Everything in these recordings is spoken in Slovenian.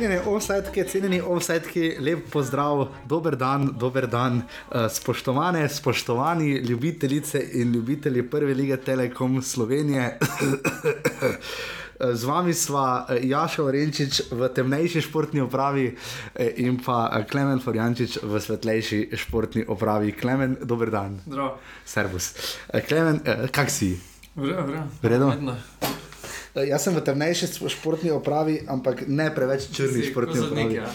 cenjene offsetke, cenjeni offsetki, lep pozdrav, dober dan, dober dan, uh, spoštovane, spoštovani ljubitelice in ljubitelji prve lige Telekom Slovenije. Z vami sva Jaša Orenčič v temnejši športni opravi in pa Klemen Forjančič v svetlejši športni opravi. Klemen, dober dan. Zdravo. Servus. Klemen, kak si? Vredo, vredo. Jaz sem v temnejši športni opravi, ampak ne preveč črni športni opravi. Ja.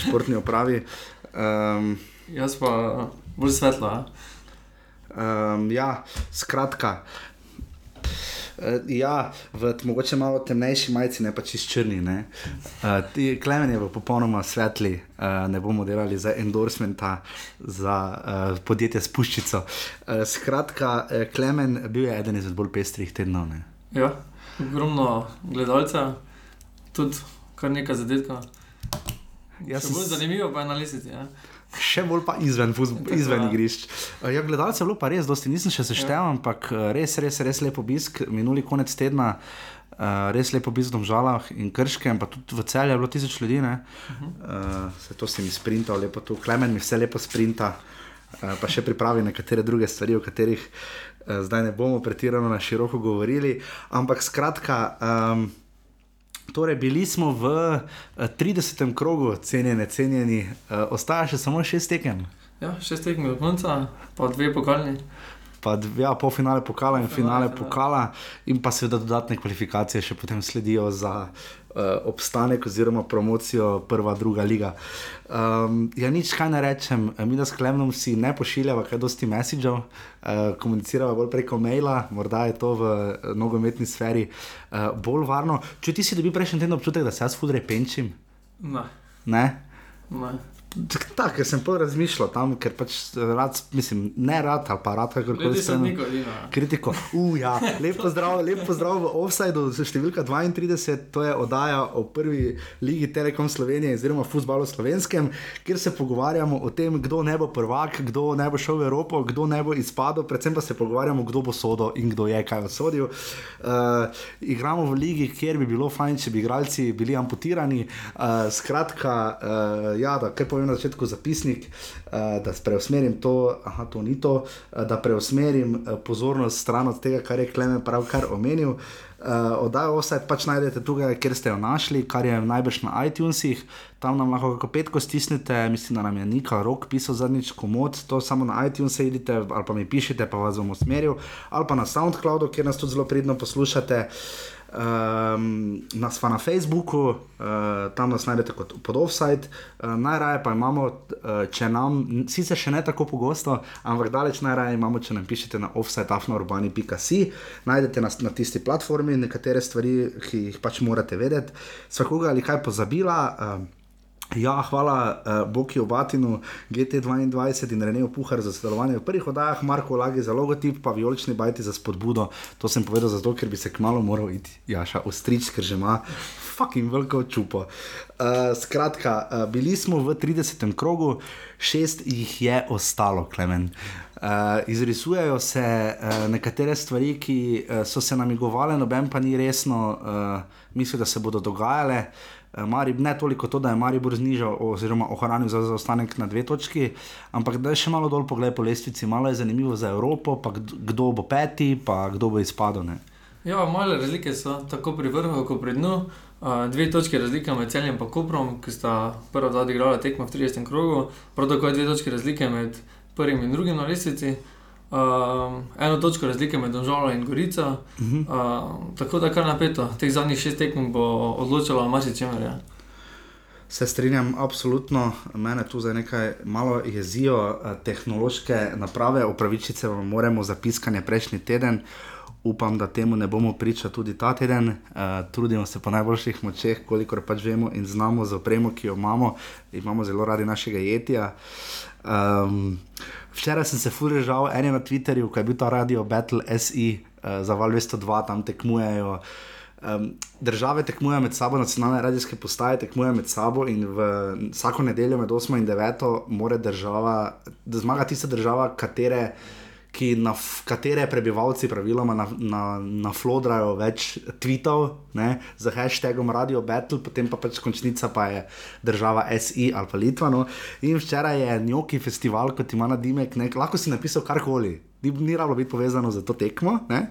Športni opravi. Um, Jaz pa bolj svetla. Um, ja, skratka. Uh, ja, v mogoče malo temnejši majici, ne pa čist črni. Uh, Klemen je v popolnoma svetli, uh, ne bomo delali za endorsementa, za uh, podjetje Spuščico. Uh, skratka, Klemen bil je eden izmed bolj pestrih tednov. Ne? Ja, ogromno gledalcev, tudi kar nekaj zadetkov. Ja, sem... Bolj zanimivo pa je analiziti. Ja. Še bolj pa izven, izven igrišč. Ja, Gledalcev je bilo pa res, dosti nisem še seštevil, ja. ampak res, res, res lep obisk. Minuli konec tedna, uh, res lep obisk v Domžalah in Krškem, pa tudi v celju je bilo tisoč ljudi. Uh -huh. uh, se to si mi sprintal, lepo tu, klemen mi vse lepo sprinta, uh, pa še pripravi nekatere druge stvari, o katerih uh, zdaj ne bomo pretirano na široko govorili. Ampak skratka. Um, Torej, bili smo v uh, 30. krogu, cenjeni, cenjeni, uh, ostaja še samo šest tekem. Ja, šest tekem do konca, pa dve pokalni. Pa dve, ja, pol finale pokala in finale, finale pokala, in pa seveda dodatne kvalifikacije še potem sledijo za uh, obstanek oziroma promocijo prva, druga liga. Um, ja, nič kaj ne rečem, mi da s Klemnom si ne pošiljamo kaj dosti messagev, uh, komuniciramo bolj preko maila, morda je to v uh, nogometni sferi uh, bolj varno. Če ti si dobil prejšnji teden občutek, da se jaz fudre penčim? Ne. Ne? ne. Tako, ker sem pol razmišljal tam, ker pač rad, mislim, ne rad ali pa rad, kako koli se tiče. Kritiko. Uja, lepo zdrav, lepo zdrav v offsajdu, številka 32, to je oddaja o prvi ligi Telekom Slovenije, oziroma futbalu slovenskem, kjer se pogovarjamo o tem, kdo ne bo prvak, kdo ne bo šel v Evropo, kdo ne bo izpadel, predvsem pa se pogovarjamo, kdo bo sodo in kdo je kaj osodil. Uh, igramo v ligi, kjer bi bilo fajn, če bi igralci bili amputirani. Uh, skratka, uh, ja, da, povem na začetku zapisnik, uh, da preusmerim to, aha, to ni to, uh, da preusmerim uh, pozornost stran od tega, kar je Klemen pravkar omenil. Uh, Oddajo vse pač najdete tukaj, kjer ste jo našli, kar je najbrž na iTunesih, tam nam lahko kako petko stisnete, mislim, da nam je Nika rok pisal zadnjič komod, to samo na iTunes idite ali pa mi pišete, pa vas bom usmeril, ali pa na SoundCloudu, kjer nas tudi zelo pridno poslušate. Uh, Um, nas pa na Facebooku, uh, tam nas najdete kot pod offside. Uh, najraje pa imamo, uh, če nam, sicer še ne tako pogosto, ampak daleč najraje imamo, če nam pišete na offside.afnourbani.si. Najdete nas na tisti platformi, nekatere stvari, ki jih pač morate vedeti. Svakoga ali kaj pozabila. Uh, Ja, hvala uh, Boki Obatinu, GT2 in Renejo Puhar za sodelovanje v prvih oddajah, Marko Lagi za logotip, pa Violični bajti za spodbudo. To sem povedal zato, ker bi se kmalo moral iti, Jaša, ostrič, ker že ima fucking veliko čupo. Uh, skratka, uh, bili smo v 30. krogu, šest jih je ostalo, Klemen. Uh, izrisujejo se uh, nekatere stvari, ki uh, so se namigovale, noben pa ni resno uh, mislil, da se bodo dogajale. Eh, Marib, ne toliko to, da je Maribor znižal oziroma ohranil za zaostanek na dve točki, ampak da je še malo dol pogled po lestvici, malo je zanimivo za Evropo, pa kdo bo peti, pa kdo bo izpadel. Ne? Ja, male razlike so tako pri vrhu, kot pri dnu. Uh, dve točke razlike med celjem in Koprom, ki sta prva dva odigrala tekmo v 30. krogu, prav tako je dve točke razlike med prvim in drugim na lestvici. Uh, eno točko razlike med Donžalom in Gorico. Uh -huh. uh, tako da kar napeto, teh zadnjih šest tekem bo odločilo marsikaj. Ja. Se strinjam, absolutno. Mene tu za nekaj malo jezijo tehnološke naprave, upravičice vam moramo za piskanje prejšnji teden. Upam, da temu ne bomo priča tudi ta teden. Uh, trudimo se po najboljših močeh, kolikor pač vemo in znamo za opremo, ki jo imamo. Imamo zelo radi našega jetja. Um, Včeraj sem se furežal, en je na Twitterju, ko je bil ta radio Battle SE uh, za Val 202, tam tekmujejo. Um, države tekmujejo med sabo, nacionalne radijske postaje tekmujejo med sabo in vsako nedeljo med 8 in 9 mora država, da zmaga tista država, katere, ki na katere prebivalci praviloma naflodrajo na, na več tweetov ne, z hashtagom Radio Battle, potem pa pač končnica pa je država SI ali pa Litva. No. In včeraj je Njoki festival, kot ima na Dimek, ne, lahko si napisal karkoli, ni, ni rabilo biti povezano z to tekmo. Ne.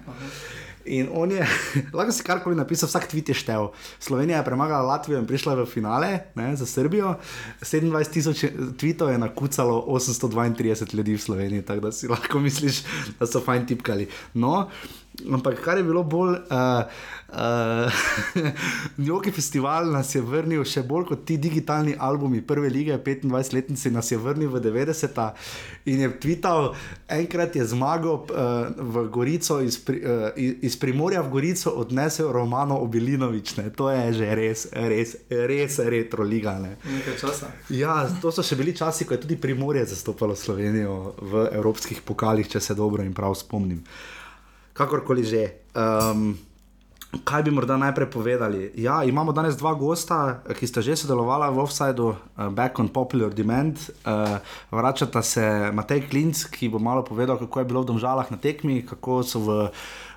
In on je, lahko si karkoli napisal, vsak tweet je štev. Slovenija je premagala Latvijo in prišla v finale ne, za Srbijo. 27 tisoč tweetov je nakucalo 832 ljudi v Sloveniji, tako da si lahko misliš, da so fajn tipkali. No, ampak kar je bilo bolj. Uh, Uh, Njoki festival nas je vrnil še bolj kot ti digitalni albumi prve lige, 25-letnici nas je vrnil v 90-ta in je tvital, enkrat je zmagal uh, v Gorico, iz, pri, uh, iz Primorja v Gorico odnesel Romano Obilinovič, ne. to je že res, res, res retro liga. Ne. Nekaj časa. Ja, to so še bili časi, ko je tudi Primorje zastopalo Slovenijo v evropskih pokalih, če se dobro in prav spomnim. Kakorkoli že. Um, Kaj bi morda najprej povedali? Ja, imamo danes dva gosta, ki sta že sodelovala v Offsideu, uh, Back on Popular Demand. Uh, vračata se Matej Klinc, ki bo malo povedal, kako je bilo v Domžalah na tekmi, kako so v.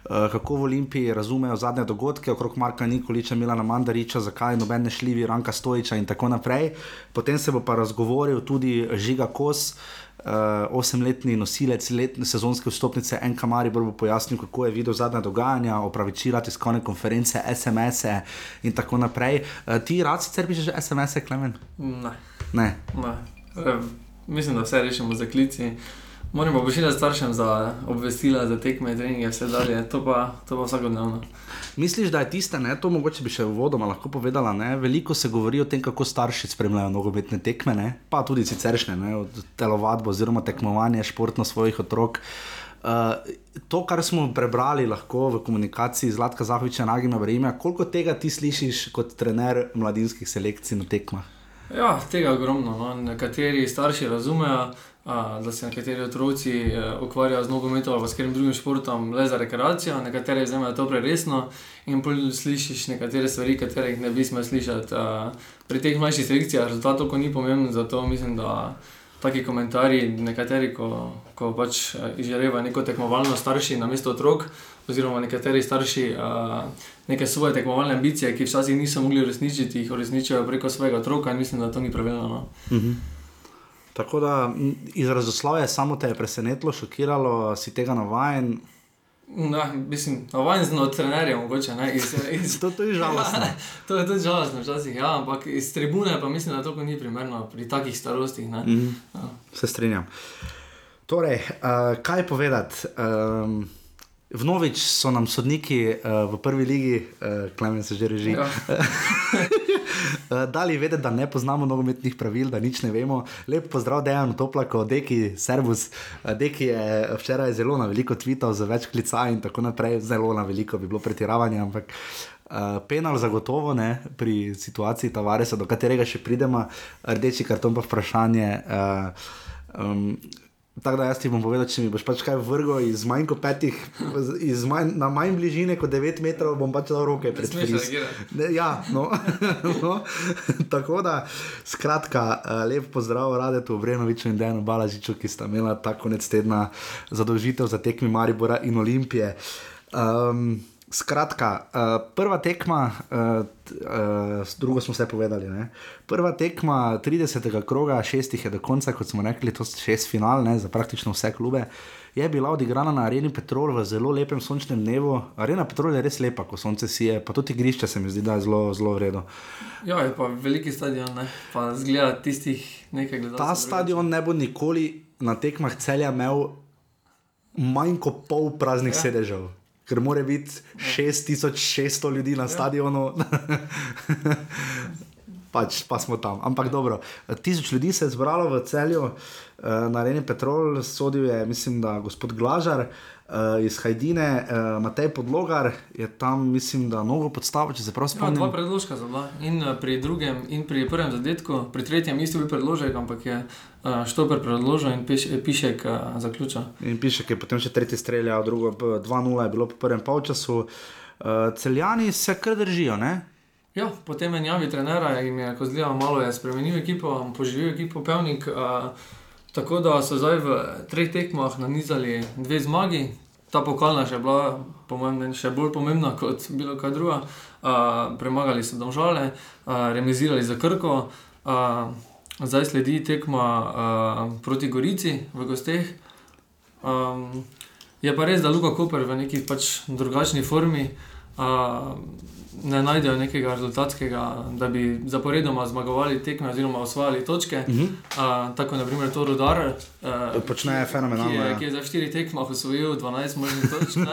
Uh, kako v Olimpiji razumejo zadnje dogodke okrog Marka Nikoliča, Milana Mandariča, zakaj noben ne šljivi, Ranka Stojiča in tako naprej. Potem se bo pa razgovoril tudi Žiga Kos, uh, osemletni nosilec letne sezonske vstopnice NK Maribor bo pojasnil, kako je videl zadnja dogajanja, opravičila tiskovne konference, SMS-e in tako naprej. Uh, ti rad sicer pišeš SMS-e, Klemen? Ne. Ne. ne. E, mislim, da vse rešimo za klici. Moram pa pošiljati staršem za obvestila, za tekme, treninge, vse dalje. To pa, to pa vsakodnevno. Misliš, da je tiste, ne, to mogoče bi še uvodoma lahko povedala, ne, veliko se govori o tem, kako starši spremljajo nogometne tekme, ne, pa tudi siceršne, ne, od telovadbo oziroma tekmovanje športno svojih otrok. Uh, to, kar smo prebrali lahko v komunikaciji z Latka Zahoviča Nagima Brejma, koliko tega ti slišiš kot trener mladinskih selekcij na tekmah? Ja, tega je ogromno. No. Nekateri starši razumejo, da se nekateri otroci e, ukvarjajo z nogometom ali s katerim drugim športom le za rekreacijo, nekateri vzemajo to preresno in bolj slišiš nekatere stvari, katerih ne bi smel slišati. Pri teh mlajših selekcijah rezultat toliko ni pomemben, zato mislim, da taki komentarji, nekateri, ko, ko pač izžarevajo neko tekmovalno starši na mesto otrok, oziroma nekateri starši a, neke svoje tekmovalne ambicije, ki včasih niso mogli uresničiti, jih uresničijo preko svojega otroka in mislim, da to ni pravilno. No. Uh -huh. Tako da izrazoslovje samo te je presenetilo, šokiralo, si tega navajen. Na, mislim, navaden sem od trenerja, mogoče ne. Iz, iz, to, to je žalostno. Ja, to je tudi žalostno včasih, ja, ampak iz tribune pa mislim, da to ni primerno pri takih starostih. Mm -hmm. ja. Se strinjam. Torej, uh, kaj povedati? Um, Vnovič so nam sodniki uh, v prvi ligi, uh, Klemen se že reži. Ja. Dali vedeti, da ne poznamo nogometnih pravil, da nič ne vemo. Lep pozdrav, Dejan Toplako, Deki, Servus. Deki je včeraj zelo na veliko tweetov, za več klica in tako naprej. Zelo na veliko bi bilo pretiravanje, ampak uh, penal zagotovo ne pri situaciji Tavaresa, do katerega še pridemo, rdeči karton pa vprašanje. Uh, um, Tako da jaz ti bom povedal, če mi boš pač kaj vrgel iz manj kot petih, iz manj, na manj bližine kot 9 metrov, bom pač dal roke pred friz. Ja, no. no. Tako da, skratka, lep pozdrav Radetu, Vrenoviču in Dejanu Balažiču, ki sta imela ta konec tedna zadolžitev za tekmi Maribora in Olimpije. Um, Skratka, uh, prva tekma, uh, uh, drugo smo vse povedali. Ne? Prva tekma 30. kroga, šestih je do konca, kot smo rekli, to je šest final ne, za praktično vse klube. Je bila odigrana na Areni Petrol v zelo lepem sončnem dnevu. Arena Petrol je res lepa, ko sonce sije, pa tudi igrišče se mi zdi, da je zelo, zelo vredno. Ja, je pa veliki stadion, ne? pa zgleda tistih nekaj gledalcev. Ta stadion ne bo nikoli na tekmah celja imel manj kot pol praznih ja. sedežev ker mora biti 6600 ljudi na stadionu. pač pa smo tam. Ampak dobro, tisoč ljudi se je zbralo v celju, na Reni Petrol, sodil je, mislim, da gospod Glažar. Uh, iz Hajdine, uh, Matej Podlogar je tam, mislim, da mnogo podstavil, če se prav spomnim. Ja, dva predložka za dva. In uh, pri drugem, in pri prvem zadetku, pri tretjem isto bi predložil, ampak je uh, Štoper predložil in piš, Pišek uh, zaključil. In Pišek je potem še tretji streljal, drugo 2-0 je bilo po prvem polčasu. Uh, celjani se kar držijo, ne? Ja, potem menjavi trenera in je, ko zdaj malo je spremenil ekipo, poživil ekipo, pevnik. Tako da so zdaj v treh tekmah nanizali dve zmagi. Ta pokalna še bila, po mojem mnenju, še bolj pomembna kot bilo kaj druga. Uh, premagali so domžale, uh, remizirali za Krko, uh, zdaj sledi tekma uh, proti Gorici v gosteh. Um, je pa res, da Luka Koper v neki pač drugačni formi. Ne najdejo nekega rezultatskega, da bi zaporedoma zmagovali tekme oziroma osvajali točke. Uh -huh. uh, tako naprimer to rudar. Uh, počne fenomenalno. Ki je, ja. ki je za štiri tekme osvojil 12 možnih točk. uh,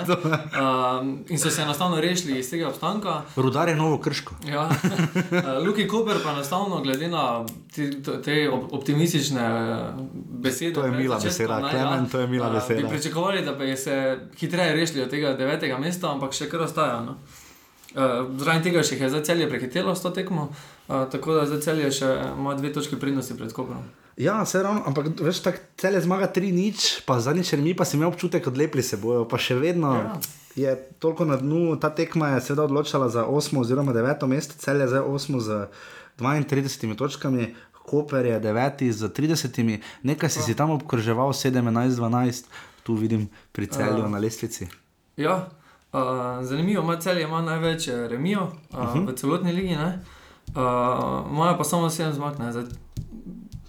in so se enostavno rešili iz tega obstanka. Rudar je novo krško. Ja. Uh, Luki Koper pa enostavno glede na te, te optimistične besede. To je mila beseda, ja, Klemen, to je mila uh, beseda. Bi pričakovali, da bi se hitreje rešili od tega devetega mesta, ampak še kar ostaja. No? Uh, Zaradi tega še je zdaj celje prehitelo s to tekmo, uh, tako da zdaj celje še ima dve točke prednosti pred Koprom. Ja, se ravno, ampak veš, tako celje zmaga 3-0, pa zadnjič mi pa si imel občutek, da odlepili se bojo, pa še vedno. Ja. Je toliko na dnu, ta tekma je seveda odločila za 8 oziroma 9 mesto, celje je zdaj 8 z 32 točkami, Koper je 9 z 30, nekaj si, si tam obkroževal 17-12, tu vidim pri celju uh, na lestvici. Ja, Uh, zanimivo, ima celje ima največ remijo uh, uh -huh. v celotni ligi, imajo uh, pa samo 7 zmag.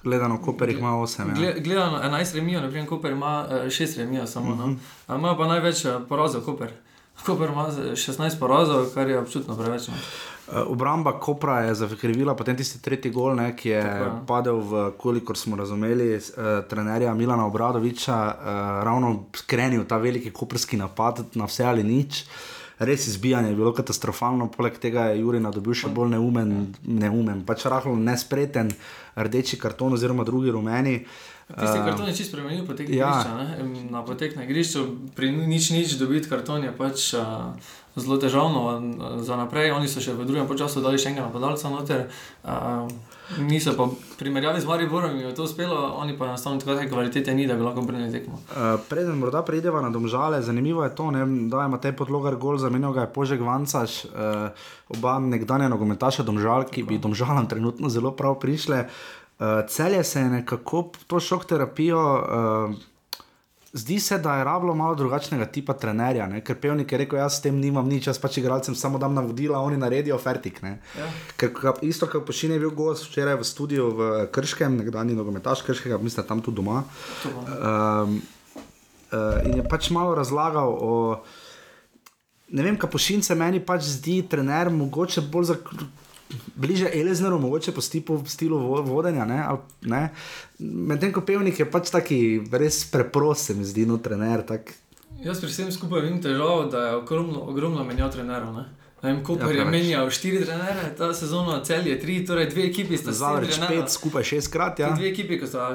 Gledano, Koper ima 8. Ja. Gledano, 11 remijo, naprimer, Koper ima 6 remijo, samo. Uh -huh. no. Imajo pa največ porazov, Koper. Koper ima 16 porazov, kar je občutno preveč. Ne? Obramba Kopra je zakrivila potem tisti tretji gol, ne, ki je Tako, padel v, kolikor smo razumeli, uh, trenerja Milana Obradoviča, uh, ravno skrenil ta veliki koprski napad na vse ali nič. Res izbijanje je bilo katastrofalno, poleg tega je Juri dobil še bolj neumen, neumen pač rahlo nespreten rdeči karton oziroma drugi rumeni. Tisti karton je čisto spremenil potek ja. igrišča. Na potek na igrišču, pri nič nič dobiti karton je pač. Uh, zelo težavno za naprej. Oni so še v drugem času dali še enega napadalca noter. Uh, niso pa primerjavi z Mariborom, jim je to uspelo, oni pa enostavno tako kvalitete ni, da bi lahko preneli tekmo. Uh, preden morda prideva na domžale, zanimivo je to, ne, da ima te podlogar gol, zamenjal ga je Požek Vancaš, uh, oba nekdanja nogometaša domžal, ki bi domžalam trenutno zelo prav prišle. Uh, celje se je nekako to šok terapijo. Uh, Zdi se, da je rablo malo drugačnega tipa trenerja, ne? ker pevnik je rekel: Jaz s tem nimam nič, jaz pač igralcem samo dam navodila, oni naredijo fertik. Ja. Ker isto, kot pošilj je bil gost včeraj v studiu v Krškem, nekdanji nogometaš Krškega, mislim, tam tudi doma. Um, uh, in je pač malo razlagal o. Ne vem, kaj pošilj se meni pač zdi, trener, mogoče bolj za bliže Elizneru, mogoče po stilu, stilu vodenja. Ne, ne. Medtem ko pevnik je pač taki res preprost, se mi zdi, no, trener. Tak. Jaz pri vsem skupaj vidim težavo, da je ogromno, ogromno menjav trenerov. Koper ja, je menjal štiri trenere, ta sezona cel je tri, torej dve ekipi sta se zavedali. Zavedali pet, skupaj šestkrat. Ja. Dve ekipi, ko sta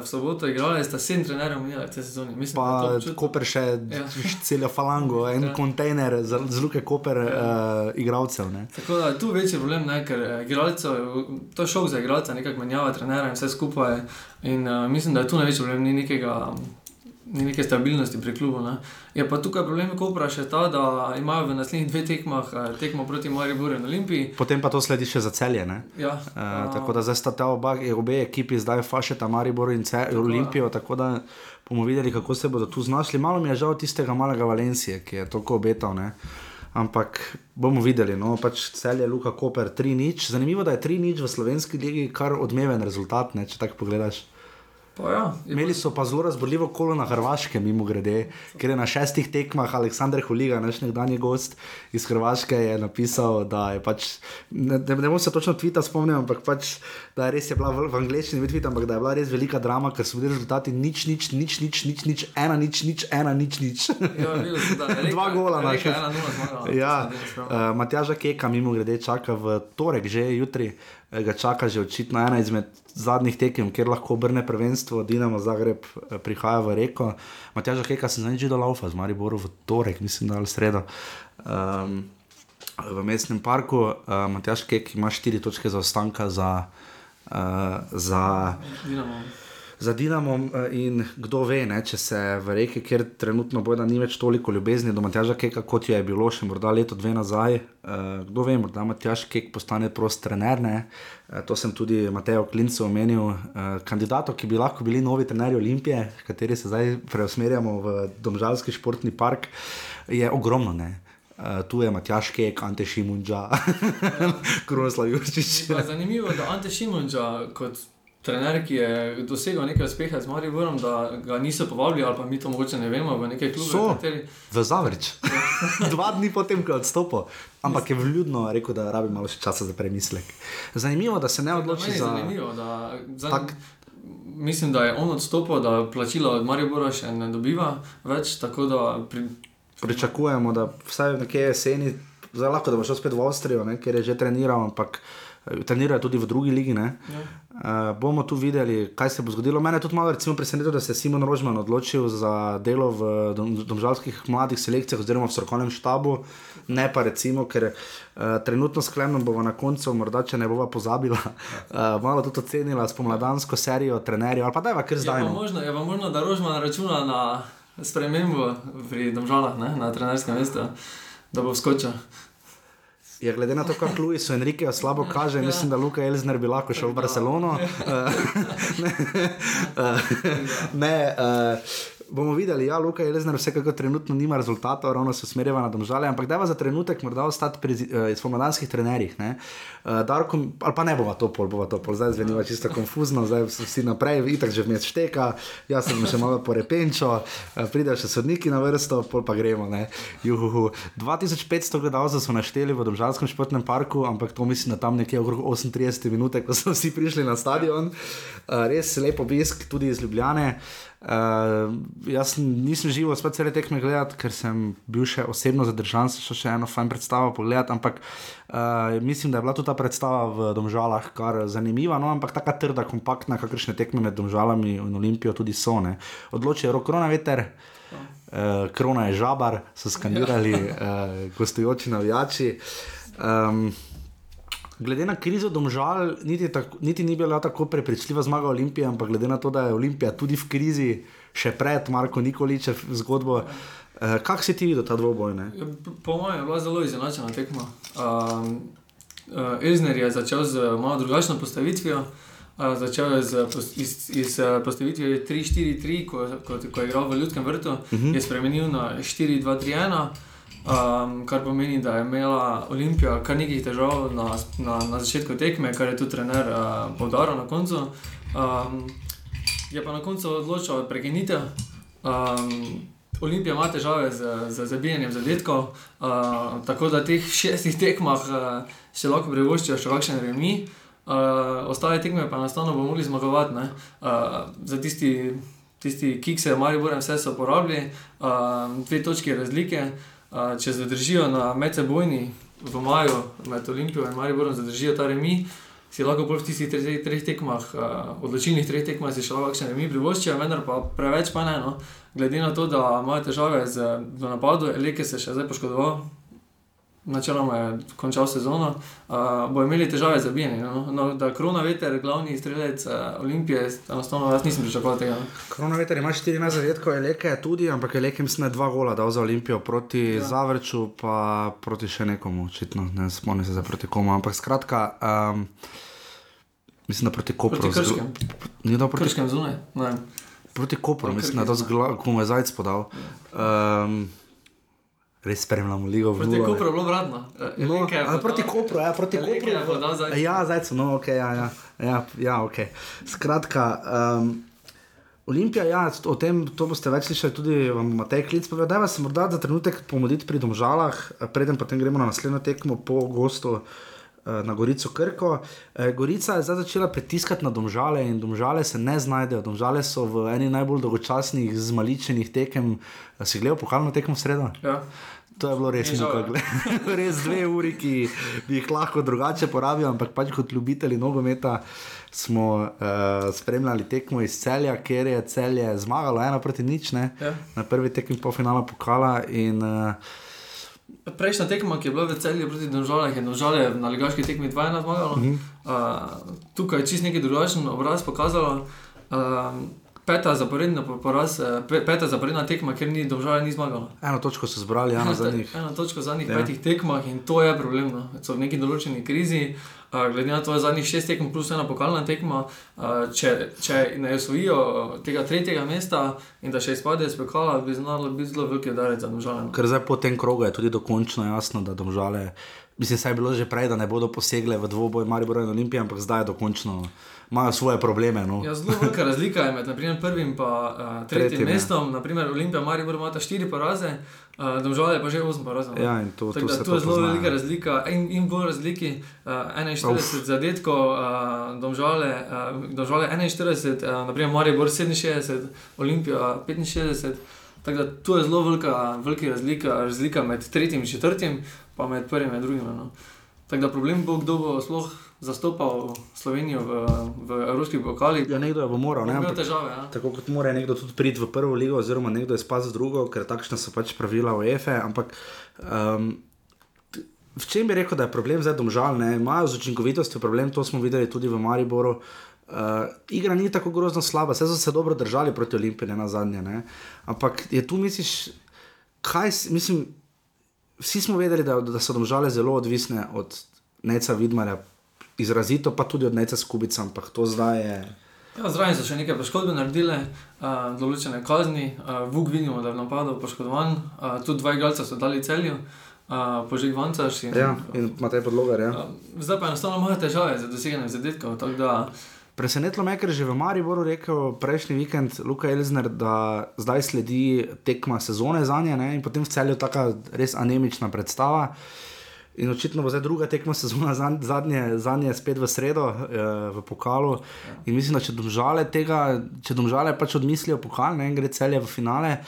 v soboto igrali, sta sedem trenerjev menjali te sezone. Mislim, pa Koper še ja. celo falango, en ja. kontejner z, z luke Koper ja. uh, igralcev. Ne. Tako da tu večji problem, ne, ker eh, igralcev, to je šok za igralce, nekako menjava trenere in vse skupaj. In uh, mislim, da tu največji problem, ni nekega ni neke stabilnosti pri klubu. Ne. Je pa tukaj problem, ko vprašaj ta, da imajo v naslednjih dveh tekmah eh, tekmo proti Mariboru in Olimpiji. Potem pa to sledi še za celje. Ja, uh, uh, tako da zdaj sta ta oba, obe ekipi, zdaj fašeta Maribor in cel, tako, Olimpijo. Tako da bomo videli, kako se bodo tu znašli. Malo mi je žal tistega malega Valencije, ki je toliko obetal. Ne. Ampak bomo videli, no, pač cel je Luka Koper 3-0. Zanimivo, da je 3-0 v slovenski legi kar odmeven rezultat, ne, če tako pogledaš. Ja, Imeli so pa zelo razborljivo kolo na Hrvaškem, mimo grede, ker je na šestih tekmah Aleksandr Huliga, naš nekdanji gost iz Hrvaške, je napisal, da je pač, ne, ne bom se točno tvita spomnil, ampak pač, da je res je bila v, v angleščini videti, ampak da je bila res velika drama, ker so bili rezultati nič, nič, nič, nič, nič, nič ena, nič, nič, ena, nič, nič. Ja, Dva gola na še. Ja, uh, Matjaža Keka, mimo grede, čaka v torek, že jutri. Eh, ga čaka že očitno ena izmed zadnjih tekem, kjer lahko obrne prvenstvo, Dinamo Zagreb eh, prihaja v reko. Matjaža Keka sem zdaj že do Laufa, z Mariboru v torek, mislim, da je sredo. Um, v mestnem parku, uh, Matjaž Kek ima štiri točke za ostanka za. Uh, za za Dinamo in kdo ve, ne, če se v reki, kjer trenutno bojo, da ni več toliko ljubezni do Matjaža Keka, kot je bilo še morda leto, dve nazaj. Uh, kdo ve, morda Matjaž Kek postane prost trener. Uh, to sem tudi Matejo Klincu omenil, uh, kandidatov, ki bi lahko bili novi trenerji Olimpije, kateri se zdaj preusmerjamo v Domžalski športni park, je ogromno. Ne. Uh, tu je Matjaš Kek, Ante Šimunča, Krunoslav Jurčič. Zanimivo da Ante Šimunča kot trener, ki je dosegel nekaj uspeha z Mariborom, da ga niso povabili, ali pa mi to mogoče ne vemo, v nekaj klubov. So, kateri... v Zavrč. Dva dni potem, ko je odstopil. Ampak je vljudno rekel, da rabi malo časa za premislek. Zanimivo, da se ne odloči za. Zanimivo, da, za... Tak... Mislim, da je on odstopil, da plačilo od Maribora še ne dobiva več. Pri... Pričakujemo, da vsaj neki jeseni, zelo lahko, da bo šel spet v Avstrijo, ker je že treniral, ampak trenirajo tudi v drugi ligi. Ja. Uh, bomo tu videli, kaj se bo zgodilo. Mene je tudi malo presenetilo, da se je Simon Rožman odločil za delo v domžalskih mladih selekcijah oziroma v strokovnem štabu, ne pa recimo, ker uh, trenutno sklepno bomo na koncu, morda če ne bova pozabila, uh, malo tudi ocenila spomladansko serijo trenerjev ali pa da je kar zdaj. Je pa možno, je pa možno da Rožman računa na spremembo pri domžalah, ne? na trenerskem mestu, da bo vskočil. Ja, glede na to, kako Luis Enrique slabo kaže, ja. mislim, da Luka bi lahko šel v Barcelono. ne, ne uh, bomo videli, ja, Luka Elzner vsekakor trenutno nima rezultatov, ravno se usmerjava na domžale, ampak da je za trenutek morda ostati pri uh, spomladanskih trenerjih. Uh, Darko, ali pa ne bova to pol, bova to pol, zdaj zveni čisto konfuzno, zdaj vsi naprej, itak že vmes šteka, jaz sem še malo porepenčo, uh, pridejo še sodniki na vrsto, pol pa gremo. 2500 gledalcev so našteli v Domžalskem športnem parku, ampak to mislim, da tam nekje okrog 38 minut, ko so vsi prišli na stadion. Uh, res lep obisk tudi iz Ljubljane. Uh, jaz nisem živel spet cele tekme gledati, ker sem bil še osebno zadržan, se še eno fajn predstavo pogledati, ampak uh, mislim, da je bila tudi ta predstava v Domžalah kar zanimiva, no, ampak tako trda, kompaktna, kakršne tekme med Domžalami in Olimpijo tudi so. Ne. Odločijo rok korona veter. Uh, krona je žabar, so skandirali uh, gostujoči navijači. Um, glede na krizo domžal, niti, tako, niti ni bila tako prepričljiva zmaga Olimpije, ampak glede na to, da je Olimpija tudi v krizi, še pred Marko Nikoličev zgodbo. Eh, Kako si ti videl ta dvoboj? Ja, po mojem je bila zelo izenačena tekma. Um, uh, Elzner je začel z malo drugačno postavitvijo. Uh, začel je z, iz, iz uh, postavitvijo 3-4-3, ko, ko, ko je igral v Ljudskem vrtu, uh mhm. -huh. je spremenil na 4-2-3-1 um, kar pomeni, da je imela Olimpija kar nekaj težav na, na, na začetku tekme, kar je tudi trener uh, povdaril na koncu. Um, je pa na koncu odločil prekinitev. Um, Olimpija ima težave z, z zabijanjem zadetkov, uh, tako da teh šestih tekmah uh, še lahko privoščijo še kakšen remi. Uh, ostale tekme pa enostavno bomo mogli zmagovati. Uh, za tisti, tisti kikse, ali pa vse so porabili, uh, dve točke razlike. Uh, če zadržijo na medsebojni v maju med Olimpijo in Mariborom, zadržijo ta remi, si lahko v tistih treh, treh tekmah, uh, odločilnih treh tekmah, si šlo kakšne remi privoščijo, vendar pa preveč pa ne. No. Glede na to, da imajo težave z napadom, Eleke se še zdaj poškodoval, načeloma je končal sezono, uh, bo imeli težave z bijanjem. No? No, da Krona Veter, glavni strelec uh, Olimpije, enostavno jaz nisem pričakoval tega. No? Krona Veter ima 14 zadetkov, Eleke tudi, ampak Eleke mislim, da je dva gola dal za Olimpijo proti ja. Zavrču, pa proti še nekomu, očitno ne spomnim se za proti komu. Ampak skratka. Um, Mislim, da proti Koperu. Proti Krškem. Ni proti Krškem zunaj. Proti Koperu, mislim, da je to zgolj, ko mu je zajec podal. Um, res spremljamo ligo. Proti Kopru je bilo vratno. No, proti Kopru, ja, proti Kopru. Ja, zdaj so, no, ok, ja, ja, ja, ja ok. Skratka. Um, Olimpija, ja, o tem boste več slišali tudi v Matej Klic. Da vas morda za trenutek pomoditi pri domžalah, preden potem gremo na naslednjo tekmo po gostu. Eh, na Gorico Krko. Eh, Gorica je zdaj začela pritiskati na domžale in domžale se ne znajdejo. Domžale so v eni najbolj dolgočasnih, zmaličenih tekem. Eh, si gledal pokalno tekmo sredo? Ja. To je bilo res nekaj, res dve uri, ki bi jih lahko drugače porabil, ampak pač kot ljubitelji nogometa smo uh, spremljali tekmo iz celja, ker je celje zmagalo ena proti nič, ja. na prvi tekmi polfinala pokala. In, uh, Prejšnja tekma, ki je bila v celju proti državam, je držala na ligaški tekmi 2-1 zmagala. Mm -hmm. uh, tukaj je čist neki drugačen obraz pokazalo. Um, peta zaporedna poraz, eh, peta zaporedna tekma, ker ni država ni zmagala. Eno točko so zbrali, eno zadnjih. Eno točko zadnjih ja. petih tekmah in to je problem. No. So v neki določeni krizi. Glede na to, da je zadnjih šest tekem plus ena pokalna tekma, če, če ne osvojijo tega tretjega mesta in da še izpade iz pekala, bi znalo biti zelo velike darec za. No. Ker zdaj po tem krogu je tudi dokončno jasno, da domžale, mislim, da je bilo že prej, da ne bodo posegle v dvoboj Maribor in Olimpije, ampak zdaj je dokončno imajo svoje probleme. No. Ja, zelo velika razlika je med naprimer, prvim in uh, tretjim, tretjim mestom. Naprimer, Olimpija, Maribor ima štiri poraze, uh, Domžale pa že osem porazov. Ja, to, to, to je zelo pozna, velika razlika. In, in bolj razliki uh, 41 zadetkov, uh, Domžale, uh, Domžale 41, uh, naprimer Maribor 67, Olimpija 65. Tako da tu je zelo velika, velika razlika, razlika med tretjim in četrtim, pa med prvim in drugim. No. Tako da problem bo, kdo bo sploh zastopal Slovenijo v, v evropskih vokalih. Ja, nekdo bo moral, ne bo težave. Ja. Tako kot mora nekdo tudi priti v prvo ligo, oziroma nekdo je spaz drugo, ker takšne so pač pravila v EFE. Ampak um, v čem bi rekel, da je problem zdaj domžalne? Imajo z učinkovitostjo problem, to smo videli tudi v Mariboru. Uh, igra ni tako grozno slaba, vse so se dobro držali proti Olimpiji, ne na zadnje. Ne? Ampak je tu, misliš, kaj mislim. Vsi smo vedeli, da, da so domžale zelo odvisne od Neca Vidmarja, izrazito, pa tudi od Neca Skubica, ampak to zdaj je. Ja, Zraven so še nekaj poškodbe naredile, uh, določene kazni, uh, Vuk vidimo, da je v napadu poškodovan, uh, tudi dva igralca so dali celju, uh, požig vancaš. In, ja, in imate podlogar. Ja. Uh, zdaj pa enostavno imajo težave za doseganje zadetkov. Presenetilo me je, ker je že v Mariboru rekel prejšnji vikend Luka Elzner, da zdaj sledi tekma sezone za nje in potem v celju tako res anemična predstava. In očitno bo zdaj druga tekma sezona, zadnje, zadnje spet v sredo, eh, v pokalu. In mislim, da če domžale tega, če domžale pač odmislijo pokal, ne gre celje v finale.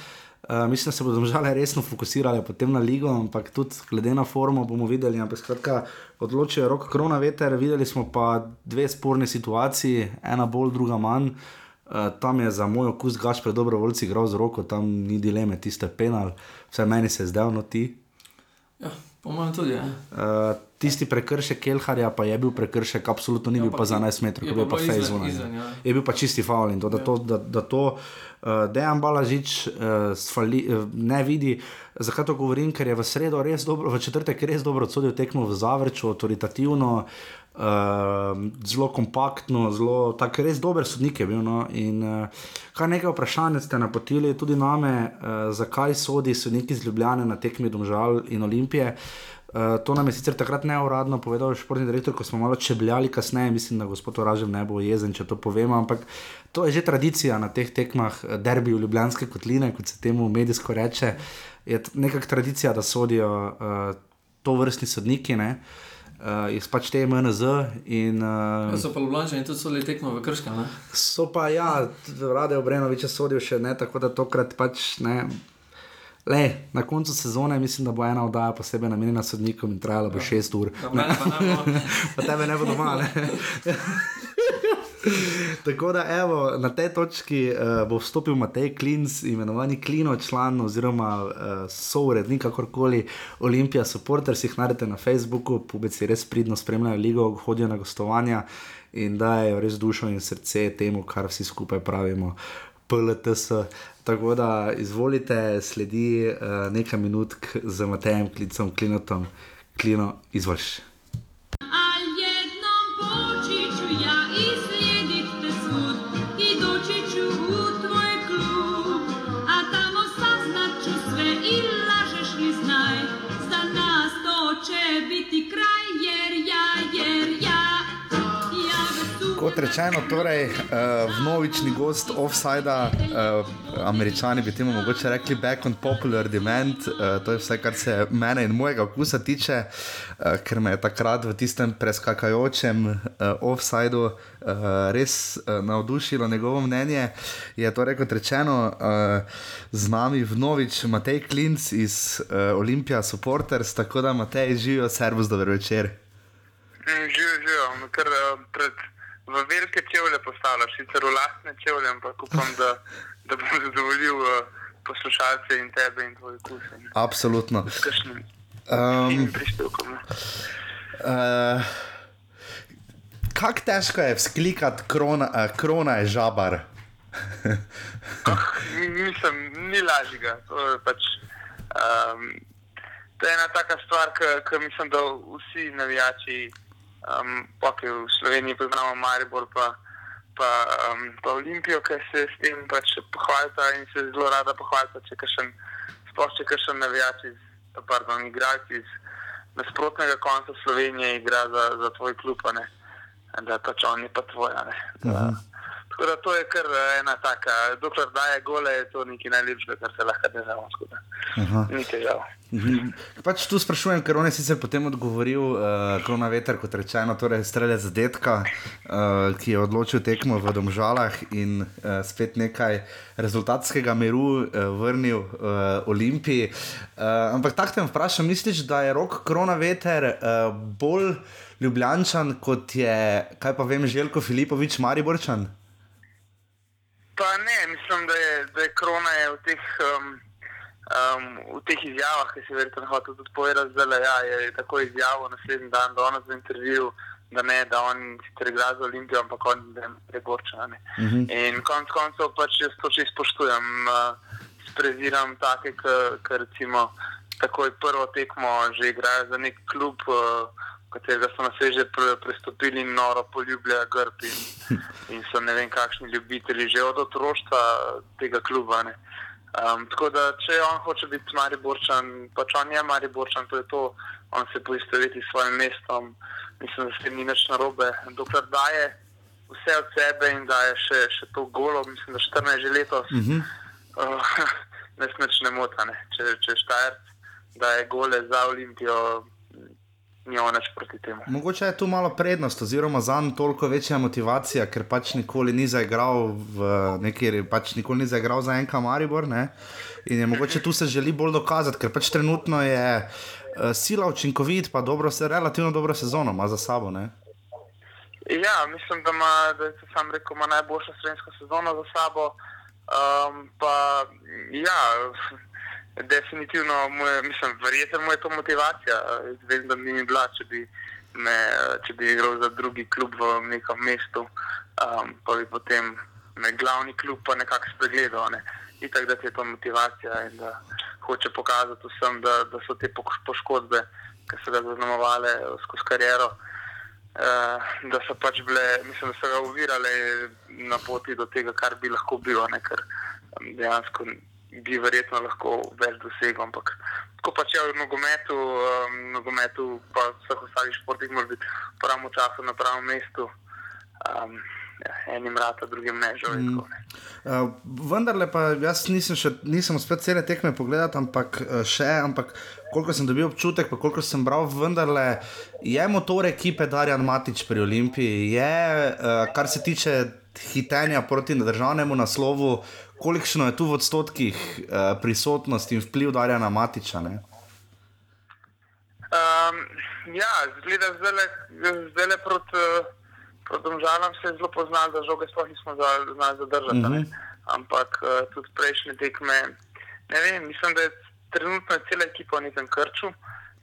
Uh, mislim, da se bodo države resno fokusirali potem na ligo, ampak tudi glede na formo bomo videli. Ampak skratka, odločijo rok korona veter, videli smo pa dve sporne situacije, ena bolj, druga manj. Uh, tam je za moj okus gaš pred dobrovoljci igral z roko, tam ni dileme, tiste penal, vse meni se je zdelo, no ti. Ja. Po mojem tudi. Uh, tisti prekršek Kelharja pa je bil prekršek, absolutno ni ja, bil pa za 11 metrov, je bil pa fejzon. Ja. Je bil pa čisti faul in to, da ja. to, da, da to uh, Dejan Balažič uh, sfali, uh, ne vidi. Zakaj to govorim? Ker je v sredo res dobro, v četrtek res dobro odsodil tekmo v Zavrču, avtoritativno. Uh, zelo kompaktno, zelo tako, res dober sodnik je bil. No? In, uh, kar nekaj vprašanj ste napotili tudi name, uh, zakaj sodi sodniki z Ljubljana na tekmi Domžal in Olimpije. Uh, to nam je sicer takrat neuradno povedal športni direktor, ko smo malo čebljali kasneje, mislim, da gospod Oražev ne bo jezen, če to povemo, ampak to je že tradicija na teh tekmah, derbi v Ljubljanske kotline, kot se temu medijsko reče. Je nekakšna tradicija, da sodijo uh, to vrstni sodniki. Uh, uh, je pač te MNZ. In, uh, ja, so pa Ljubljani in tudi so bili tekmo v Krškem. So pa ja, rade obrenoviče sodijo še ne, tako da tokrat pač ne. Le, na koncu sezone mislim, da bo ena oddaja posebej namenjena sodnikom in trajala bo ja. šest ur. Ja, pa tebe ne bo doma. Tako da, evo, na tej točki uh, bo vstopil Matej Klins, imenovani Klino, član oziroma uh, sourednik, kakorkoli Olimpija, supporter, si jih najdete na Facebooku, pubeci res pridno spremljajo ligo, hodijo na gostovanja in dajo res dušo in srce temu, kar vsi skupaj pravimo. PLTS. Tako da izvolite, sledi uh, nekaj minut z Matejem Klincem, Klinotom, Klino, izvrši. Kot rečeno, torej, uh, vnovični gost offsajda, uh, američani bi temu mogoče rekli back on popular demand. Uh, to je vse, kar se mene in mojega okusa tiče, uh, ker me je takrat v tistem preskakajočem uh, offsajdu uh, res uh, navdušilo njegovo mnenje. Je torej, kot rečeno, uh, z nami vnovič Matej Klinc iz uh, Olympia Supporters, tako da Matej živijo, servus, dobro večer. Živijo, živijo, ker uh, pred v velike čevlje postavljaš, sicer v lastne čevlje, ampak upam, da, da bom zadovoljil uh, poslušalce in tebe in tvoje kuse. Absolutno. Um, uh, Kako težko je vzklikati, krona, uh, krona je žabar oh, mislim, ni lažjega. Pač, um, to je ena taka stvar, ki mislim, da vsi navijači, um, pa ki v Sloveniji poznamo Maribor, pa, pa, um, pa Olimpijo, ki se s tem pač pohvalita in se zelo rada pohvalita, če kašen, sploh če kašen navijači, pardon, igralci iz nasprotnega konca Slovenije igra za, za tvoj klub, ne? da pač on je pa tvoja. Tako da to je kar eh, ena taka, dokler daje gole, je to nekaj najlepšega, kar se lahko država skoda. Ni težav. Mhm. Pač tu sprašujem, ker on je sicer potem odgovoril, uh, krona veter, kot rečeno, torej strelje za detka, uh, ki je odločil tekmo v Domžalah in uh, spet nekaj rezultatskega miru uh, vrnil uh, Olimpiji. Uh, ampak tako te vprašam, misliš, da je rok krona veter uh, bolj ljubljančan kot je, kaj pa vem, Željko Filipovič, Mariborčan? Pa ne, mislim, da je, da je krona je v, teh, um, um, v teh izjavah, ki se verjetno hoče tudi povedati, da ja, je tako izjavil naslednji dan, da on za intervju, da ne, da on sicer igra za Olimpijo, ampak on je preborčen. Uh -huh. In konec koncev pač jaz to če spoštujem, uh, spreziram take, ki recimo takoj prvo tekmo že igrajo za nek klub. Uh, katerega so nas že pre, prestopili in noro poljubljajo grbi in, in so ne vem kakšni ljubitelji že od otroštva tega kluba. Um, tako da, če on hoče biti Mariborčan, pač on je Mariborčan, to je to, on se poistoveti s svojim mestom, mislim, da se ni nič narobe. Dokler daje vse od sebe in daje še, še to golo, mislim, da 14 že letos, uh -huh. uh, ne smeč ne motane. Če, če Štajer daje gole za Olimpijo, nimamo nič proti temu. Mogoče je tu malo prednost, oziroma za njim toliko večja motivacija, ker pač nikoli ni zaigral v neki, pač nikoli ni zaigral za enka Maribor. Ne? In je mogoče tu se želi bolj dokazati, ker pač trenutno je uh, sila učinkovit, pa dobro se, relativno dobro sezono ima za sabo. Ne? Ja, mislim, da ima, da je sam rekel, ima najboljšo slovensko sezono za sabo. Um, pa ja. Definitivno, je, mislim, verjetno je to motivacija. Vem, da mi ni bila, če bi, me, če bi igral za drugi klub v nekem mestu, um, pa bi potem me glavni klub pa nekako spregledal. Ne. Itak, da je to motivacija in da hoče pokazati vsem, da, da so te poškodbe, ki so ga zaznamovale skozi kariero, uh, da so pač bile, mislim, da so ga uvirale na poti do tega, kar bi lahko bilo, ne, ker um, dejansko bi verjetno lahko več dosegel. Ampak tako pač je v nogometu, um, nogometu pa vseh ostalih športih, mora biti v pravem času na pravem mestu. Um, ja, enim rata, drugim ne, že mm. vedno. Uh, vendar pa jaz nisem, še, nisem uspel cele tekme pogledati, ampak uh, še, ampak koliko sem dobil občutek, pa koliko sem bral, vendar je motor ekipe Darjan Matič pri Olimpiji, je, uh, kar se tiče hitenja proti državnemu naslovu, kolikšno je tu v odstotkih uh, prisotnost in vpliv Darjana Matiča? Um, ja, zgleda zdaj le proti, proti državam se je zelo poznalo, da žoge sploh nismo znali zadržati. Uh mhm. -huh. Ampak uh, tudi prejšnje tekme, ne vem, mislim, da je trenutno cela ekipa v nekem krču,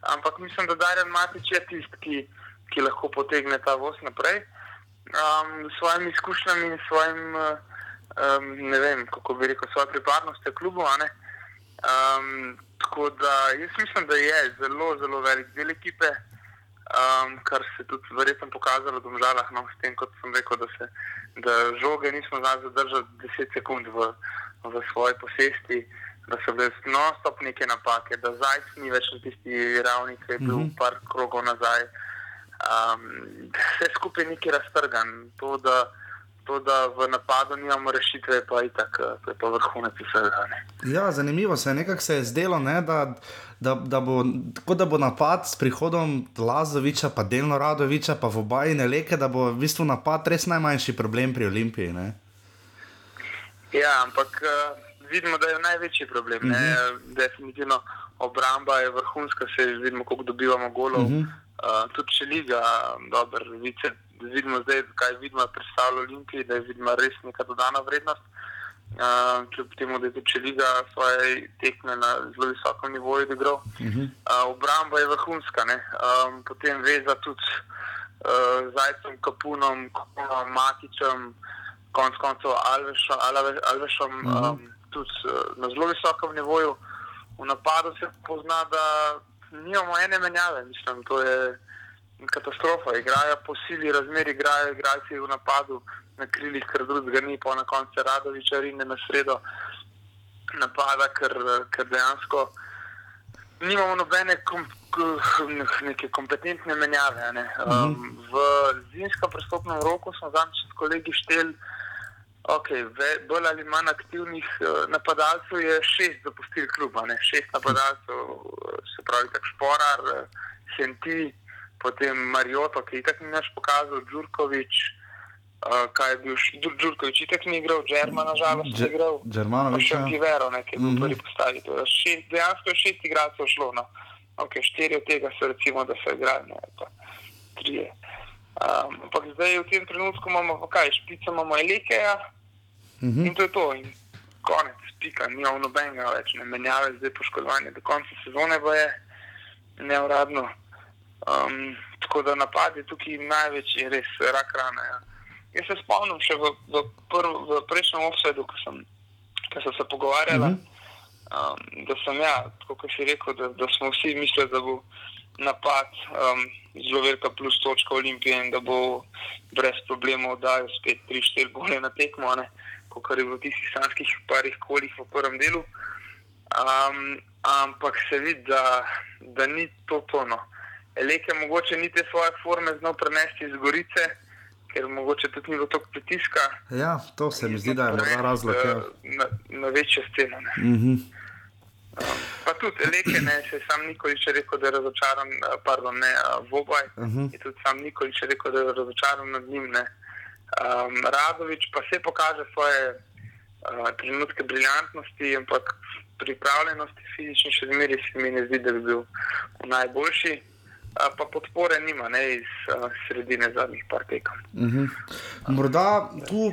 ampak mislim, da Darjan Matič je tisti, ki, ki lahko potegne ta voz naprej. Um, svojimi izkušnjami in svojim uh, um, ne vem, kako bi rekel, svoje pripadnosti klubu. Um, tako da jaz mislim, da je zelo, zelo velik del ekipe, um, kar se tudi verjetno pokazalo v državah, no, s tem, kot sem rekel, da, se, da žoge nismo znali zadržati 10 sekund v, v svoji posesti. Da so bile non-stop neke napake, da zdaj ni več na tisti ravni, ki je bil mm -hmm. par krogov nazaj. Um, vse skupaj je nekaj raztrgan. To, da, to, da v napadu nimamo rešitve, pa je tako, to je pa vrhunec vsega. Ja, zanimivo se je, nekako se je zdelo, ne, da, da, da, bo, da bo napad s prihodom Lazoviča, pa delno Radoviča, pa v obaji ne leke, da bo v bistvu napad res najmanjši problem pri Olimpiji. Ne. Ja, ampak uh, vidimo, da je največji problem. Uh -huh. Definitivno obramba je vrhunska, se vidimo, koliko dobivamo golov. Uh -huh. Uh, tudi če liga, dobro, vice vidimo zdaj, kaj vidimo, predstavlja Olimpiji, da je vidimo res neka dodana vrednost. Uh, kljub temu, da je tudi Liga svoje tekme na zelo visokem nivoju igral. Uh -huh. uh, obramba je vrhunska, um, potem veza tudi uh, z Zajcem, Kapunom, Kapunom Matičem. konec koncev Alvešom, Alvešom uh -huh. um, tudi na zelo visokem nivoju. V napadu se pozna, da nimamo ene menjave, mislim, to je katastrofa. Igrajo po sili, razmeri, igrajo igralci v napadu na krilih, ker drugega ni, pa na koncu Radoviča rine na sredo napada, ker, ker dejansko nimamo nobene kom, neke kompetentne menjave. Ne. Um, v zimskem prestopnem roku smo zadnjič s kolegi šteli. Okay, bolj ali manj aktivnih uh, napadalcev je šest zapustili kluba, ne? šest napadalcev, uh, se pravi, tako Šporar, uh, Senti, potem Marijoto, ki je tako ni naš pokazal, Đurkovič, uh, kaj je bil Đurkovič, itak ni igral, Džerman, nažalost, ni igral. Džerman, še ja. Givero, ki je bil mhm. prvi postavil. Dejansko je šest igralcev šlo, no? okay, štiri od tega so recimo, da so igrali, ne pa trije. Um, ampak zdaj v tem trenutku imamo, kaj, špico imamo Elikeja. -hmm. In to je to, in konec, pika, ni ono nobenega več, ne menjave, zdaj poškodovanje do konca sezone, pa je neuradno. Um, tako da napad je tukaj največji, res rak rana. Ja. Jaz se spomnim še v, v, prv, v prejšnjem offsetu, ko, ko sem se pogovarjala, mm -hmm. um, da sem ja, kot si rekel, da, da smo vsi mislili, da bo napad um, zelo velika plus točka Olimpije in da bo brez problemov dal spet 3-4 gole na tekmo. Ne kot je v tistih slanskih parih kolih v prvem delu. Um, ampak se vidi, da, da ni to tono. Eleke mogoče ni te svoje forme znal prenesti iz Gorice, ker mogoče tudi ni bilo toliko pritiska. Ja, to se mi zdi, da je morda razlog. Ja. Na, na večjo sceno. Mm -hmm. um, pa tudi Eleke, ne, se sam nikoli še rekel, da je razočaran, pardon, ne, Vobaj. Uh mhm. -huh. Je tudi sam nikoli še rekel, da je razočaran nad njim. Ne. Um, Radovič pa se pokaže svoje uh, trenutke briljantnosti, ampak pripravljenosti fizične še zmeraj se mi ne zdi, da bi bil najboljši. Uh, pa podpore nima ne, iz uh, sredine zadnjih par tekem. Uh mhm. -huh. Morda tu.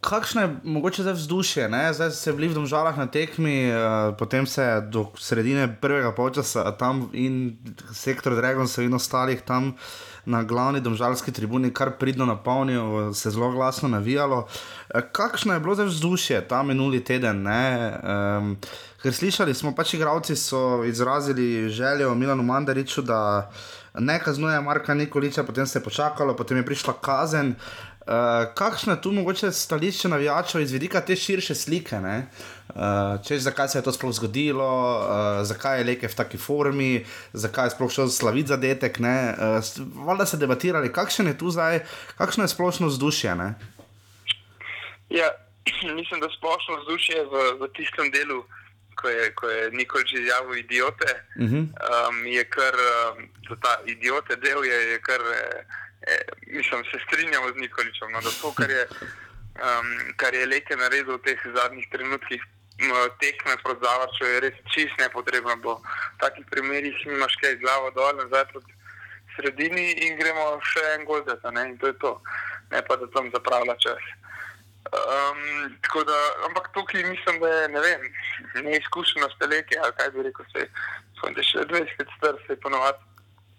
Kakšno je mogoče zdaj vzdušje? Ne? Zdaj se bili v državah na tekmi, uh, potem se do sredine prvega počasa tam in sektor Dragon, in ostalih tam uh, na glavni domžalski tribuni kar pridno napolnil, se zelo glasno navijalo. Eh, kakšno je bilo zdaj vzdušje ta minuli teden? Um, ker slišali smo, pač igravci so izrazili željo Milanu Mandariču, da ne kaznuje Marka Nikoliča, potem se je počakalo, potem je prišla kazen. Uh, kakšno je tu mogoče stališče navijačev iz vidika te širše slike? Uh, češ, zakaj se je to sploh zgodilo, uh, zakaj je Leke v taki formi, zakaj je sploh šel slaviti zadetek. Uh, Valjda se debatirali, kakšno je tu zdaj, kakšno je splošno vzdušje. Ne? Ja, mislim, da splošno vzdušje v, v tistem delu, ko je, ko je Nikolič izjavil idiote, uh -huh. um, je kar um, ta idiote del je, je kar. Eh, mislim, se strinjamo z Nikoličem. No, to, kar je, um, kar je Leke naredil v teh zadnjih trenutkih tekme proti Zavrču, je res čist nepotrebno. V takih primerih imaš kaj glavo dol, nazaj proti sredini in gremo še en gol za to. In to je to, ne pa da tam zapravlja čas. Um, da, ampak tukaj mislim, da je ne vem, neizkušenost teleke, ali kaj bi rekel, se je še 20 let star, se je ponovadi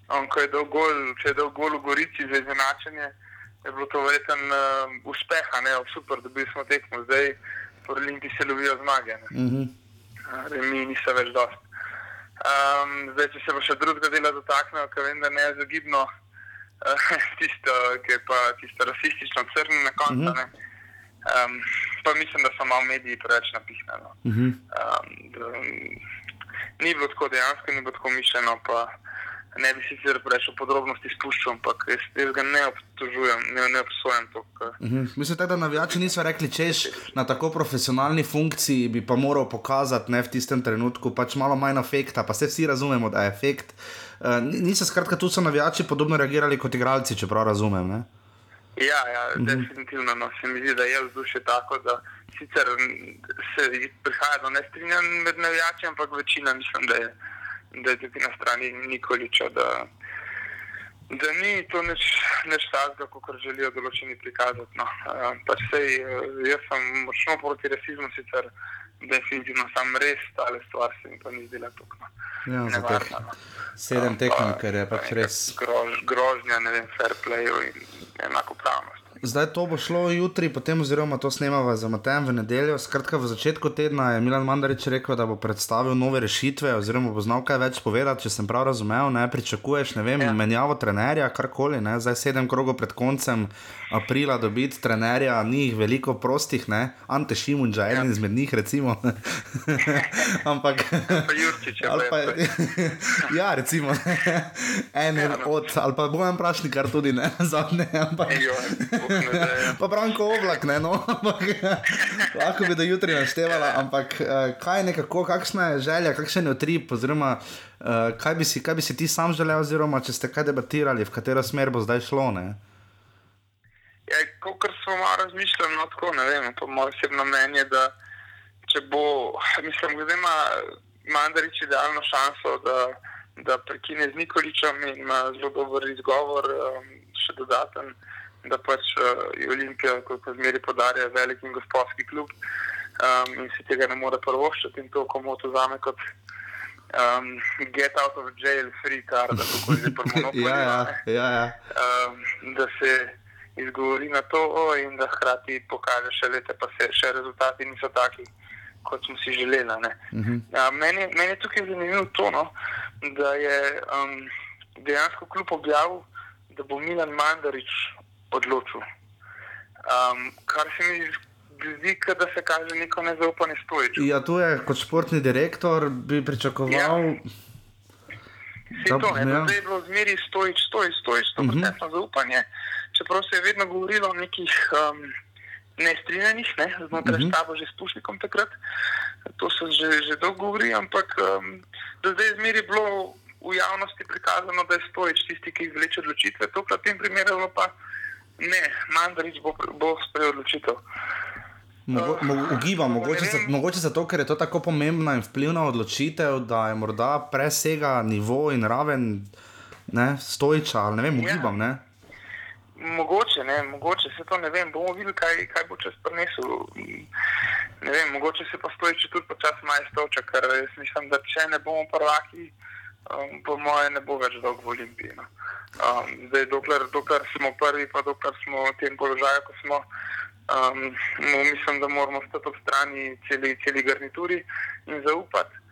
On, ko je dal gol, če je dal gol v Gorici za izenačenje, je bilo to verjeten uh, uspeh, ne, super, da bi smo tekmo, zdaj Olimpiji se lovijo zmage. Mm -hmm. Mi niso več dost. Um, zdaj, če se bo še drugega dela dotaknil, ker vem, da ne je zagibno uh, tisto, ki je pa tisto rasistično crno na koncu. Mm -hmm. um, pa mislim, da so malo mediji preveč napisali. No. Mm -hmm. um, ni bilo tako dejansko, ni bilo tako mišljeno. Pa, ne bi sicer preveč v podrobnosti spuščal, ampak jaz, jaz ga ne obtožujem, ne, ne obsojam to. Uh. -huh. Mislim, tak, da navijači niso rekli, češ na tako profesionalni funkciji bi pa moral pokazati ne, v tistem trenutku, pač malo manj efekta, pa se vsi razumemo, da je efekt. Uh, niso skratka tu so navijači podobno reagirali kot igralci, če prav razumem. Ne? Ja, ja uh mhm. -huh. definitivno. No. Se mi zdi, da je vzdušje tako, da sicer se prihaja do nestrinjanj med navijači, ampak večina mislim, da je da je tudi na strani Nikoliča, da, da ni to nič, nič takega, kot želijo določeni prikazati. No. Pač sej, jaz sem močno proti rasizmu, sicer definitivno sem res stale stvar, se mi pa ni zdela tukaj. No. Ja, no. Sedem tekmov, ker je pač res. Grož, grožnja, ne vem, fair play in enako pravnost. Zdaj to bo šlo jutri, potem oziroma to snemamo za Matem v nedeljo. Skratka, v začetku tedna je Milan Mandarič rekel, da bo predstavil nove rešitve, oziroma bo znal kaj več povedati, če sem prav razumel. Ne pričakuješ, ne vem, ja. menjavo trenerja, karkoli. Ne? Zdaj sedem krogov pred koncem aprila dobiti trenerja, ni jih veliko prostih, ne? Ante Šimunča, ja. eden izmed njih, recimo. Ampak. Pa, ja, recimo. En ja, no. od, ali pa bojem prašnik, kar tudi ne, zadnje. Ampak... pa Branko oblak, ne, no, ampak lahko bi do jutri naštevala, ampak uh, kaj nekako, kakšna je želja, kakšen je utrip, oziroma uh, kaj, bi si, kaj bi si ti sam želel, oziroma če ste kaj debatirali, v katero smer bo zdaj šlo, ne. Ja, kot smo malo razmišljali, no, tako ne vem, to moje osebno mnenje, da če bo, mislim, da ima Mandarič idealno šanso, da, da prekine z Nikoličem in ima zelo dober izgovor, um, še dodaten da pač uh, je Olimpija, kot zmeri podarja, velik in gospodski klub um, in si tega ne more prvoščiti in to komu to zame kot um, get out of jail free card, da tako že prvo ja, ja, ja, ja. um, da se izgovori na to in da hkrati pokaže še pa se še rezultati niso taki, kot smo si želeli. Uh -huh. uh, meni, meni je tukaj zanimivo to, no, da je um, dejansko kljub objavil, da bo Milan Mandarič odločil. Um, kar se mi zdi, da se kaže neko nezaupanje stojič. Ja, tu je kot športni direktor, bi pričakoval. Ja. Da, to, ne, ja. je bilo zmeri stojič, stojič, stojič, to je uh -huh. zaupanje. Čeprav se je vedno govorilo o nekih um, nestrinjenih, ne, znotraj uh -huh. štaba že s Pušnikom takrat, to se že, že dolgo govori, ampak um, do zdaj zmeri bilo v javnosti prikazano, da je stojič tisti, ki izvleče odločitve, tokrat v tem primeru pa. Ne, Mandarič bo, bo sprejel odločitev. Mogo, mo, ugibam, mogoče, za, mogoče zato, ker je to tako pomembna in vplivna odločitev, da je morda presega nivo in raven ne, stojča. Ne vem, ja. ugibam. Ne. Mogoče, ne, mogoče se to ne vem. Bomo videli, kaj, kaj bo čez prenesel. Ne vem, mogoče se pa stojči tudi počasi maj stoča, ker mislim, da če ne bomo prvaki um, po moje ne bo več dolgo v Olimpiji. No. Um, zdaj, dokler, dokler smo prvi, pa dokler smo v tem položaju, ko smo, um, mislim, da moramo stati ob strani celi, celi garnituri in zaupati.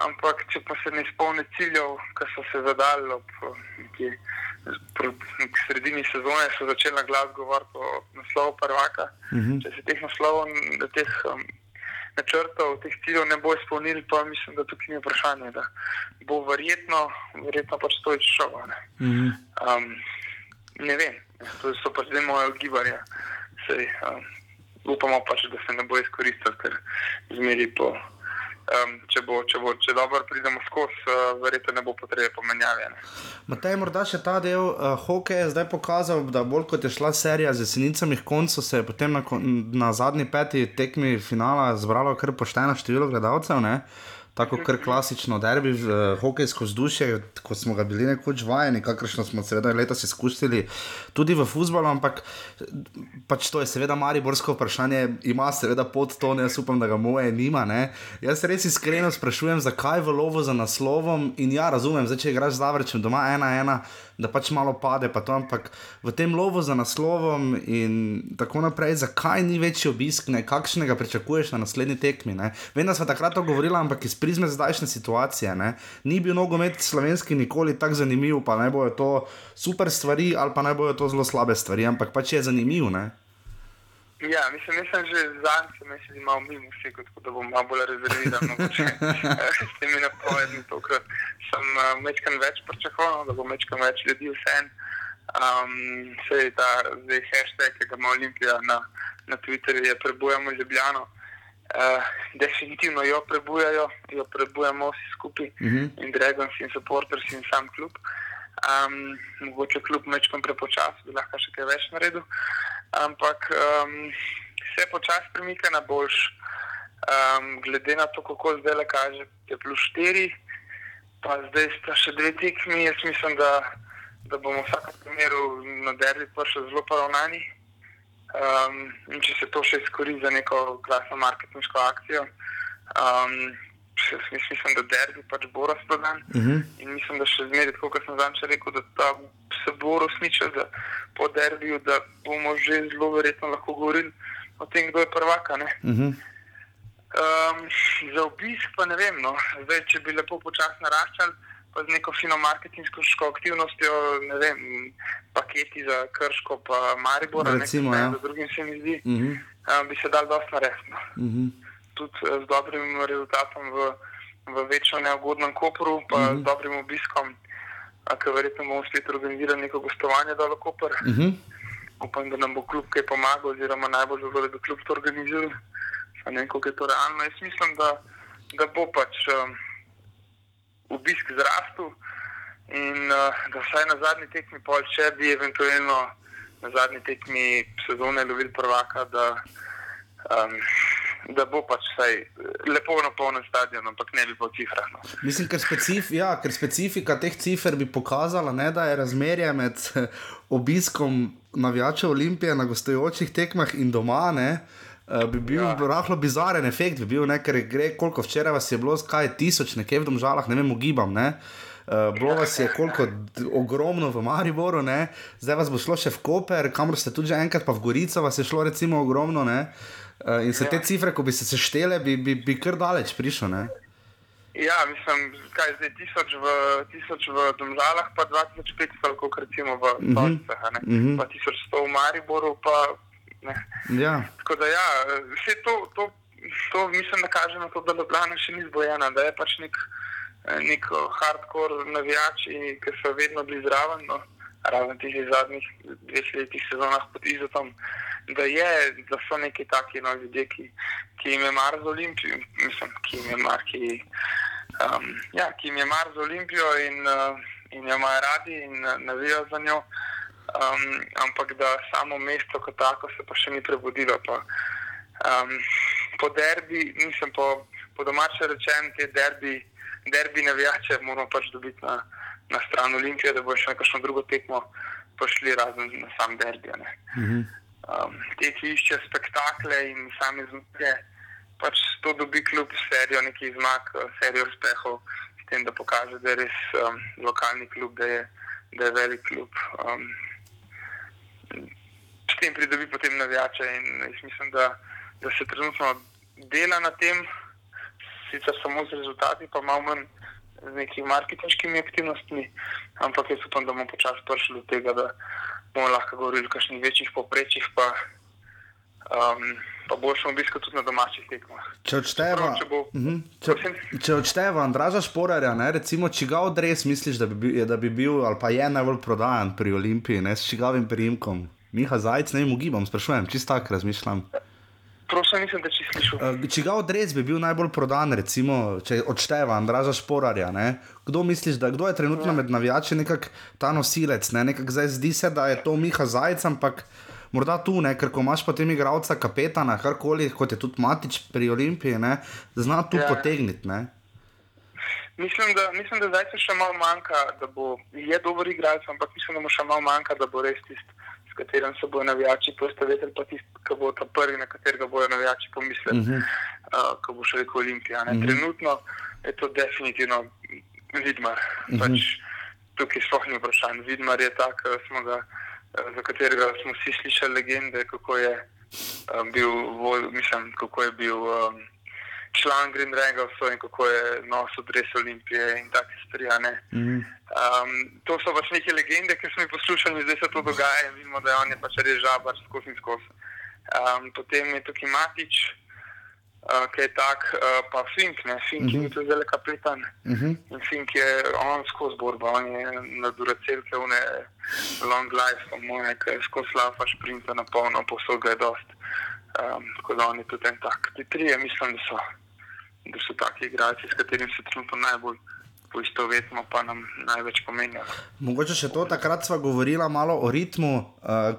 Ampak, če pa se ne izpolni ciljev, ki so se zadali ob neki sredini sezone, so začeli na glas govoriti o naslovu prvaka. Uh mhm. -huh. Če se teh naslovov, teh um, načrtov, teh ciljev ne bo izpolnili, pa mislim, da tukaj ni vprašanje, da bo verjetno, verjetno pač to izšlo. Ne. Mm -hmm. um, ne vem, to so pač zdaj moje odgibanja. Um, upamo pač, da se ne bo izkoristil, ker zmeri po um, če, bo, če, bo, če dobro pridemo skozi, uh, verjetno ne bo potrebe pomenjave. Matej, morda še ta del uh, hokeja je zdaj pokazal, da bolj kot je šla serija z jesenicami, koncu se je potem na, na zadnji peti tekmi finala zbralo kar pošteno število gledalcev. Ne? Tako kar klasično derbi, uh, hokejsko vzdušje, kot smo ga bili nekoč vajeni, kakršno smo seveda leta izkusili tudi v futbalu, ampak pač to je seveda mariborsko vprašanje, ima seveda pod to, ne jaz upam, da ga moje nima. Ne? Jaz res iskreno sprašujem, zakaj v lovu za naslovom in ja, razumem, zdaj če igraš z Zavrčem doma ena ena da pač malo pade, pa to, ampak v tem lovu za naslovom in tako naprej, zakaj ni večji obisk, ne? kakšnega pričakuješ na naslednji tekmi. Ne? Vem, da smo takrat to govorili, ampak iz prizme zdajšnje situacije. Ne? Ni bil nogomet slovenski nikoli tako zanimiv, pa naj bojo to super stvari ali pa naj bojo to zelo slabe stvari, ampak pač je zanimiv. Ne? Ja, mislim, da sem že zadnjič, mislim, da imam mimo vse, tako da bom malo bolj rezerviran. S temi napovedmi, tokrat sem uh, večkrat več pričakoval, da bo večkrat več ljudi vse. Um, se je ta zdaj hashtag, ki ga ima Olimpija na, na Twitterju, je prebujamo Ljubljano. Uh, definitivno jo prebujajo, jo prebujamo vsi skupaj, uh mhm. -huh. in Dragons, in supporters, in sam klub. Um, mogoče kljub mečkom prepočasno, bi lahko še kaj več naredil ampak um, se počasi premika na boljš. Um, glede na to, kako zdaj le kaže, je plus 4, pa zdaj sta še dve tekmi. Jaz mislim, da, da bomo v vsakem primeru na derbi prišli zelo poravnani. Um, in če se to še izkoristi za neko glasno marketinško akcijo. Um, mislim, da derbi pač bo razprodan. Uh Mhm. -huh. In mislim, da še zmeraj, kot sem zadnjič rekel, da ta se bo resničil, da po derbiju, da bomo že zelo verjetno lahko govorili o tem, kdo je prvaka. ne. Mhm. Um, za obisk pa ne vem, no. Zdaj, če bi lepo počasi naraščali, pa z neko fino marketingsko aktivnostjo, ne vem, paketi za Krško, pa Maribor, Recimo, ja. za drugim se mi zdi, Mhm. um, bi se dal dosta narediti. No. Mhm. Tudi eh, z dobrim rezultatom v, v večjo neugodnem Kopru, pa mm -hmm. z dobrim obiskom, ki verjetno bomo spet organizirali neko gostovanje dol v Koper. Mhm. Upam, da nam bo klub kaj pomagal, oziroma najbolj zato, da bi klub to organiziral. Ne vem, kako je to realno. Jaz mislim, da, da bo pač um, obisk zrastel in uh, da vsaj na zadnji tekmi, pol, če bi eventualno na zadnji tekmi sezone lovili prvaka, da, um, da bo pač vsaj lepo na polnem stadionu, ampak ne bi po cifrah. No. Mislim, ker, specif, ja, ker specifika teh cifer bi pokazala, ne, da je razmerje med eh, obiskom navijačev Olimpije na gostujočih tekmah in doma. Ne, eh, Bi bil ja. Rahlo bizaren efekt, bi bil nekaj, gre, koliko včeraj vas je bilo, skaj tisoč, nekje v domžalah, ne vem, ugibam. Ne? Uh, bilo vas je koliko ogromno v Mariboru, ne? zdaj vas bo šlo še v Koper, kamor ste tudi že enkrat, pa v Gorico vas je šlo recimo ogromno. Ne? Uh, in se te Ja. cifre, ko bi se seštele, bi, bi, bi kar daleč prišel. Ne? Ja, mislim, kaj zdaj tisoč v, tisoč v Domžalah, pa 2500, kot recimo v Mhm. Stolcah, Mhm. mm -hmm. pa 1100 v Mariboru. Pa, ne. Ja. Tako da ja, vse to, to, to mislim, da kaže na to, da Ljubljana še ni zbojena, da je pač nek, nek hardcore navijači, ki so vedno bili zraven. No. Razen tih zadnjih dveh letih sezonah pod Izotom, da, je, da so neki taki no, ljudje, ki, ki jim je mar za Olimpijo, mislim, ki jim je mar, ki, um, ja, ki jim je mar za Olimpijo in, uh, in jo imajo radi in uh, navijajo za njo. Um, ampak da samo mesto kot tako se pa še ni prebudilo. Pa, um, po derbi, nisem po, po domače rečen, te derbi, derbi navijače moramo pač dobiti na, na stran Olimpije, da bo še na kakšno drugo tekmo prišli razen na sam derbi. ne. Um, te, ki iščejo spektakle in same zmage, pač to dobi kljub serijo nekih zmag, eh, serijo uspehov, s tem, da pokaže, da je res um, lokalni klub, da je, da je velik klub. Um, s tem pridobi potem navijače in jaz mislim, da, da se trenutno dela na tem, sicer samo z rezultati, pa malo manj z nekimi marketinškimi aktivnostmi, ampak jaz upam, da bomo počasi prišli do tega, da bomo lahko govorili o kakšnih večjih poprečjih, pa, um, pa boljšem obisku tudi na domačih tekmah. Če odšteva, če bo- Mhm. če, Prosim? če odšteva Andraža Šporarja, ne, recimo, čigav odres misliš, da bi, bil, je, da bi bil ali pa je najbolj prodajan pri Olimpiji, ne, s čigavim priimkom? Miha Zajec, ne vem, ugibam, sprašujem, čisto tako razmišljam. Prosim, nisem te čisto slišal. Uh, čigav odres bi bil najbolj prodan, recimo, če odšteva Andraža Šporarja? Ne? Kdo misliš, da kdo je trenutno med navijači nekak ta nosilec? Ne? Nekak zdaj zdi se, da je to Miha Zajec, ampak morda tu, ne? ker ko imaš potem igralca, kapetana, karkoli, kot je tudi Matič pri Olimpiji, ne? zna tu Ja. potegniti. Ne? Mislim, da, mislim, da zdaj se še malo manjka, da bo, je dober igralec, ampak mislim, da mu še malo manjka, da bo res tisti, s katerim se bodo navijači postavili, pa tisti, ki bo ta prvi, na katerega bodo navijači pomislili, uh -huh. uh, ko bo še rekel Olimpija. Uh -huh. Trenutno je to definitivno Vidmar. Uh -huh. pač, tukaj sploh ni vprašanj. Vidmar je tak, smo ga, za katerega smo vsi slišali legende, kako je eh, bil, vol, mislim, kako je bil. Um, član Green Rangovsa in kako je nosil dres Olimpije in take stvari. a ne. Mhm. Um, to so pač neke legende, ki smo jih poslušali, zdaj se to dogaja in vidimo, da je on je pač res žabar skozi in skozi. Um, potem je tukaj Matič, uh, ki je tak, uh, pa Fink, ne, Fink uh -huh. je tudi zelo kapetan. Uh -huh. In Fink je on skozi borbo, on je na duracelke, one long life, po moje, ki je skozi lava šprinta na polno, posod ga je dost. Um, tako da on je tudi en tak. Ti trije mislim, da so, da so taki igralci, s katerimi se trenutno najbolj poistovetimo, pa nam največ pomenijo. Mogoče še to, takrat smo govorili malo o ritmu, uh,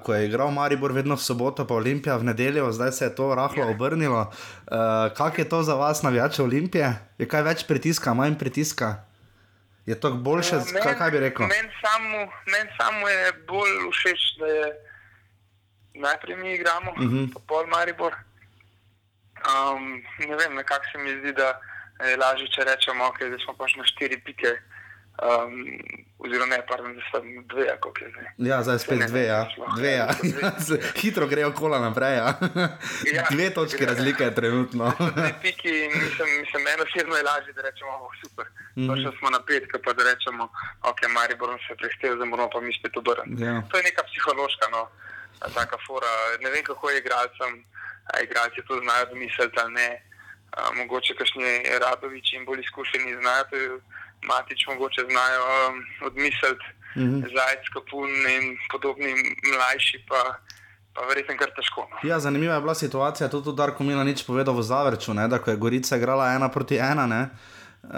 ko je igral Maribor vedno v soboto, pa Olimpija v nedeljo, zdaj se je to rahlo obrnilo. Uh, Kako je to za vas, navijače Olimpije? Je kaj več pritiska, manj pritiska? Je to boljše, Ja, kaj, kaj bi rekel? Meni samo, men samo je bolj všeč, da je najprej mi igramo, uh Mhm. -huh. pa pol Maribor. Um, ne vem, nekako se mi zdi, da, je lažje, če rečemo, okay, da smo pač na štiri pike. Um, oziroma, ne, pardon, da so dve, kako je zdaj. Ja, zdaj spet Ne, ne, dve, ja. dve ja. dve. Hitro grejo kola naprej. Ja. Ja. Dve točke razlike je trenutno. Dve piki in mislim, mislim meni osebno je lažje, da rečemo, oh, super. Mm. -hmm. Šli smo na pet, pa da rečemo, ok, Maribor se prehtel, zdaj moramo pa mi spet obrniti. Ja. To je neka psihološka, no, taka fora. Ne vem, kako je igralcem, a igralci to znajo domisliti ali ne. A, mogoče kakšni Radovič in bolj izkušeni znajo, to je Matič mogoče znajo um, odmisliti, Mhm. Zajec, Kapun in podobni mlajši pa, pa verjetno kar težko. No. Ja, zanimiva je bila situacija, tudi tudi Darko Mila nič povedal v Zavrču, ne, da ko je Gorica igrala ena proti ena. Ne, Uh,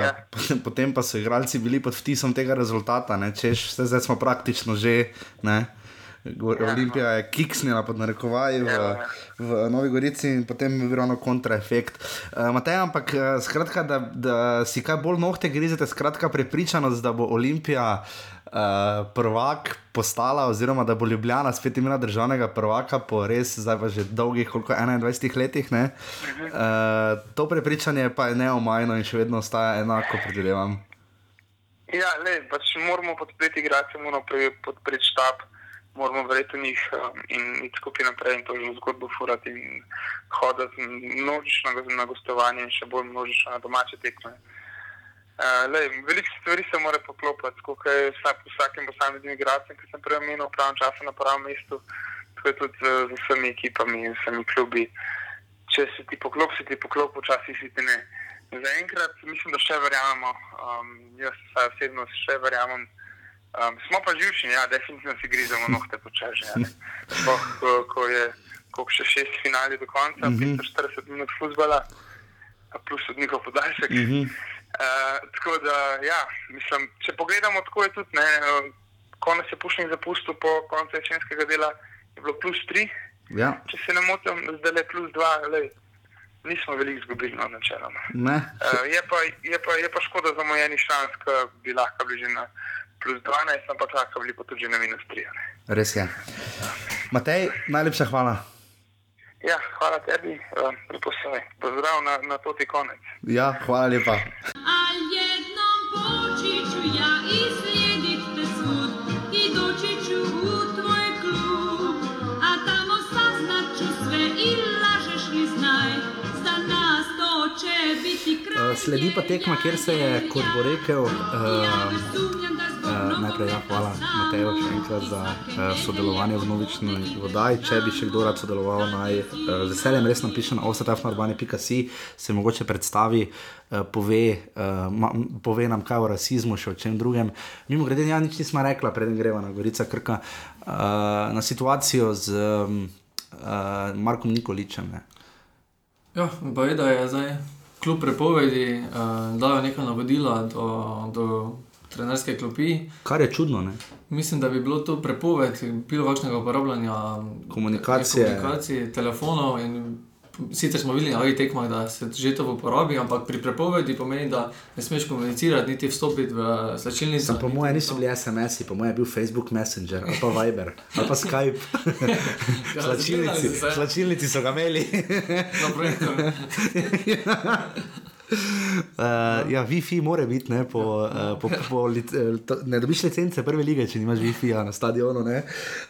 Ja. potem, potem pa so igralci bili pod vtisom tega rezultata, ne, češ, zdaj smo praktično že. Ne, Go- Ja. Olimpija je kiksnila pod narekovaji v, Ja. v Novi Gorici in potem je bil ravno kontraefekt. Uh, Matej, ampak eh, skratka, da, da si kaj bolj nohte grizete, skratka, prepričanost, da bo Olimpija uh, prvak postala, oziroma da bo Ljubljana spet imela državnega prvaka po res zdaj pa že dolgih, koliko 21 letih. Ne? Uh, to prepričanje pa je neomajno in še vedno ostaja enako, predvidevam. Ja, le, pač moramo podpreti igralce, moramo pre- podpreti štab, moramo verjeti v njih um, in iti skupaj naprej in to že zgodbo furati in hoditi množično na go- na gostovanje in še bolj množično na domače tekme. Uh, lej, veliko stvari se mora poklopiti, kot je vsak, vsakim posameznim igralcem, ki sem prej omenil, pravem času na pravem mestu, tako je tudi z, z vsemi ekipami in vsemi klubi. Če se ti poklop, se ti poklop, včasih si ti ne. Zaenkrat mislim, da še verjamemo, um, jaz osebno še verjamem. Um, smo pa živčni, ja, definitivno si grizemo nohte počasi. Ja. Sploh, ko, ko je koliko še šest finali do konca, mm -hmm. 45 minut futbola, a plus od njihov podaljšek. Mm -hmm. uh, tako da, ja, mislim, če pogledamo, tako je tudi, ne, konec je pušnik zapustil po koncu jesenskega dela, je bilo plus 3, Ja, če se ne motim, zdaj le plus 2, lej, nismo veliko izgubili no, načeloma. Uh, je, pa, je, pa, je pa škoda za mojeni šans, ki bi lahko bili že na plus 12, ampak lahko bili pa tudi na minus 3. Ne? Res je. Matej, najlepša hvala. Ja, hvala tebi, uh, lepo se mi. Pozdrav na, na toti konec. Ja, hvala lepa. Sledi pa tekma, kjer se je, kot bo rekel, uh, Uh, najprej ja, hvala Mateju še enkrat za uh, sodelovanje v novični vodaji. Če bi še kdo rad sodeloval, naj uh, z veseljem res napiše na offsetafnarbani.si, se mogoče predstavi, uh, pove, uh, ma, pove nam kaj o rasizmu, še o čem drugem. Mimo grede, ja, nič nismo rekla, preden greva na Gorica Krka, uh, na situacijo z um, uh, Markom Nikoličem. Ne. Ja, boj, da je zdaj kljub prepovedi uh, dal neka navodila do, do trenerske klopi. Kar je čudno, ne? Mislim, da bi bilo to prepoved bilo kakšnega uporabljanja Komunikacije. komunikacij, telefonov. in Sicer smo videli na ovih tekmah, da se že to uporabi, ampak pri prepovedi pomeni, da ne smeš komunicirati, niti vstopiti v slačilnico. Po mojem niso bili SMS-i, po mojem je bil Facebook Messenger ali pa Viber ali pa Skype. Ja, Slačilnici, slačilnici so ga imeli. Uh, ja, Wi-Fi mora biti, ne, po, uh, po, po, lic- eh, to, ne dobiš licence prve lige, če nimaš Wi-Fi na stadionu. ne.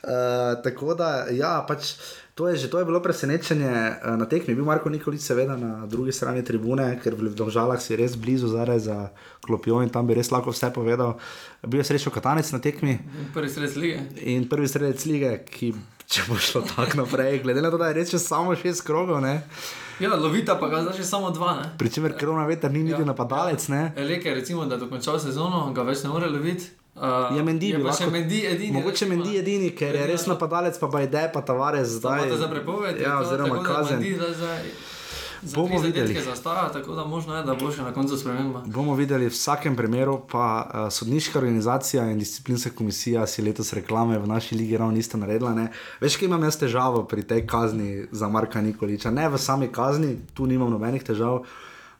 Uh, tako da, ja, pač. To je, že, to je bilo presenečenje eh, na tekmi. Bil Marko Nikolič, seveda na drugi strani tribune, ker v Domžalah si res blizu zdaj za klopijo in tam bi res lahko vse povedal. Bil je srečo Katanec na tekmi Prvi sred lige. in prvi strelec lige, ki če bo šlo tako naprej, glede na to, da je res še samo šest krogov, ne, Ja, lovita pa ga zdaj še samo dva. Ne? pri čemer korona veter ni niti Ja. napadalec. Ne. Eleke, recimo, da je dokončal sezono, ga več ne more loviti. Uh, Ja, Mendi je bi lahko- Mendi edini. Mogoče. Mendi edini, ker je res napadalec, pa Bajde, pa Tavares zdaj. Zdaj, za prepoved. je Ja, to, oziroma kazen. Bomo videli. Zastaja, tako da možno je, da bo še na koncu sprememba. Bomo videli, v vsakem primeru pa uh, sodniška organizacija in disciplinska komisija si letos reklame v naši ligi ravno nista naredila. Ne? Veš, kaj imam jaz težavo pri tej kazni za Marka Nikoliča? Ne v sami kazni, tu nimam nobenih težav,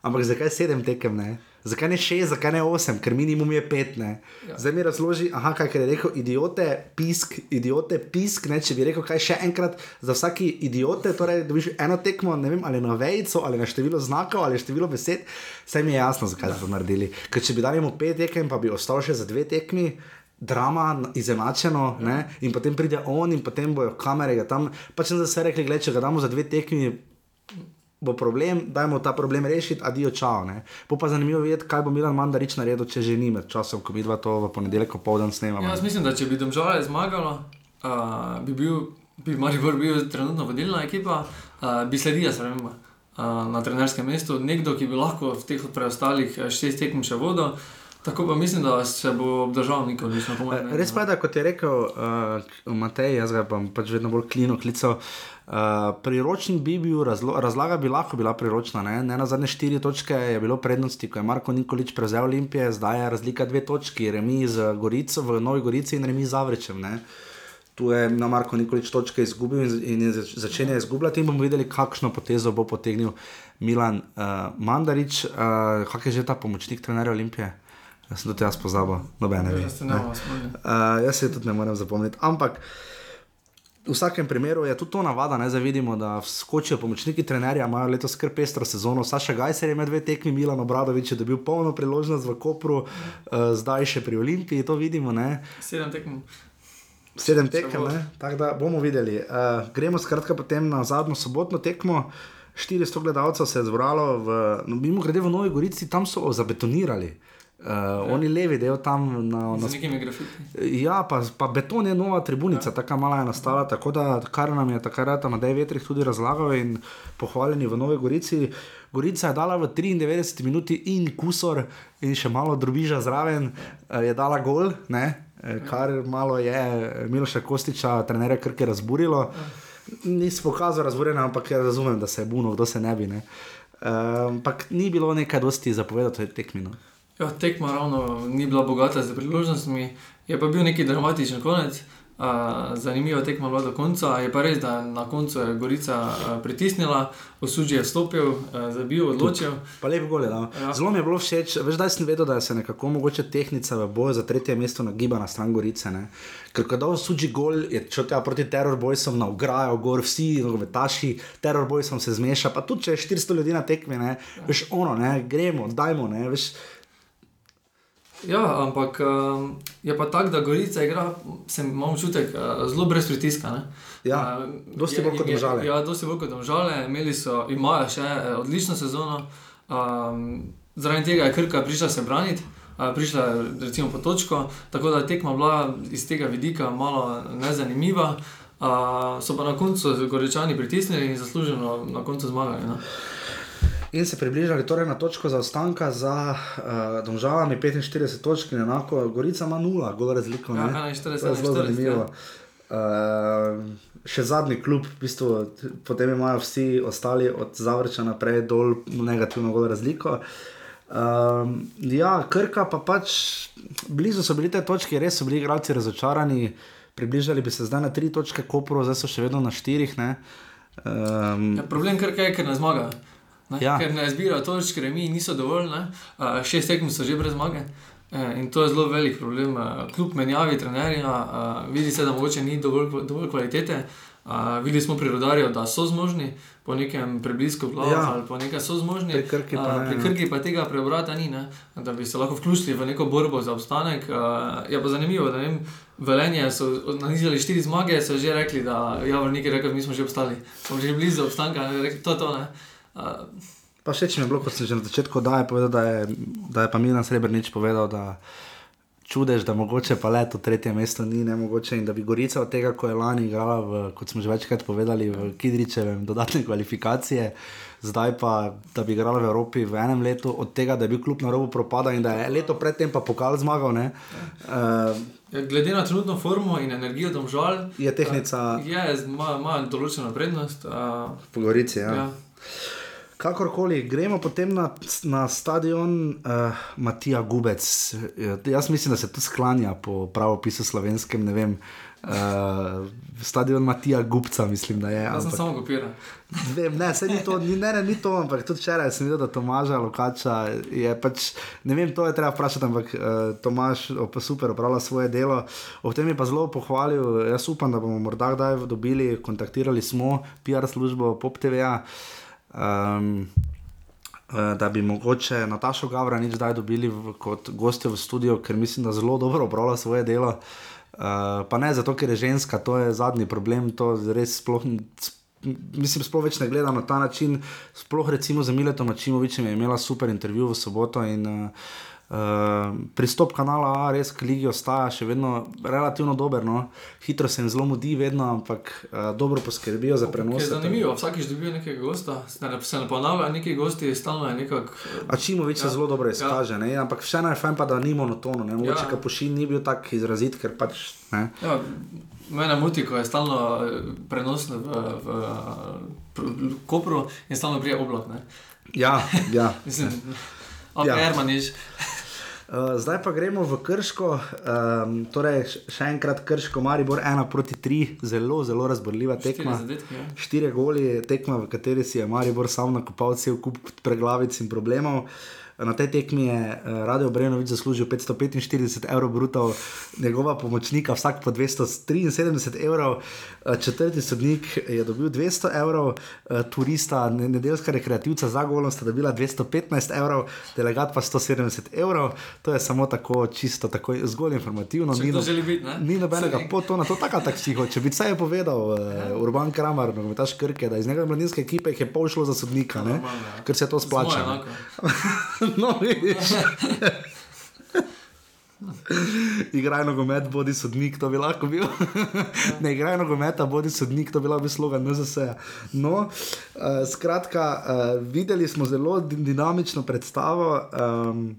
ampak zakaj sedem tekem? Ne? Zakaj ne šest, zakaj ne osem, ker minimum je pet. Ne? Ja. Zdaj mi razloži, aha, kaj je rekel, idiote, pisk, idiote, pisk. Ne? Če bi rekel, kaj še enkrat za vsaki idiote, torej dobiš eno tekmo, ne vem, ali na vejico, ali na število znakov, ali število besed, vse mi je jasno, zakaj so to naredili. Ker če bi dali mu pet tekem, pa bi ostal še za dve tekmi. Drama, izenačeno, ja. in potem pride on, in potem bojo kamere tam. Pa če sem se rekli, gled, če ga damo za dve tekmi, bo problem, dajmo ta problem rešiti, adijo čao. Ne. Bo pa zanimivo videti, kaj bo Milan Mandarič naredil, če že ni med časom, ko mi dva to v ponedeljek popoldan snemamo. Ja, jaz mislim, da če bi Domžale zmagalo, uh, bi bil, bi Maribor bil trenutno vodilna ekipa, uh, bi sledila sprememba uh, na trenerskem mestu, nekdo, ki bi lahko v teh preostalih eh, šest tekem še vodil. Tako pa mislim, da se bo obdržal Nikolič na pomoč. Res pa je, da kot je rekel uh, Matej, jaz ga bom pač vedno bolj klino klical. Uh, priročen bi bil, razlo, razlaga bi lahko bila priročna. Ne, ne na zadnje štiri točke je bilo prednosti, ko je Marko Nikolič prevzel Olimpije, zdaj je razlika dve točki, remi z Gorico v Novi Gorici in remi z Zavrečem. Ne. Tu je na Marko Nikolič točke izgubil in, začenja izgubljati. In bomo videli, kakšno potezo bo potegnil Milan uh, Mandarič, uh, kak je že ta pomočnik trenerja Olimpije. Jaz sem tudi jaz pozabil, nobene. Jaz se ne morem spomniti. Uh, jaz se tudi ne morem zapomniti. Ampak v vsakem primeru je tudi to navada, ne, da vidimo, da skočijo pomočniki trenerja, imajo letos kar pestro sezono. Saša Gajser je med dve tekmi, Milan Obradovič je dobil polno priložnost v Kopru, uh, zdaj še pri Olimpiji, to vidimo. Ne. Sedem tekem. Sedem tekem, tako da bomo videli. Uh, gremo skratka potem na zadnjo sobotno tekmo. 400 gledalcev se je zbralo, v, no, mimo grede v Novi Gorici, tam so zabetonirali. Uh, ja. Oni levi del tam na, na Z nekimi grafiti. Ja, pa, pa beton je nova tribunica, ja. tako mala je nastala. Tako da, kar nam je takrat Amadej Vetrih tudi razlagal in pohvaljeni v Novi Gorici. Gorica je dala v 93 minuti in kusor, in še malo drobiža zraven, eh, je dala gol, ne? Eh, kar malo je Miloša Kostiča, trenerja Krke, razburilo. Nisem pokazal razburjenja, ampak jaz razumem, da se je buno, kdo se ne bi. Ne? Uh, ampak ni bilo nekaj dosti zapovedati o tej tekmi. No. Ja, tekma ravno ni bila bogata z priložnostmi, je pa bil neki dramatičen konec. Uh, zanimiva tekma bila do konca. Je pa res, da na koncu je Gorica uh, pritisnila, osuđi je vstopil, uh, zabil, odločil. Pa lep gol je dal. Ja. Ja. Zelo mi je bilo všeč, veš, da sem vedel, da se nekako mogoče tehnica v boju za tretje mesto nagiba na stran Gorice. Ne? Ker ko je dal suči gol, je šel tja proti terorbojcem na ograjo, gor vsi nogometaši, terorbojcem se zmeša, pa tudi če je 400 ljudi na tekmi, ne? veš, ono, ne? gremo, dajmo, ne? veš. Ja, ampak um, je pa tako, da Gorica igra, sem imel občutek, uh, zelo brez pritiska. Ne? Ja, Uh, dosti bolj kot Domžale. Ja, dosti bolj kot domžale, imeli so, imajo še eh, odlično sezono. Um, zaradi tega je Krka prišla se braniti. uh, Prišla je recimo po točko, tako da tekma bila iz tega vidika malo nezanimiva. Uh, so pa na koncu Goričani pritisnili in zasluženo na koncu zmagali. No? In se približali torej na točko zaostanka za uh, Domžalami, 45 točk in enako, Gorica ima nula, gol razliko. Ja, ne? 41, To je zelo 41, zanimivo. ja. Uh, še zadnji klub, v bistvu, potem imajo vsi ostali od Zavrča naprej dol negativno gol razliko. Um, ja, Krka pa pač, blizu so bili te točke, res so bili igralci razočarani, približali bi se zdaj na tri točke, Kopro, zdaj so še vedno na štirih. ne. Um, Ja, problem kar je, ker ne zmagajo. Ne? Ja. Ker ne zbirajo točk, ker mi niso dovolj. ne. Uh, šest tekem so že brez zmage. Eh, In to je zelo velik problem. Eh, Kljub menjavi trenerja, uh, vidi se, da mogoče ni dovolj, dovolj kvalitete. Uh, videli smo pri rodarju, da so zmožni po nekem preblisku glav Ja. ali po nekaj so zmožni. Pri Krki pa ne, pri no. Krki pa tega preobrata ni, ne? da bi se lahko vključili v neko borbo za obstanek. Uh, je pa zanimivo, da vem, Velenje so nanizali štiri zmage, so že rekli, da ja, vrniki rekli, mi smo že obstali, smo že blizu obstanka, rekli, to je to. Ne? Uh, Pa všeč mi je bilo, kot sem že na začetku daje povedal, da je, da je pa Milan Srebrenic povedal, da čudež, da mogoče pa le to tretje mesto ni nemogoče in da bi Gorica od tega, ko je lani igrala, v, kot smo že večkrat povedali, v Kidričevem dodatne kvalifikacije, zdaj pa, da bi igrala v Evropi v enem letu, od tega, da je bil klub na robu propada in da je leto predtem pa pokal zmagal, ne, uh, glede na trenutno formo in energijo domžal, je tehnica uh, je, ima, ima določeno prednost. Uh, po Gorici. Ja. ja. Kakorkoli, gremo potem na, na stadion uh, Matija Gubec. Eh, Jaz mislim, da se tu sklanja po pravopisu slovenskem. Ne vem, Uh, stadion Matija Gupca, mislim, da je. Jaz sem ampak- samo kopiral. Vem, ne, se ni to, ni, ne, ne, ni to, ampak tudi včeraj sem videl, da Tomaža Lokača je pač, ne vem, to je treba vprašati, ampak uh, Tomaž pa super opravlja svoje delo. Ob tem je pa zelo pohvalil, jaz upam, da bomo morda kdaj dobili, kontaktirali smo PR službo Pop TV-ja. Um, Da bi mogoče Natašo Gavra nič zdaj dobili kot gostjo v studio, ker mislim, da zelo dobro opravlja svoje delo. Uh, pa ne zato, ker je ženska, to je zadnji problem, to res sploh. n- s- Mislim, sploh več ne gledam na ta način. Sploh recimo za Miletom Mačimovičem je imela super intervju v soboto in uh, uh, pristop kanala A res k ligi ostaja še vedno relativno dober. No. Hitro se jim zelo mudi, vedno, ampak uh, dobro poskrbijo za Je prenos. zanimivo, vsakič dobijo nekega gosta, se ne, se ne ponavlja, neki gosti stalno je nekako. A Čimovič se Ja. zelo dobro izkaže, ja. ampak vseeno je fajn, pa, da ni monotono. Ne? Mogoče Ja. ja. Kapušin ni bil tako izrazit, ker pač. Ne? Ja, mene moti, ko je stalno eh, prenos v, v, v Kopru in stalno prije oblak. Ne? Ja, ja. Mislim, Ja. ja. Ermaniš. Uh, zdaj pa gremo v Krško, um, torej še enkrat Krško, Maribor 1 proti 3, zelo, zelo razborljiva tekma. zadetki, ja. Štiri goli, tekma, v kateri si je Maribor sam nakopal cel kup preglavic in problemov. Na tej tekmi je uh, Radio Brenovič zaslužil 545 evrov bruto, njegova pomočnika vsak po 273 evrov, uh, četrti sodnik je dobil 200 evrov, uh, turista, ne- nedeljska rekreativca za golom sta dobila 215 evrov, delegat pa 170 evrov. To je samo tako čisto, tako zgolj informativno. Če ni no- biti, ne? Ni nobenega Saj- potona, to tako tak psiho. Če bi vsaj je povedal uh, Urban Kramar, nogometaš Krke, da iz njegove mladinske ekipe je pol šlo za sodnika, ne? Ja. ker se to Smo splača. ne. no, vidiš. Igraj nogomet, bodi sodnik, to bi lahko bil. ne igraj nogometa, bodi sodnik, to bi lahko bil slogan NZS. -ja. No, uh, skratka, uh, videli smo zelo di- dinamično predstavo. Um,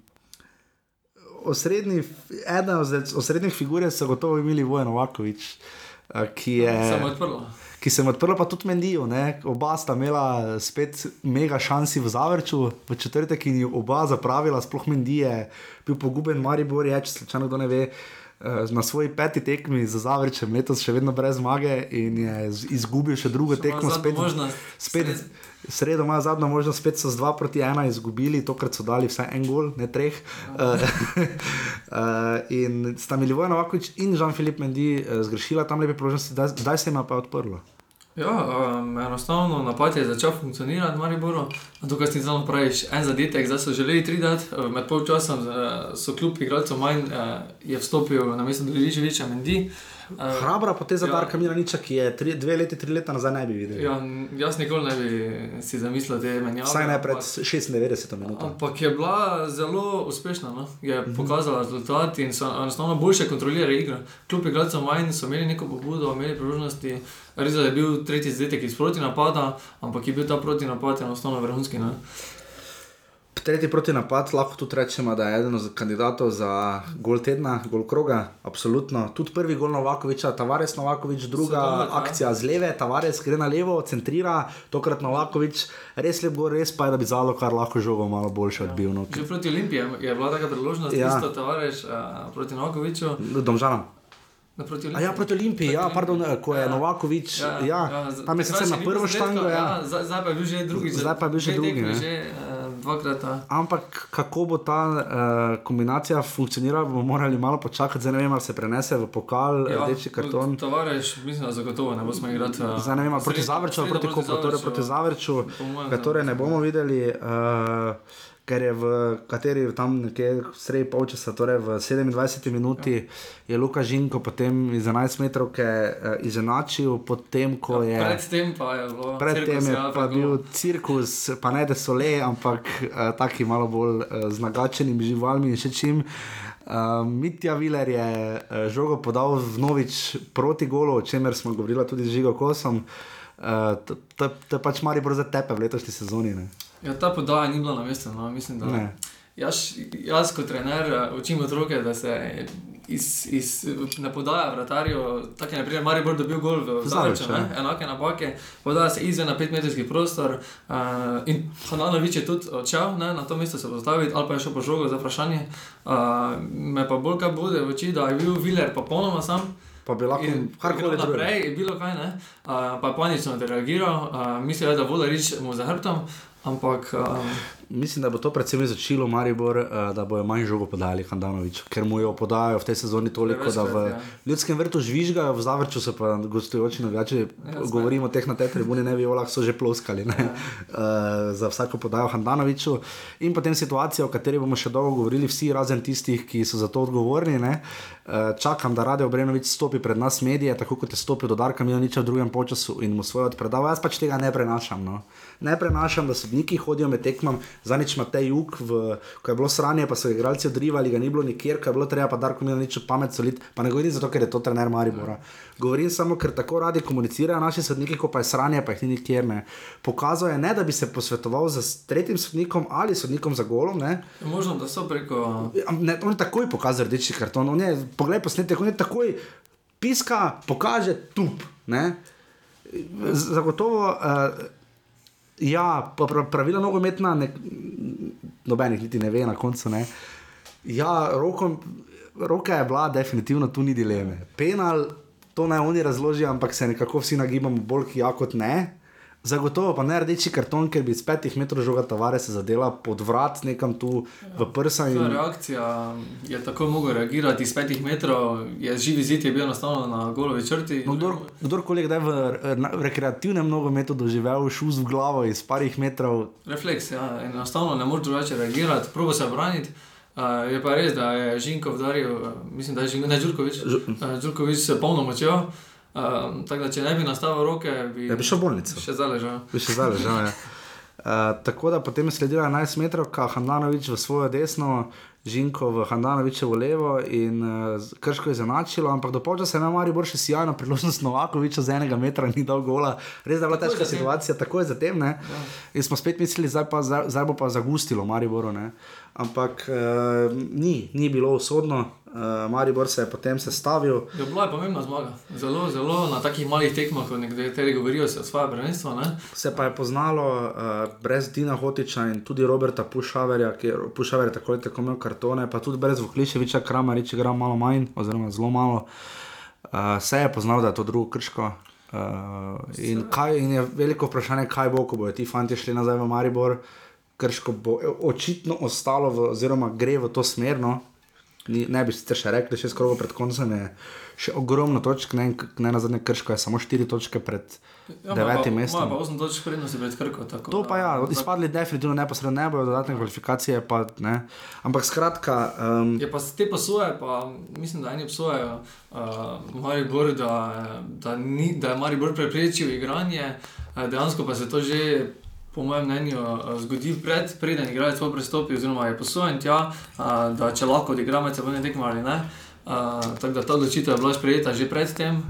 osrednji, ena od osrednjih figur je zagotovo imeli Vojen Novakovič, uh, ki je Samo odprlo. Ki se je odprla, pa tudi Mendijo. Ne? Oba sta imela spet mega šansi v Zavrču, v četrtek in ju oba zapravila, sploh Mendi je bil poguben, Maribor je, če slučajno kdo ne ve. eh, Na svoji peti tekmi za Zavrčem letos še vedno brez zmage in je izgubil še drugo Še tekmo. Spet, možnost. spet, Sred- sredo ima zadnjo možnost, spet so z 2 proti 1 izgubili, tokrat so dali vsaj en gol, ne treh. Uh, uh, in sta Milivoje Novakovič in Mendi uh, zgrešila tam lepe priložnosti, zdaj, zdaj se jim je pa odprlo. Ja, um, enostavno napad je začel funkcionirati, Mariboru. Tukaj si znal praviš en zadetek, zdaj so želeli tri dati, eh, med polčasom eh, so kljub igralcev manj, eh, je vstopil na mesto Deliževiča Mendi. Eh, Hrabra poteza Ja. Darka Miraniča, ki je tri, dve leti, tri leta nazaj ne bi videl. Ja. Ja, jaz nikoli ne bi si zamislil te menjave. Vsaj ne pred ampak- 96 minuto. Ampak je bila zelo uspešna, no? je Mhm. pokazala rezultat in so enostavno boljše kontrolirali igro. Kljub igralcem manj so imeli neko pobudo, imeli priložnosti. Res je, da je bil tretji zadetek iz proti napada, ampak je bil ta proti napad enostavno vrhunski. Ne? Tretji proti napad, lahko tudi rečemo, da je eden od kandidatov za gol tedna, gol kroga, absolutno. Tudi prvi gol Novakoviča, Tavares Novakovič, druga ja. akcija z leve, Tavares gre na levo, centrira, tokrat Novakovič, res lep gol, res pa je, da bi zalo kar lahko žogo malo boljše odbil. No. Že proti Olimpiji je- bila taka priložnost, Ja. ja. isto Tavares uh, proti Novakoviču. Domžalam. Na proti A Olimpiji. ja, proti Olimpiji, ja, Proti pardon, Olimpiji. ko je Ja. Novakovič, ja, ja, ja, tam je sicer na prvo štango, ja. ja. zdaj- pa je bil že drugi. Zdaj pa je bil že drugi, tekmi ne. Že, uh, dvakrat. a. Ampak kako bo ta uh, kombinacija funkcionirala, bomo morali malo počakati, zdaj ne vem, ali se prenese v pokal, ja, rdeči karton. Tavares, mislim, da zagotovo ne bo smel igrati. uh, Zdaj ne vem, proti Zavrču proti Kopru, torej proti Zavrču, mojem, ga torej ne bomo videli. Uh, Ker je v kateri tam nekje sredi polčasa, torej v 27 minuti, ja. je Luka Žinko potem iz 11 metrov uh, izenačil, potem ko je. Predtem pa je bilo. Predtem je ja, pa bil cirkus, pa ne da so le, ampak uh, taki malo bolj uh, z nagačenimi živalmi in še čim. Uh, Mitja Viler je uh, žogo podal v novič proti golu, o čemer smo govorili tudi z Žigo Kosom. Uh, to je pač Maribor za tepe v letošnji sezoni. Ne? Ja, ta podaja ni bila na mestu. No. Mislim, da Ne. jaz, jaz kot trener eh, učim otroke, da se iz, iz, ne podaja vratarju. Tako je, na primer, Maribor dobil gol v Zavrču, ja. enake napake, podaja se izven na 5-metrski prostor. Uh, in Hananovič je tudi odšel, ne, na to mesto se postaviti, ali pa je šel po žogo za vprašanje. Uh, me pa bolj kaj bude v oči, da je bil Viler popolnoma sam. pa bi lahko karkoli drugega. naprej, je bilo kaj, ne? Uh, pa je panično odreagiral, uh, mislil je, da bo reč mu za hrbtom, ampak um, Mislim, da bo to predvsem začelo Maribor, uh, da bojo manj žogo podali Handanoviču, ker mu jo podajo v tej sezoni toliko, da v ja. ljudskem vrtu žvižgajo, v Zavrču so pa gostujoči navijači, Ja, govorimo o teh na tej tribuni, ne violah, so že ploskali ne, uh, za vsako podajo Handanoviču. In potem situacija, o kateri bomo še dolgo govorili, vsi razen tistih, ki so za to odgovorni. Ne. Uh, čakam, da Rade Obrenovič stopi pred nas medije, tako kot je stopil do Darka Milaniča v drugem času in mu svoje odpredal. Jaz pač tega ne prenašam. No. Ne prenašam, da sodniki hodijo med tekmam, zanič ima te jug, v, ko je bilo sranje, pa so igralci odrivali, ga ni bilo nikjer, ko je bilo treba pa Darko Milaniču pamet soliti. Pa ne govorim zato, ker je to trener Maribora. Govorim samo, ker tako radi komunicirajo naši sodniki, ko pa je sranje, pa jih ni nikjer. Ne. Pokazal je, ne, da bi se posvetoval z tretjim sodnikom ali sodnikom za golom. Ne. je možno, da so preko. Ne, on je takoj pokazal rdeči karton, on je, poglej posnetek, on je takoj piska, pokaže tup. Ne? Zagotovo, uh, ja, pa pra- pravila nogometna, ne, nobenih niti ne ve na koncu. Ne? Ja, roko, roka je bila, definitivno tu ni dileme. Penal, to naj oni razložijo, ampak se nekako vsi nagibamo bolj ja kot ne. Zagotovo pa ne rdeči karton, ker bi iz petih metrov žoga Tavare se zadela pod vrat, nekam tu v prsa. Ta In, reakcija je tako mogel reagirati iz petih metrov, je živi zid, je bil enostavno na golovi črti. no, kdor, kdorkoli je kdaj v, v rekreativnem nogometu doživel šus v glavo iz parih metrov, Refleks, ja, enostavno ne moreš drugače reagirati, probo se braniti. Uh, je pa res, da je Žinko vdaril, uh, mislim, da je Žinko, ne Đurkovič, uh, Đurkovič se polno močjo. Uh, tako da, če ne bi nastavil roke, bi, Ja, bi šel v bolnico. Še zaležal. bi še zdaj ležal. Ja. Uh, tako da potem je sledila 11 metrov, Handanovič v svojo desno, Žinko v Handanovičevo levo in uh, Krško je zanačilo, ampak do polčasa je imel Maribor še sjajno priložnost Novakoviča z enega metra, ni dal gola. Res da je bila težka zatem. situacija, tako je zatem. Ne? In smo spet mislili, zdaj, pa, zdaj, zdaj bo pa zagustilo Mariboru. Ne? Ampak uh, ni, ni bilo usodno, uh, Maribor se je potem sestavil. Ja, bila je pomembna zmaga. Zelo, zelo na takih malih tekmah, ko nekateri govorijo se o svoje prvenstvo. Ne? Se pa je poznalo uh, brez Dina Hotiča in tudi Roberta Pušaverja, ki je Pušaver je tako ali tako imel kartone, pa tudi brez Vukliševiča, Kramarič igra malo manj, oziroma zelo malo. Uh, se je poznalo, da je to drugo krško. Uh, in, kaj, in je veliko vprašanje, kaj bo, ko bodo ti fanti šli nazaj v Maribor. Krško bo očitno ostalo, v, oziroma gre v to smer. No. Ni, ne bi sicer še rekli, šest krogov pred koncem je še ogromno točk, ne, ne na zadnje krško je samo štiri točke pred Ja, devetim ima pa- mestom. Pa 8 točk prednosti pred Krko. Tako, To pa ja, izpadli definitivno neposredno ne bojo, dodatne kvalifikacije pa ne. Ampak skratka, um, Je pa te posoje, pa mislim, da eni obsojajo uh, Maribor, da, da, ni, da je Maribor preprečil igranje, dejansko pa se to že. Po mojem mnenju uh, zgodi pred, preden igralec svoj prestopi, oziroma je posojen tja, uh, da če lahko odigra med seboj tekmo ali ne. Uh, tako da ta odločitev je bila sprejeta že predtem.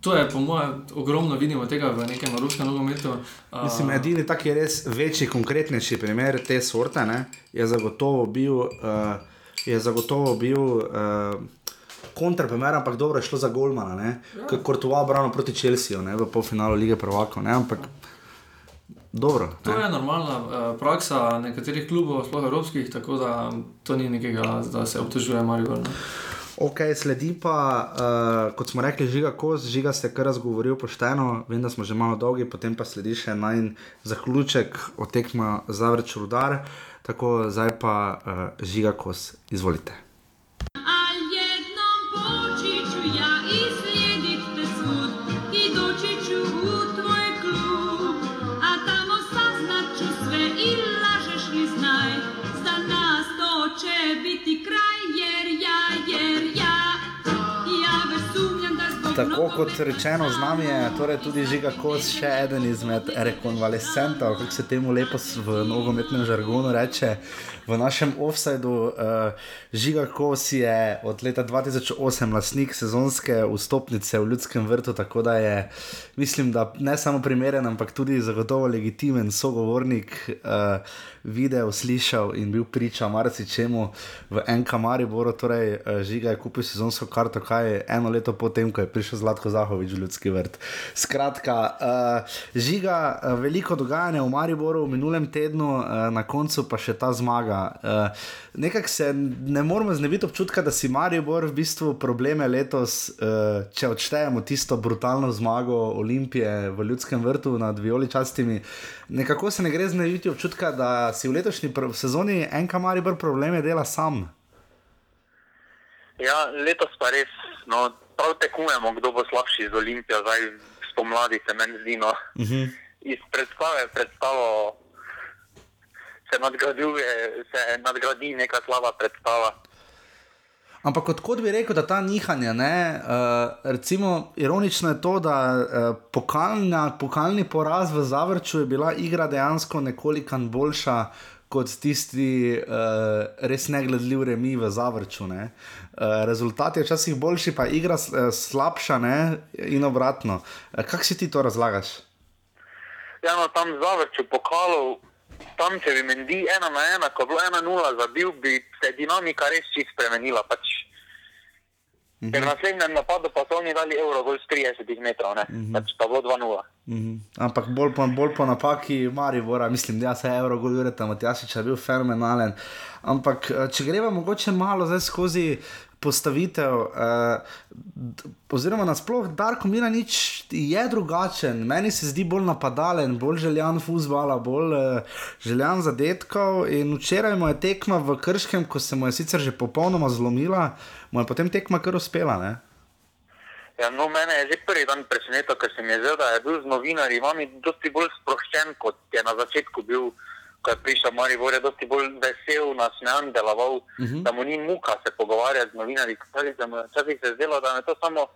To je, po mojem, ogromno vidimo tega v nekem ruskem nogometu. Uh, mislim, edini taki res večji, konkretnejši primer te sorte ne, je zagotovo bil, uh, je zagotovo bil uh, kontraprimer, ampak dobro je šlo za Golmana, ja. kot tu obrano proti Čelsiju v polfinalu lige prvakov. ne, Ampak dobro. To je normalna uh, praksa nekaterih klubov, sploh evropskih, tako da to ni nekega, da se obtožuje Maribor. Ne. Ok, sledi pa, uh, kot smo rekli, žiga kos, žiga ste kar razgovoril pošteno, vem, da smo že malo dolgi, potem pa sledi še naj zaključek od tekma Zavreč Rudar, tako zdaj pa uh, žiga kos, izvolite. Tako kot rečeno, z nami je torej tudi žiga kos, še eden izmed rekonvalescentov, kako se temu lepo v nogometnem žargonu reče. V našem offsajdu uh, žiga kos je od leta 2008 lastnik sezonske vstopnice v ljudskem vrtu, tako da je, mislim, da ne samo primeren, ampak tudi zagotovo legitimen sogovornik. Uh, Video slišal in bil priča marsičemu v NK Mariboru, torej uh, žiga je kupil sezonsko karto, kaj je eno leto potem, ko je prišel prišel Zlatko Zahovič v ljudski vrt. Skratka, uh, žiga, uh, veliko dogajanja v Mariboru v minulem tednu, uh, na koncu pa še ta zmaga. Uh, Nekako se ne moremo znebiti občutka, da si Maribor v bistvu probleme letos, uh, če odštejemo tisto brutalno zmago Olimpije v ljudskem vrtu nad Violi častimi. Nekako se ne gre znebiti občutka, da si v letošnji sezoni enka Maribor probleme dela sam. Ja, letos pa res, no, prav tekmujemo, kdo bo slabši z Olimpijo, zdaj spomladi se meni zdi. No. Uh -huh. Iz predstave predstavo se, se nadgradi neka slaba predstava. Ampak odkot bi rekel, da ta nihanja, ne, uh, recimo, ironično je to, da uh, pokalna, pokalni poraz v Zavrču je bila igra dejansko nekoliko boljša kot tisti uh, res negledljiv remi v Zavrču. Ne. Uh, rezultat je včasih boljši, pa igra eh, slabša ne, in obratno. Uh, Kako si ti to razlagaš? Ja, no, tam zavrču pokalov, tam če bi Mendi ena na ena, ko je bilo ena nula zabil, bi se dinamika res čisto spremenila. Pač. -hmm. Ker na naslednjem napadu pa so oni dali euro gol z 30 metrov, ne? -hmm. pač pa bilo 2-0. Mhm. Ampak bolj po, bolj po napaki Maribora, mislim, da se je Euro gol Jureta Matjasiča je bil fenomenalen. Ampak eh, če greva mogoče malo zdaj skozi postavitev, d- oziroma nasploh Darko Miranič je drugačen, meni se zdi bolj napadalen, bolj željan fuzbala, bolj eh, željan zadetkov in včeraj mu je tekma v Krškem, ko se mu je sicer že popolnoma zlomila, mu je potem tekma kar uspela, ne? Ja, no, mene je že prvi dan presenetil, ker se mi je zdelo, da je bil z novinarji mami dosti bolj sproščen, kot je na začetku bil, ko je prišel Maribor, je dosti bolj vesel, nasmejan, deloval, uh -huh. da mu ni muka se pogovarjati z novinarji. Včasih se je zdelo, da je to samo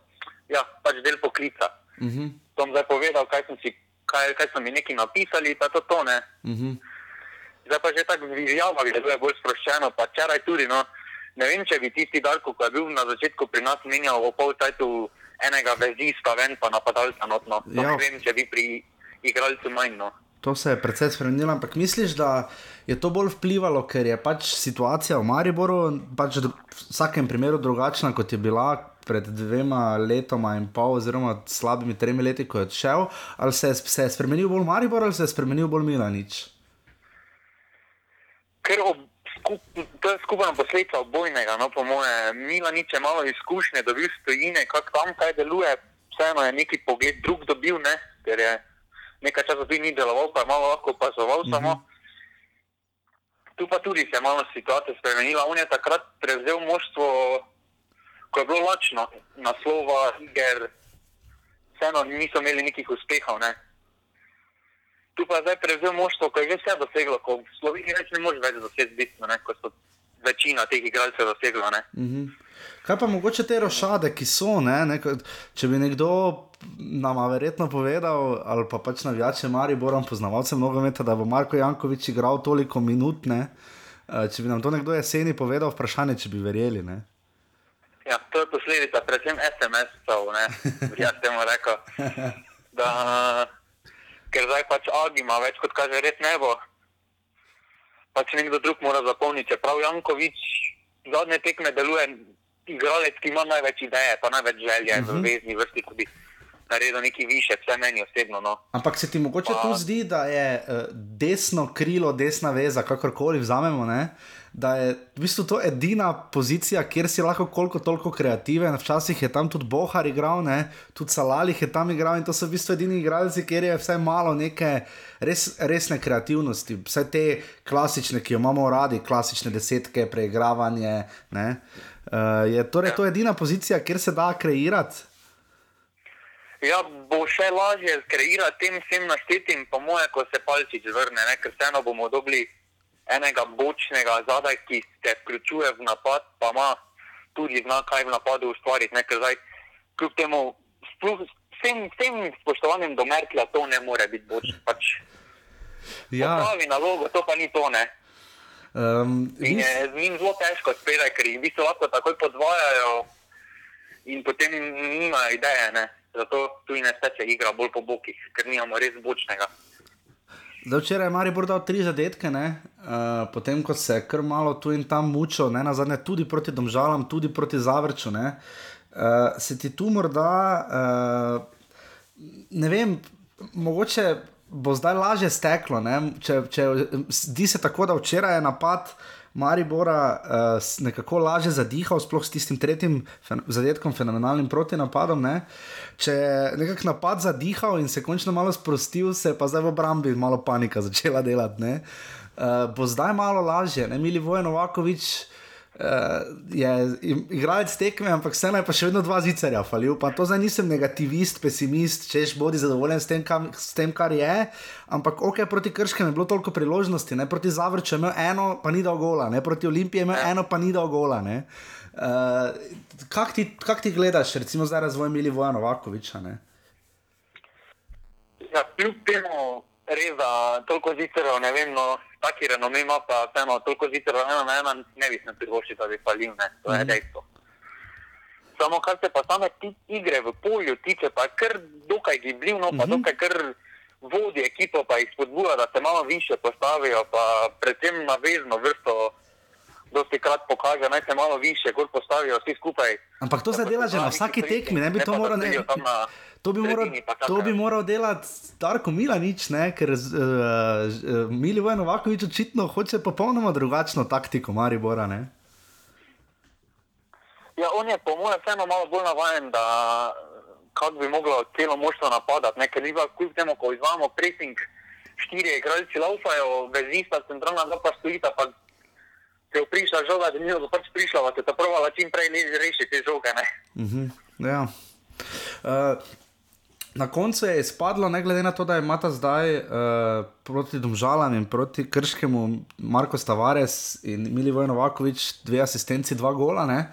ja, pač del poklica. Uh -huh. Tom zdaj povedal, kaj, sem si, kaj, kaj so mi neki napisali, pa to to ne. Uh -huh. Zdaj pa že tako v izjavah deluje bolj sproščeno, pa včeraj tudi. No, ne vem, če bi tisti Darko, ki je bil na začetku pri nas menjal v pol tajtu enega vezista ven, pa napadalca notno. Ja. Ja. Ne vem, če bi pri igralcu manj. No. To se je precej spremenilo, ampak misliš, da je to bolj vplivalo, ker je pač situacija v Mariboru pač v vsakem primeru drugačna, kot je bila pred dvema letoma in pol, oziroma slabimi tremi leti, ko je odšel, ali se je, se je spremenil bolj Maribor ali se je spremenil bolj Milanič? Ker ob, skup, to je skupna posledica obojnega, no, po moje. Milanič je malo izkušnje, dobil stojine, kako tam kaj deluje, vseeno je neki pogled drug dobil, ne, ker je nekaj časa tudi ni deloval, pa je malo lahko opazoval mm -hmm. samo. Tu pa tudi se je malo situacija spremenila. On je takrat prevzel moštvo, ko je bilo lačno, naslova, iger, vseeno niso imeli nekih uspehov. Ne. Tu pa je zdaj prevzel moštvo, ko je že vse doseglo, ko v Sloveniji več ne moreš več doseči bistveno, ne, ko so večina teh igralcev dosegla. Ne. Mhm. Kaj pa mogoče te rošade, ki so, ne, ne, kot- če bi nekdo nam verjetno povedal, ali pa pač navijače Maribora, poznavalce nogometa, da bo Marko Jankovič igral toliko minut, ne, eh, če bi nam to nekdo jeseni povedal, vprašanje, če bi verjeli. Ne. Ja, to je posledica predvsem SMS-ov, ne, bi jaz temu rekel. Da, ker zdaj pač Agi ima več kot kaže res nebo. Pač nekdo drug mora zapolniti. Čeprav Jankovič zadnje tekme deluje igralec, ki ima največ ideje, pa največ želje uh -huh. v vezni vrsti, ko bi naredil nekaj više, vse meni osebno. No. Ampak se ti mogoče Pa- tu zdi, da je uh, desno krilo, desna veza, kakorkoli vzamemo, ne? da je v bistvu to edina pozicija, kjer si lahko koliko toliko kreativen. Včasih je tam tudi Bohar igral, ne? tudi Salalih je tam igral in to so v bistvu edini igralci, kjer je vsaj malo neke res, resne kreativnosti, vse te klasične, ki jo imamo radi, klasične desetke, preigravanje. ne. Uh, je torej to edina pozicija, kjer se da kreirati? Ja, bo še lažje kreirati tem vsem naštetim, po moje, ko se palčič vrne, ne? ker vseeno bomo dobili enega bočnega zadaj, ki se vključuje v napad, pa ima tudi zna, kaj v napadu ustvariti. Ne? Ker zdaj, kljub temu, sploh vsem, vsem spoštovanjem do Merkla, to ne more biti boč. Pač, Ja, Pravi nalogo, to pa ni to. Ne? Um, In je z njim zelo težko spredaj, ker jih v bistvu lahko takoj podvajajo in potem nimajo ideje. Ne? Zato tu in se igra bolj po bokih, ker nimamo res bočnega. Zdaj, včeraj je Maribor dal tri zadetke, ne? uh, potem ko se je kar malo tu in tam mučil, ne na zadnje tudi proti Domžalam, tudi proti Zavrču. Ne? Uh, se ti tu morda, uh, ne vem, mogoče bo zdaj lažje steklo. ne, Če, če, zdi se tako, da včeraj je napad Maribora uh, nekako lažje zadihal, sploh s tistim tretjim fen zadetkom, fenomenalnim protinapadom. Ne. Če je nekako napad zadihal in se končno malo sprostil, se je pa zdaj v obrambi malo panika začela delati. ne. Uh, bo zdaj malo lažje, ne mili Vojen Novakovič. Uh, je igralec tekme, ampak vseeno je pa še vedno dva zicerja falil. Pa to zdaj nisem negativist, pesimist, češ bodi zadovoljen s tem, kam, s tem kar je. Ampak ok, proti Krškem je bilo toliko priložnosti, ne? proti Zavrču je imel eno, pa ni dal gola, ne? proti Olimpiji je imel eno, pa ni dal gola. ne. Uh, kak, ti, kak ti gledaš, recimo zdaj razvoj Mili Vojana Novakoviča? Ne? Ja, kljub temu, res da toliko zicerov, ne vem, no, taki renome ima, pa vseeno toliko zicerov, ena na ena, ne bi smel privoščiti, da bi falil, ne, to je dejstvo. Samo kar se pa same ti igre v polju tiče, pa je kar dokaj gibljivo, pa dokaj kar vodi ekipo, pa jih spodbuja, da se malo više postavijo, pa predvsem na vezno vrsto. Dosti krat pokaže, naj se malo više, kot postavijo vsi skupaj. Ampak to se dela že na vsaki tekmi, ne bi to moral ne. To bi, moral, to bi moral delati Darko Milanič, ne? ker uh, uh, Milivoje Novakovič očitno hoče popolnoma drugačno taktiko Maribora. Ne? Ja, on je po mojem vseeno malo bolj navaden, da kako bi moglo celo moštvo napadati. Ne? Ker ni pa kljub temu, ko izvajamo pressing, štiri igralci laufajo, vezista centralna dva pa stojita, pa se je prišla žoga, da ni jo pač prišla, pa se ta prvala čim prej le rešiti te žoge. Ne? Uh -huh, ja. uh, na koncu je izpadlo, ne glede na to, da imata zdaj uh, proti Domžalam in proti Krškemu Marko Stavares in Milivoj Novakovič dve asistenci, dva gola. Ne?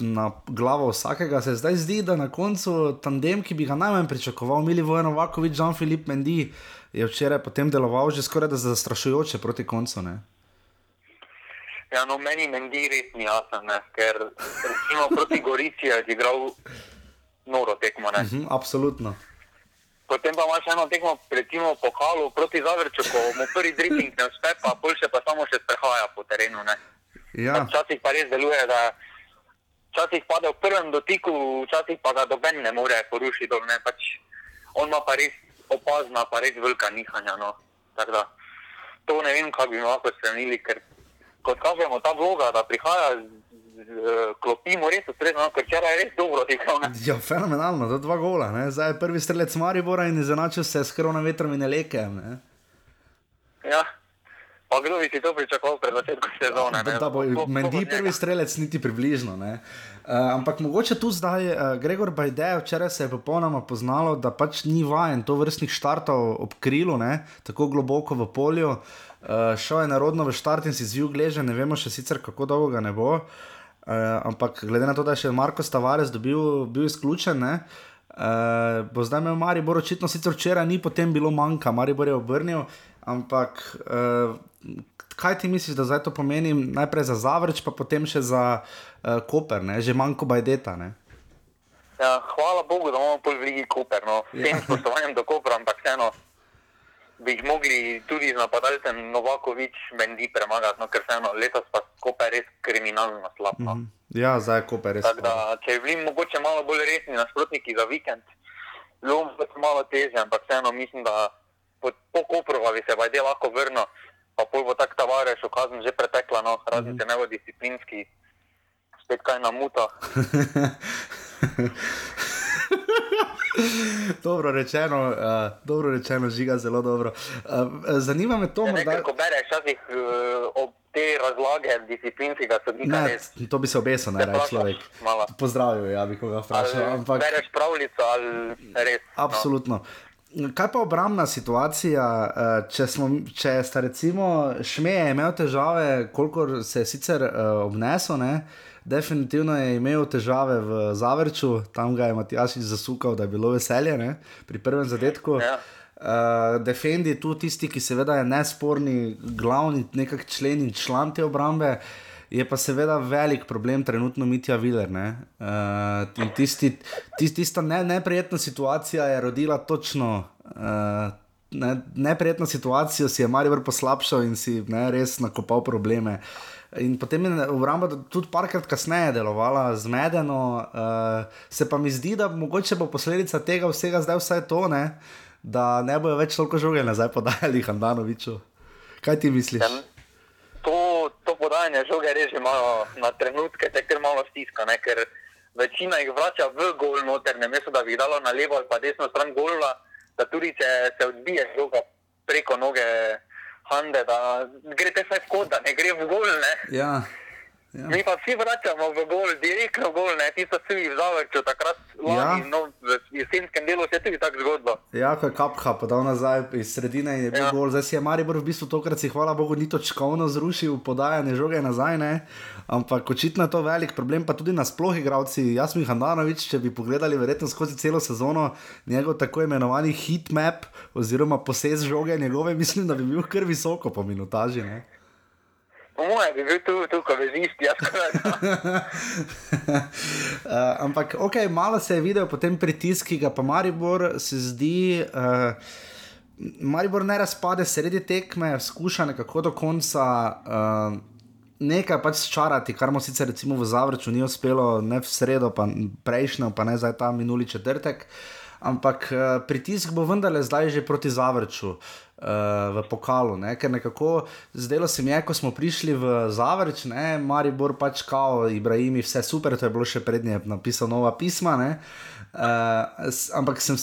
Na glavo vsakega se zdaj zdi, da na koncu tandem, ki bi ga najmanj pričakoval, Milivoj Novakovič, Jean-Philippe Mendy, je včeraj potem deloval že skoraj zastrašujoče proti koncu. Ne? Ja, no, meni Mendi res ni jasen, ker recimo proti Gorici je igral noro tekmo. Ne? Uh -huh, absolutno. Potem pa imaš eno tekmo, recimo po Halu proti Zavrču, ko mu prvi dribbling ne uspe, pa boljše pa samo še sprehaja po terenu. Ne? Ja. Včasih pa res deluje, da včasih pade v prvem dotiku, včasih pa ga doben ne more porušiti. dol, Ne? Pač on ima pa res opazna, pa res velika nihanja. No? Tako da to ne vem, kako bi lahko spremenili, ker kot kažemo, ta vloga, da prihaja klopimo res ustrezno, no, ker včeraj je res dobro ne. Ja, fenomenalno, to dva gola. Ne? Zdaj je prvi strelec Maribora in izenačil se s koronavetrom in elekem. Ne? Ja. Pa kdo bi si to pričakoval pred začetkom sezone? Da, ne? da bo ko- Mendi ko- prvi strelec, niti približno. ne. Uh, ampak mogoče tu zdaj, uh, Gregor Bajde, včeraj se je popolnoma poznalo, da pač ni vajen to vrstnih štartov ob krilu, ne, tako globoko v polju. Uh, šel je narodno v štart in si zvil gleže, ne vemo še sicer, kako dolgo ga ne bo. Uh, ampak glede na to, da je še Marko Stavares dobil, bil izključen, ne, uh, bo zdaj imel Maribor, očitno sicer včeraj ni potem bilo manjka, Maribor je obrnil, ampak uh, kaj ti misliš, da zdaj to pomeni najprej za Zavrč, pa potem še za uh, Koper, ne? že manjko bajdeta. Ne? Ja, hvala Bogu, da imamo pol v Ligi Koper. No. S tem spoštovanjem do Kopra, ampak vseeno bi jih mogli tudi z napadalcem Novakovič, Mendi premagati, no, ker vseeno letos pa Koper res kriminalno slab. No. Ja, zdaj je Koper res. Tako da, če bi bili mogoče malo bolj resni nasprotniki za vikend, bilo bi pač malo težje, ampak vseeno mislim, da po, po Koprovi bi se Bajde lahko vrnil, pa pol bo tak tavares, kazen že pretekla, no, razen če ne bo disciplinski, spet kaj namuta. dobro rečeno, uh, dobro rečeno, žiga zelo dobro. Uh, zanima me to, Ja, morda. nekaj, ko bereš včasih uh, ob te razlage disciplinskega sodnika, Ne, res to bi se obesil, naj reče človek. malo. Pozdravil, ja bi koga vprašal. ali Ampak... bereš pravljico ali res. no. Absolutno. Kaj pa obrambna situacija, če, smo, če sta recimo Šmeje imel težave, koliko se je sicer uh, obnesel, ne? Definitivno je imel težave v Zavrču, tam ga je Matjašič zasukal, da je bilo veselje ne? pri prvem zadetku. Ja. Uh, Defendi je tu tisti, ki seveda je nesporni, glavni nekak člen in član te obrambe. Je pa seveda velik problem trenutno Mitja Viler. Uh, in tisti, tisti, tista ne, neprijetna situacija je rodila točno. Uh, ne, neprijetno situacijo si je Marijo poslabšal in si ne, res nakopal probleme. In potem je obramba tudi parkrat kasneje delovala zmedeno. Uh, se pa mi zdi, da mogoče bo posledica tega vsega zdaj vsaj to, ne, da ne bojo več toliko žoge nazaj podajali Handanoviču. Kaj ti misliš? Ja, to, to podajanje žoge res že malo na trenutke, te kar malo stiska, ne, ker večina jih vrača v gol noter, ne mesto, da bi jih dalo na levo ali pa desno stran gola, da tudi če se odbije žoga preko noge Hande, da gre te vsaj kot, da ne gre v gol, ne. Ja. Ja. Mi pa vsi vračamo v gol, direktno v gol, ne, ti so vsi v zavrču, takrat lani, Ja. no, v jesenskem delu se je tudi tako zgodilo. Ja, ko je kapha podal nazaj iz sredine in je bil ja. Gol. Zdaj si je Maribor v bistvu tokrat, si hvala Bogu, ni točkovno zrušil podajanje žoge nazaj, ne? ampak očitno je to velik problem, pa tudi nasploh igravci. Jasmin Handanovič, če bi pogledali verjetno skozi celo sezono njegov tako imenovani hit map oziroma posez žoge njegove, mislim, da bi bil kar visoko po minutaži. Ne? Po mojem bi bil tu, tu ko vezisti, jaz skoraj. uh, ampak, ok, malo se je videl potem pritisk, ki ga pa Maribor se zdi. Uh, Maribor ne razpade sredi tekme, skuša nekako do konca uh, nekaj pač čarati, kar mu sicer recimo v Zavrču ni uspelo, ne v sredo, pa prejšnjo, pa ne zdaj ta minuli četrtek. Ampak uh, pritisk bo vendarle zdaj že proti Zavrču. Uh, v pokalu, ne? ker nekako zdelo se mi je, ko smo prišli v Zavrč, ne, Maribor pač kao, Ibrahimi, vse super, to je bilo še prednje, napisal nova pisma. Ne? Uh, ampak sem,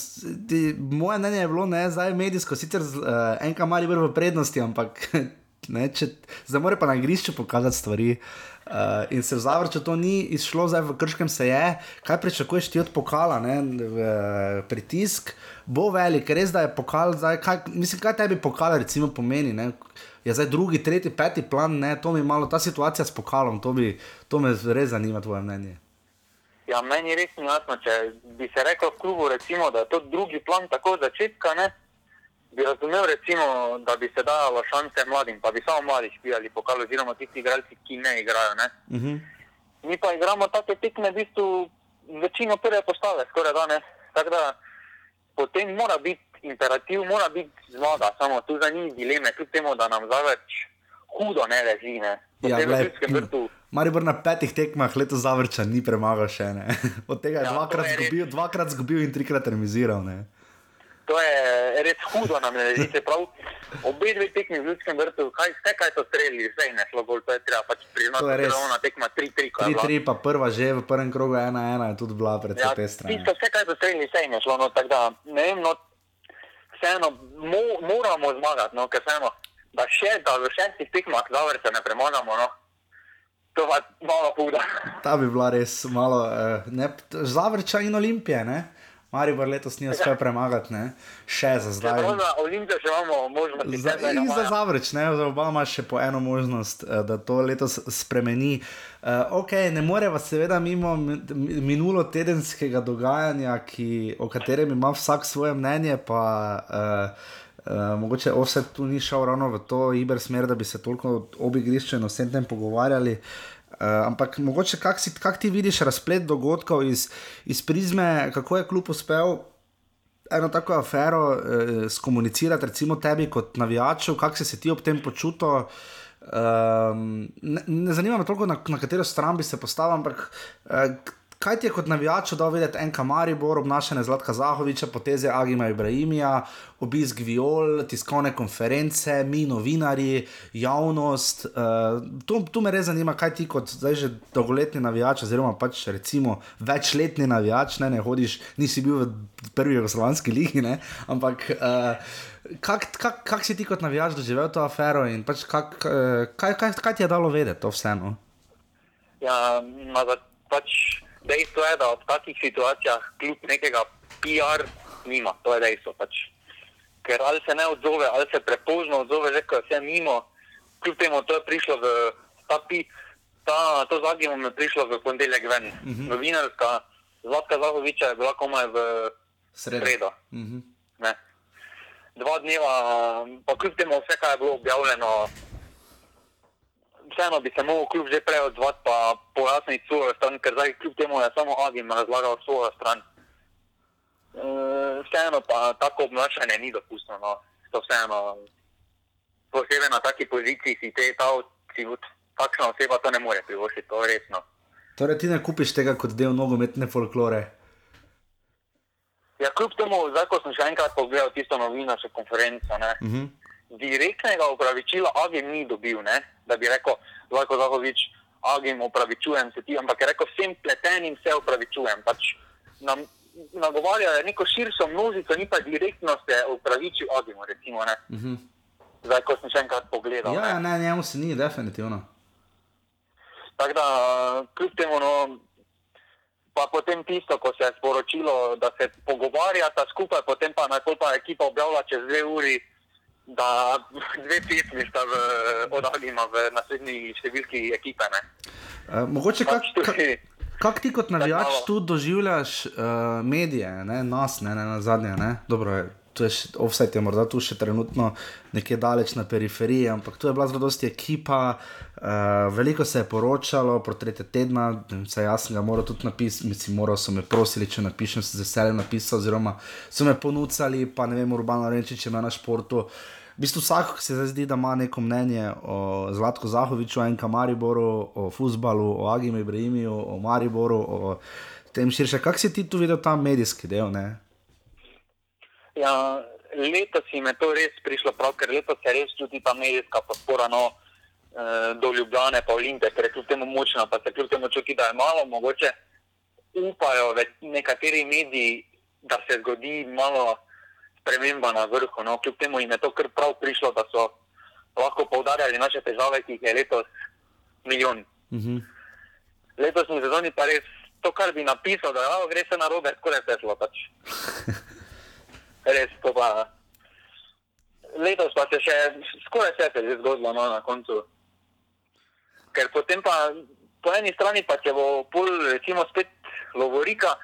ti, moje mnenje je bilo, ne, zdaj medijsko, sicer uh, enka Maribor v prednosti, ampak ne, če, zdaj mora pa na igrišču pokazati stvari. Uh, in se v Zavrču to ni izšlo, zdaj v Krškem se je. Kaj pričakuješ ti od pokala, ne, v, pritisk bo velik, res da je pokal, zdaj, kaj, mislim, kaj tebi pokal recimo pomeni. Ne? Je zdaj drugi, tretji, peti plan, ne, to mi malo, ta situacija s pokalom, to, bi, to me res zanima, tvoje mnenje. Ja, meni res ni jasno, če bi se rekel v klubu, recimo, da je to drugi plan tako začetka, ne? Bi razumel, recimo, da bi se dalo šanse mladim, pa bi samo mladi špijali pokal, oziroma tisti igralci, ki ne igrajo. Ne? Uh -huh. Mi pa igramo take tekme, v bistvu večino prve postave, skoraj da ne. Tako da potem mora biti imperativ, mora biti zmaga, samo tu za njih dileme, kljub temu, da nam zaveč hudo ne leži. Ne. Ja, glej. Maribor na petih tekmah letos zavrča ni premagal še ne. Od tega je Ja, dvakrat, je res. zgubil, dvakrat zgubil in trikrat remiziral. Ne. To je res hudo nam. Se pravi, obe dve tekmi v Ljudskem vrtu, kaj, vse kaj so strelili, vse je šlo gol, to je treba pač priznati. To je res. Ona tekma 3-3, ko je bila. 3-3, pa prva že v prvem krogu 1-1 je tudi bila predvsej Ja, pestra. tisto, vse, kaj so strelili, vse je šlo, no, tako da ne vem, no, vseeno mo, moramo zmagati, no, ker vseeno, da še, da v šestih tekmah zavrse ne premagamo, no, to pa malo huda. Ta bi bila res malo, uh, ne, zavrča in olimpije, ne? Maribor letos ni uspel premagati, ne? Še za zdaj. Čeprav za Olimpijo še imamo možnosti, Za, in za. Zavrč, ne, za oba ima še po eno možnost, eh, da to letos spremeni. Uh, ok, ne moreva seveda mimo mi- minulo tedenskega dogajanja, ki, o katerem ima vsak svoje mnenje, pa uh, uh, mogoče offset tu ni šel ravno v to iber smer, da bi se toliko obi igrišču in vsem tem pogovarjali. Uh, ampak mogoče kak, si, kak ti vidiš razplet dogodkov iz, iz prizme, kako je kljub uspel eno tako afero eh, skomunicirati, recimo tebi kot navijaču, kako si se ti ob tem počutil. Um, ne, ne zanima me toliko, na, na katero stran bi se postavil, ampak eh, kaj ti je kot navijaču dal videti en Kamaribor, obnašanje Zlatka Zahoviča, poteze Agima Ibrahimija, obisk Viol, tiskovne konference, mi novinari, javnost. Uh, to, to me res zanima, kaj ti kot zdaj že dolgoletni navijač, oziroma pač recimo večletni navijač, ne, ne hodiš, nisi bil v prvi jugoslovanski ligi, ne, ampak. Uh, Kak, kak, kak si ti kot navijač doživel to afero in pač kak, eh, kaj, kaj, kaj ti je dalo vedeti to vseeno? Ja, ma, pač dejstvo je, da v takih situacijah kljub nekega PR nima, to je dejstvo. Pač. Ker ali se ne odzove, ali se prepozno odzove, že ko je vse mimo, kljub temu to je prišlo v ta pi, ta, to zagibom je prišlo v ponedeljek ven. Uh -huh. Novinarska Zlatka Zahoviča je bila komaj v sredo. Uh -huh. Ne. Dva dneva, pa kljub temu vse, kar je bilo objavljeno, vseeno bi se mogel kljub že prej odzvati pa pojasniti svojo stran, ker zdaj kljub temu je samo Agim razlagal svojo stran. E, vseeno pa tako obnašanje ni dopustno. No. To vseeno, posebej na taki poziciji si te ta, si, takšna oseba to ne more privoščiti, to je resno. Torej, ti ne kupiš tega kot del nogometne folklore. Ja, kljub temu, zdaj ko sem še enkrat pogledal tisto novinarsko konferenco, ne, Uh -huh. Direktnega opravičila Agim ni dobil, ne, da bi rekel, Vojko Zahovič, Agim, opravičujem se ti, ampak je rekel, vsem pletenim se opravičujem. Pač nam nagovarjajo neko širšo množico, ni pa direktno se opravičil Agimu, recimo. Uh -huh. Zdaj, ko sem še enkrat pogledal. Ja, ne. ne, njemu se ni, definitivno. Tako da, kljub temu, no, pa potem tisto, ko se je sporočilo, da se pogovarjata skupaj, potem pa na pa ekipa objavlja čez dve uri, da dve pesmi sta v, od Agima v naslednji številki ekipe. Ne. Uh, mogoče Pač kak, tudi, kak ti kot navijač tu doživljaš uh, medije, ne, nas, ne, ne na zadnje, ne? Dobro, je offset je morda tu še trenutno nekje daleč na periferiji, ampak tu je bila zelo dosti ekipa, uh, veliko se je poročalo, portrete tedna, se jaz sem ga moral tudi napisati, mislim, moral so me prosili, če napišem, sem z veseljem napisal, oziroma so me ponudili, pa ne vem, Urbano Renčič je imel na športu. V bistvu vsak se zdaj zdi, da ima neko mnenje o Zlatku Zahoviču, enka Mariboru, o futbalu, o Agimu Ibrahimiju, o Mariboru, o tem širše. Kako si ti tu videl ta medijski del? Ne? Ja, letos jim je to res prišlo prav, ker letos se res čuti ta medijska podpora no, eh, do Ljubljane, pa Olimpije, ker je kljub temu močna, pa se kljub temu čuti, da je malo, mogoče upajo nekateri mediji, da se zgodi malo sprememba na vrhu. No. Kljub temu jim je to kar prav prišlo, da so lahko poudarjali naše težave, ki jih je letos milijon. Uh -huh. Letošnji sezoni pa res to, kar bi napisal, da ja, gre se na robe, skoraj vse šlo. Pač. Res to pa. Letos pa se še skoraj vse se je zgodilo no, na koncu. Ker potem pa po eni strani pa če bo pol recimo spet Lovorika,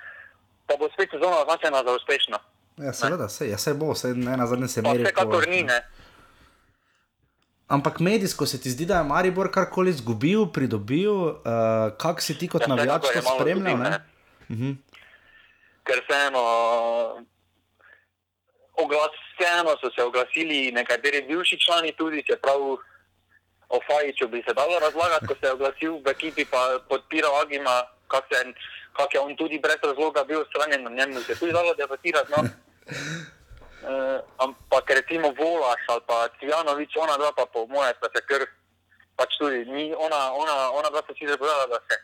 pa bo spet sezona označena za uspešno. Ja, seveda, se, ja, se bo, se ne na zadnje se meri. vsekakor ni, ne. Ampak medijsko se ti zdi, da je Maribor karkoli izgubil, pridobil, uh, kak si ti kot Ja, navijač to spremljal? izgubil, Ne? ne. Uh -huh. ker vseeno, oglas, vseeno so se oglasili nekateri bivši člani, tudi čeprav o Fajiču bi se dalo razlagati, ko se je oglasil v ekipi, pa podpiral Agima, kak, se, kak je on tudi brez razloga bil stranjen, na njemu se je tudi dalo debatirati. No. Uh, ampak recimo Volaš ali pa Cvjanovič, ona dva pa po moje sta se kar, pač tudi, ni, ona, ona, ona dva sta si zapovedala, da se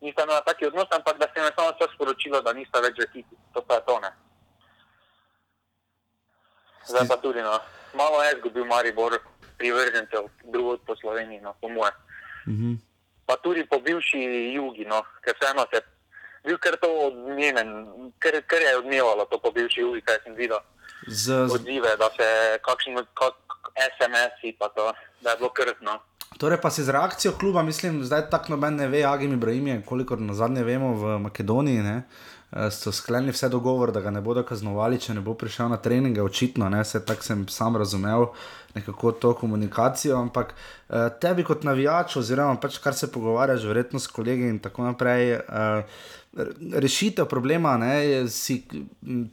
nista imela taki odnos, ampak da se je to sporočilo, da nista več v ekipi. To pa je to, ne. Zdaj pa tudi, no, malo je izgubil Maribor privržencev drugod po Sloveniji, no, po moje. Uh -huh. Pa tudi po bivši jugi, no, ker vseeno se bil kar to odmeven, ker, ker je odmevalo to po bivši jugi, kaj sem videl Z, z, odzive, da se kakšni kak, SMS-i pa to, da je bilo krvno. torej, pa si z reakcijo kluba, mislim, zdaj tako noben ne ve, Agim Ibrahim je, kolikor na zadnje vemo v Makedoniji. Ne? Eh, So sklenili vse dogovor, da ga ne bodo kaznovali, če ne bo prišel na treninge, očitno, se tako sem sam razumel, nekako to komunikacijo. Ampak eh, tebi kot navijač, oziroma pač kar se pogovarjaš, verjetno s kolegi in tako naprej. Eh, Rešitev problema ne, je, si,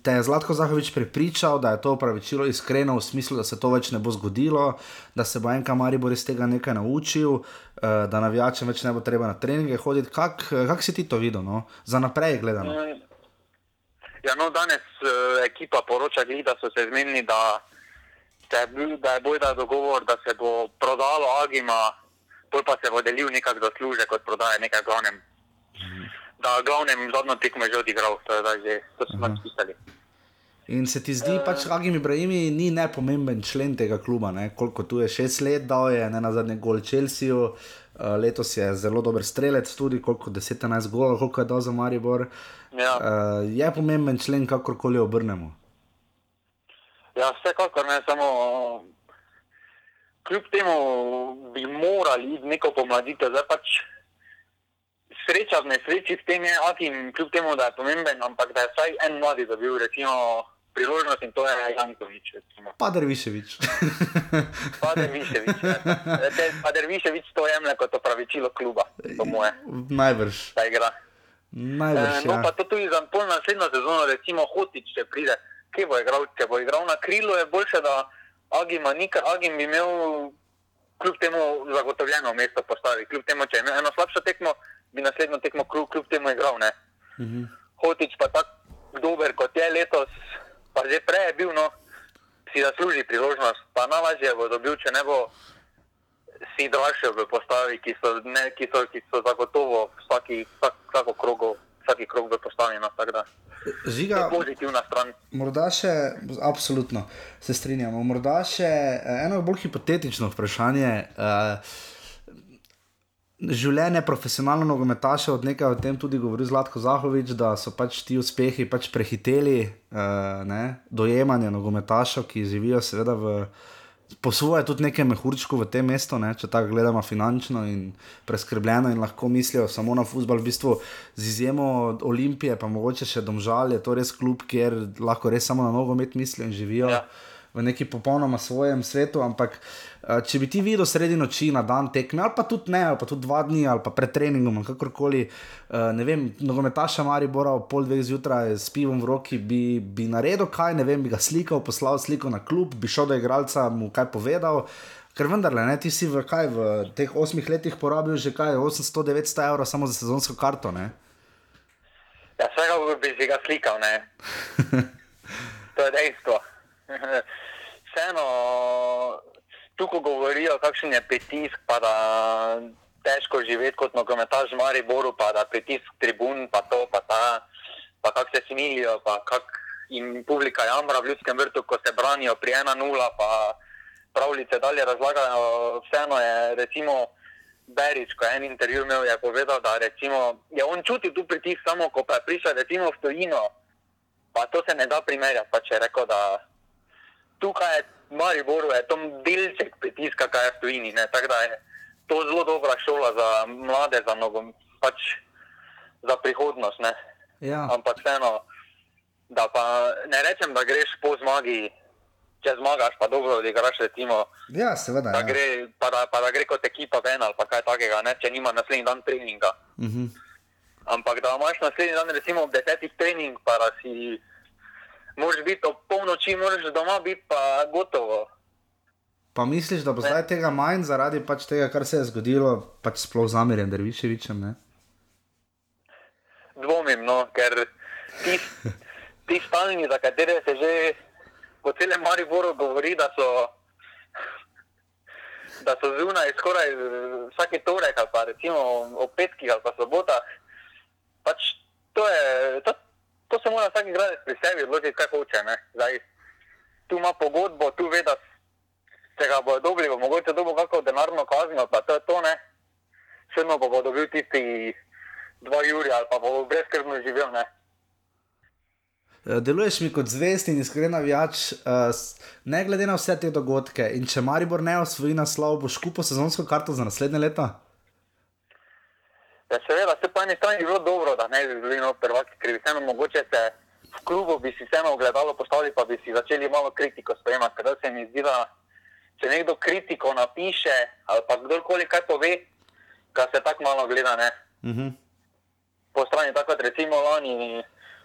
te je Zlatko Zahovič prepričal, da je to upravičilo iskreno v smislu, da se to več ne bo zgodilo, da se bo enka Maribor iz tega nekaj naučil, da navijačem več ne bo treba na treninge hoditi. Kako kak si ti to videl, no? za naprej gledano? Mm. Ja, no, danes uh, ekipa poroča, glih, da so se zmenili, da, da, je bil, da je bojda dogovor, da se bo prodalo Agima, pol pa se bo delil nekak zaslužek od prodaje nekaj glavnem. Da glavnem zadnjo tekmo je že odigral, to je zdaj že, to so pač pisali. In se ti zdi, pač Agim Ibrahimi ni nepomemben člen tega kluba, ne? koliko tu je šest let, dal je ne na zadnje gol Čelsiju, uh, letos je zelo dober strelec, tudi koliko 10-11 golov, koliko je dal za Maribor. Ja. Uh, je pomemben člen, kakorkoli obrnemo. Ja, vsekakor ne samo. Kljub temu bi morali iti neko pomladitev, zdaj pač sreča v nesreči s tem je Akim, kljub temu, da je pomemben, ampak da je vsaj en mladi dobil recimo priložnost in to je Jankovič. Recimo. Pader Viševič. Pader Viševič. ja. Te- Pader Viševič to jemlje kot opravičilo kluba, po moje, Najbrž. da igra. Najbrž. E, no, Ja. pa to tudi za pol naslednjo sezono, recimo Hotič, če pride, kje bo igral, če bo igral na krilu, je boljše, da Agima ni, ker Agim bi imel kljub temu zagotovljeno mesto postavi. Kljub temu, če je imel eno slabšo tekmo, bi naslednjo tekmo kljub, kljub temu igral. Ne? Mhm. Hotič pa tako dober kot je letos, pa že prej je bil, no, si zasluži priložnost. Pa najlažje bo dobil, če ne bo si drašil v postavi, ki so, ne, ki so, ki so zagotovo vsaki, vsak, vsako krogo, vsaki krog v postavi. No, tako da, to Žiga, je pozitivna stran. morda še, absolutno se strinjamo, morda še eh, eno bolj hipotetično vprašanje. Uh, Življenje profesionalno nogometaša, od nekaj o tem tudi govori Zlatko Zahovič, da so pač ti uspehi pač prehiteli uh, ne, dojemanje nogometašov, ki živijo seveda v. Posvoje tudi nekaj mehurčkov v tem mestu, ne, če tako gledamo finančno in preskrbljeno, in lahko mislijo samo na futbol, v bistvu z izjemo Olimpije, pa mogoče še domžal, je to res klub, kjer lahko res samo na nogomet mislijo in živijo. Ja. V neki popolnoma svojem svetu, ampak če bi ti videl sredi noči na dan tekme, ali pa tudi ne, ali pa tudi dva dni, ali pa pred treningom, kakorkoli, eh, ne vem, nogometaša Maribora ob pol dveh zjutraj s pivom v roki, bi, bi naredil kaj, ne vem, bi ga slikal, poslal sliko na klub, bi šel do igralca, mu kaj povedal. Ker vendarle, ne, ti si v, kaj, v teh osmih letih porabil že kaj, 800-900 evrov samo za sezonsko karto. Ne? Ja, vsega bi si ga slikal, ne. to je dejstvo. Vseeno, tu ko govorijo, kakšen je pritisk, pa da težko živeti kot nogometaš v Mariboru, pa da pritisk tribun, pa to, pa ta, pa kako se smilijo, pa kako jim publika jamra v ljudskem vrtu, ko se branijo pri 1-0, pa pravljice dalje razlagajo. Vseeno je, recimo, Berič, ko je en intervju imel, je povedal, da recimo, je on čutil tu pritisk samo, ko pa je prišel recimo v tujino, pa to se ne da primerjati. Pač je rekel, da tukaj Mariboru je to delček pritiska, kaj je v tujini. ne. Tako da je to zelo dobra šola za mlade, za, nogom, pač za prihodnost. Ne. Ja. Ampak vseeno, da pa ne rečem, da greš po zmagi, če zmagaš, pa dobro odigraš, recimo, ja, seveda. da Ja. gre, pa, da, pa da gre kot ekipa ven ali kaj takega, ne, če nima naslednji dan treninga. Uh -huh. Ampak da imaš naslednji dan, recimo ob desetih trening, pa da si moraš biti ob polnoči, moraš doma biti, pa gotovo. Pa misliš, da bo zdaj tega manj zaradi pač tega, kar se je zgodilo, pač sploh z Amirjem Derviševičem? Ne? Dvomim, no, ker ti, ti stalni, za katere se že po celem Mariboru govori, da so, da so zunaj skoraj vsake torek ali pa recimo ob petkih ali pa sobotah. Pač to, je, to, to se mora vsak igralec pri sebi odločiti, kaj hoče. ne. Zdaj, tu ima pogodbo, tu ve, da če ga bodo dobili, bo mogoče dobil kakšno denarno kazno, pa to je to ne. Še vedno pa bo dobil tisti dva Jurija ali pa bo brezkrbno živel. Ne. Eh, Deluješ mi kot zvest in iskren navijač, uh, ne glede na vse te dogodke. In če Maribor ne osvoji naslov, boš kupil sezonsko karto za naslednje leto? Ja, seveda, se po eni strani je bilo dobro, da ne bi bili no prvaki, ker bi vseeno mogoče se v klubu bi si vseeno ogledalo postavili, pa bi si začeli malo kritiko sprejemati. Ker se mi zdi, da če nekdo kritiko napiše ali pa kdorkoli kaj pove, ga se tako malo gleda, ne. Uh -huh. Po strani tako recimo lani,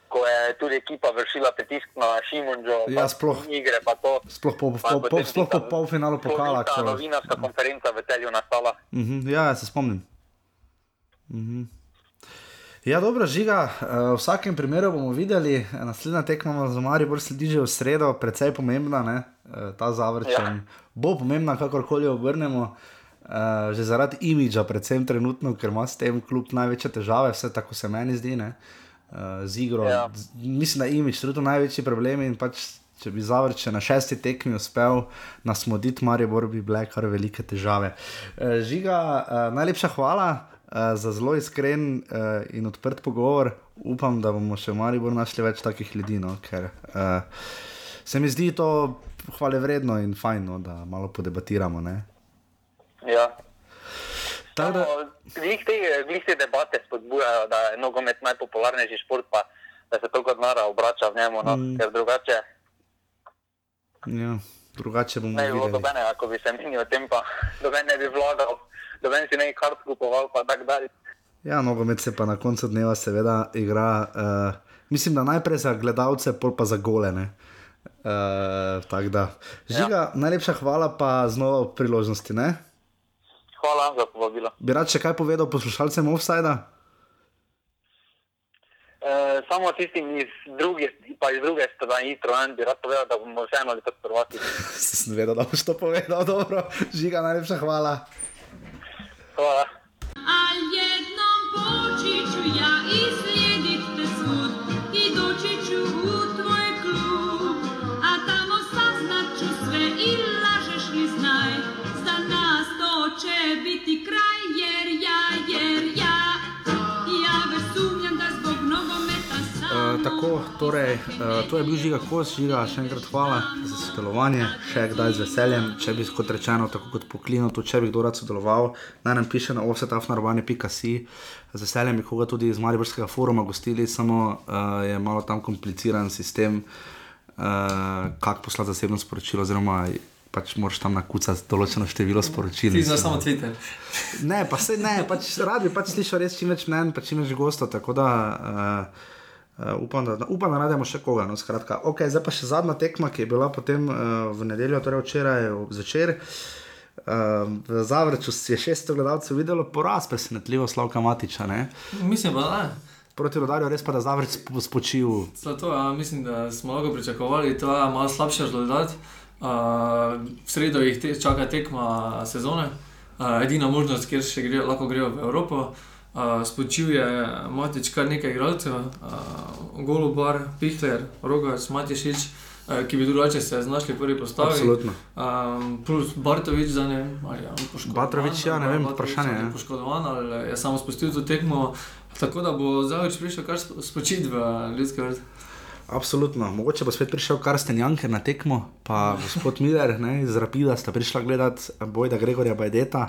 ko je tudi ekipa vršila pritisk na Šimunžo, Ja, sploh. igre, pa to. Sploh po, Pa po, po, potem sploh po polfinalu pokala. ko- novinarska konferenca v Celju nastala. Uh -huh, ja, ja, se spomnim. -huh. Ja, dobro, žiga. eh, V vsakem primeru bomo videli, naslednja tekma za Maribor sledi že v sredo, precej pomembna, ne? Eh, ta zavrčen. Ja. Bo pomembna, kakorkoli obrnemo. Uh, že zaradi imidža, predvsem trenutno, ker ima s tem klub največje težave, vse tako se meni zdi, ne? uh, z igro. Ja. Z, mislim, da je imidž trenutno največji problem in pač, če bi zavrče na šesti tekmi uspel nasmoditi Maribor, bi bile kar velike težave. Uh, žiga, uh, najlepša hvala. Uh, za zelo iskren uh, in odprt pogovor, upam, da bomo še v Mariboru našli več takih ljudi, no, ker uh, se mi zdi to hvale vredno in fajn, no, da malo podebatiramo. Ne. Ja. Tako da, Glih te, glih te debate spodbujajo, da je nogomet najpopularnejši šport, pa da se toliko denarja obrača v njemu, no? Mm. ker drugače ja, drugače bomo ne bi bilo dobenega, ako bi se menil o tem, pa doben ne bi vlagal, doben si nekaj kart kupoval, pa tako dalje. Ja, nogomet se pa na koncu dneva seveda igra. Uh, mislim, da najprej za gledalce, pol pa za golene. Uh, tako da, žiga, ja. najlepša hvala, pa znova ob priložnosti. Ne? hvala za povabilo. Bi rad še kaj povedal poslušalcem offsajda? E, samo tistim iz druge, pa iz druge strani, Trojan, bi rad povedal, da bomo vseeno letos prvaki. Sem vedel, da boš to povedal, dobro. Žiga, najlepša hvala. Hvala. Al jednom poći ću ja i slijedit tako, torej, uh, to je bil žiga kos, žiga, še enkrat hvala za sodelovanje, še kdaj z veseljem. Če bi, kot rečeno, tako kot poklino, tudi če bi kdo rad sodeloval, naj nam piše na offsetafnarbane.si. Z veseljem bi koga tudi iz Mariborskega foruma gostili, samo uh, je malo tam kompliciran sistem, uh, kako poslati zasebno sporočilo, oziroma pač moraš tam nakucati določeno število sporočil. Ti znaš samo Twitter. Ne, pa se ne, pač rad bi pač slišal res čim več mnen, pa čim več gostov. Tako da uh, uh, upam, da, upam, da najdemo še koga. No, skratka, okay, zdaj pa še zadnja tekma, ki je bila potem uh, v nedeljo, torej včeraj zvečer. Uh, v Zavrču je 600 gledalcev videlo poraz, presenetljivo Slavka Matiča. Ne? Mislim, da ne. Proti rodarju res pa da Zavrč spo- spočil. Zato ja, mislim, da smo lahko pričakovali, da je malo slabši rezultat. Uh, v sredo jih te, čaka tekma sezone, uh, edina možnost, kjer še gre, lahko grejo v Evropo. Uh, spočil je Matič kar nekaj igralcev, uh, Golubar, Pihler, Rogac, Matišič, ki bi drugače se znašli v prvi postavi. Absolutno. Um, plus Bartovič za ne, ali je poškodovan. Batrović, ja, ne vem, vprašanje, ali ja. Je poškodovan ali je samo spustil to tekmo. Tako da bo Zavič prišel kar spo- spočit v ljudski vrt. Absolutno. Mogoče bo spet prišel Karsten Janker na tekmo, pa gospod Miller ne, iz Rapida sta prišla gledati Bojda Gregorja Bajdeta.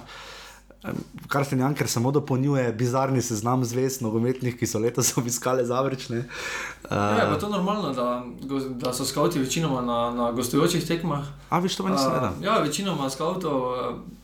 Em, Karsten Janker samo dopolnjuje bizarni seznam zvezd nogometnih, ki so letos obiskali Zavrčne. Ja, je pa Uh, to normalno, da, da so skavti večinoma na, na gostujočih tekmah. a viš to meni seveda. ja, večinoma skavtov,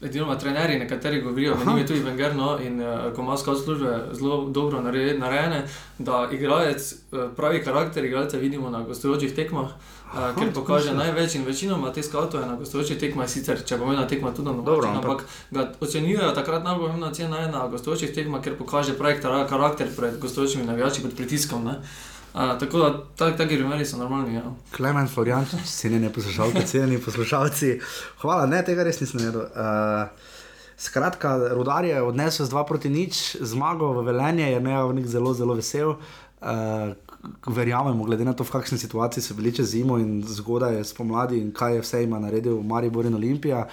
edinoma trenerji, nekateri govorijo, med njimi tudi Wenger, no, in uh, ko ima skaut službe zelo dobro nare- narejene, da igralec, eh, pravi karakter igralca vidimo na gostujočih tekmah. Uh, ker tako pokaže se. največ in večinoma te skavtove na gostujočih tekmah, sicer če bo imela tekma tudi na Dobro, ampak- ga ocenjujejo takrat najbolj pomembna cena je na gostujočih tekmah, ker pokaže pravi kara- karakter pred gostujočimi navijači, pod pritiskom. Ne. Uh, tako da tak, taki primeri so normalni. Ja. Klemen Floriančič, cenjeni poslušalci, cenjeni poslušalci. Hvala, ne, tega res nisem vedel. Uh, skratka, Rudar je odnesel z 2 proti nič, zmago v Velenje, je Neovnik zelo, zelo vesel. Uh, verjamemo, glede na to, v kakšni situaciji so bili čez zimo in zgodaj spomladi in kaj je vse ima naredil Maribor in Olimpija.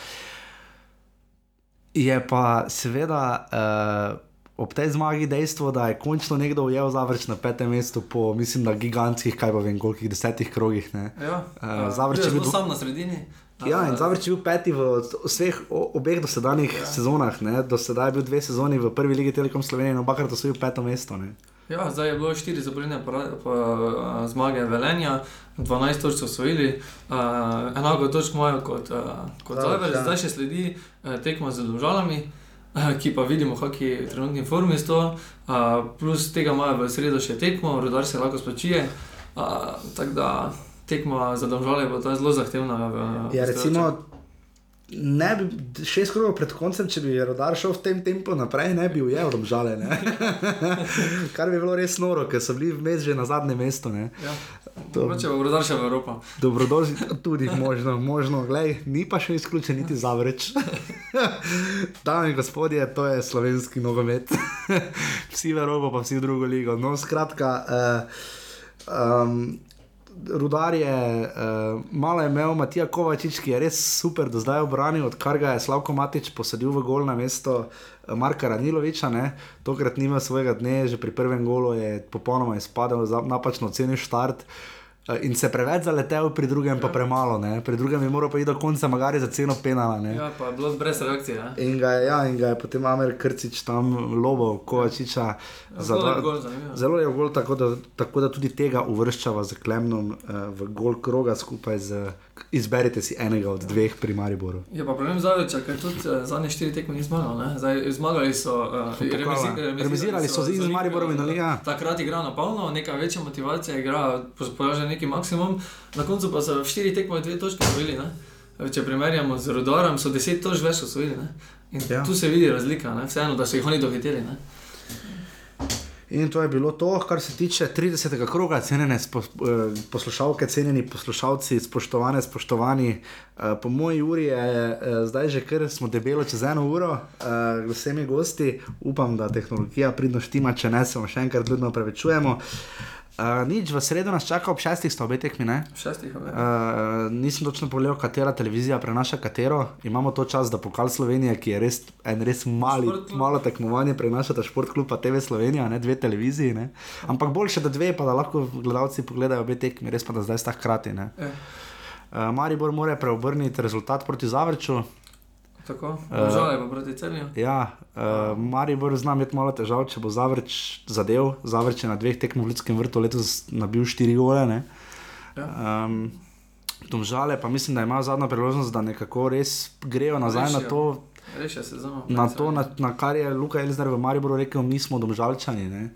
Je pa seveda uh, ob tej zmagi dejstvo, da je končno nekdo ujel zavrč na petem mestu po, mislim, da gigantskih, kaj pa vem, kolikih desetih krogih. Ne? Ja, uh, Zavrč je je bil dvo- sam na sredini. Ja, in Eh, Zavrč je bil peti v vseh obeh dosedanjih ja. sezonah. Ne? Do sedaj je bil dve sezoni v prvi ligi Telekom Slovenije in obakrat osvojil peto mesto. Ne? Ja, zdaj je bilo štiri zaporedne zmage Velenja, 12 točk so osvojili, uh, enako točk imajo kot, uh, kot Zavrč, ja. zdaj še sledi uh, tekma z Domžalami. eh, Ki pa vidimo, kako je trenutni formi s to, uh, plus tega imajo v sredo še tekmo, rodar se lahko spočije. Uh, tako da tekma za domžale bo ta zelo zahtevna. V, Ja, v recimo, ne bi, šest krogov pred koncem, če bi rodar šel v tem tempu naprej, ne bi ujel domžale. Kar bi bilo res noro, ker so bili vmes že na zadnjem mestu. Ne? Ja. To- Mogoče bo rodar še v Evropo. Dobrodošli, tudi možno, možno, glej, ni pa še izključen niti zavreč. Dame in gospodje, to je slovenski nogomet. vsi v Evropo, pa vsi v drugo ligo. No, skratka, uh, um, rudar je, uh, malo je imel Matija Kovačič, ki je res super do zdaj obranil, odkar ga je Slavko Matič posadil v gol na mesto. eh, Marka Raniloviča, ne? tokrat nima svojega dne, že pri prvem golu je popolnoma izpadel, napačno ocenil štart. Eh, In se preveč zaletel, pri drugem pa premalo, ne? pri drugem je moral pa iti do konca, magari za ceno penala. Ne? Ja, pa je bilo brez reakcije. Ne? In ga, je, ja, in ga je potem Amer Krcič tam lobo, Kovačiča. za Zelo lep gol. Zelo je gol, tako da, tako da tudi tega uvrščava z Klemnom uh, v gol kroga skupaj z. Izberite si enega od dveh pri Mariboru. Je pa problem Zaviča, ker tudi uh, zadnje štiri tekme ni zmagal. ne. Zdaj, zmagali so, uh, pokala. Remizirali so z- z Mariborom in Olimpija. Takrat igra na polno, neka večja motivacija, igra pokaže neki maksimum, na koncu pa so štiri tekme dve točke dobili. ne. če primerjamo z Rodorom, so deset tož več osvojili. Ja. ja. tu se vidi razlika, ne? vseeno, da so jih oni dohiteli. Ne? In to je bilo to, kar se tiče 30. kroga, cenjene eh, poslušalke, cenjeni poslušalci, spoštovane, spoštovani. Eh, Po moji uri je eh, zdaj že kar smo debelo čez eno uro, z vsemi gosti. Upam, da tehnologija pridno štima, če ne, se vam še enkrat ljudno prevečujemo. Uh, nič, v sredo nas čaka ob šestih, sta obe tekmi, ne? Šestih, uh, Uh, nisem točno pogledal, katera televizija prenaša katero. Imamo to čas, da pokal Slovenije, ki je res en res mali, malo tekmovanje, prenašata športklub, pa TV Slovenija, ne dve televiziji. Ne? Ampak boljše, da dve, pa da lahko gledalci pogledajo obe tekmi, res pa da zdaj sta hkrati. ne. je, Uh, Maribor mora preobrniti rezultat proti Zavrču. Tako, žal je pa proti celju. Ja, uh, Maribor zna imeti malo težav, če bo Zavrč zadev. Zavrč je na dveh tekmah v Ljudskem vrtu letos nabil štiri gole. Ne? Ja. Um, Domžale pa mislim, da imajo zadnjo priložnost, da nekako res grejo nazaj na Rešijo. to, Rešijo sezono. na, to na, na kar je Luka Elzner v Mariboru rekel, mi smo domžalčani. ne.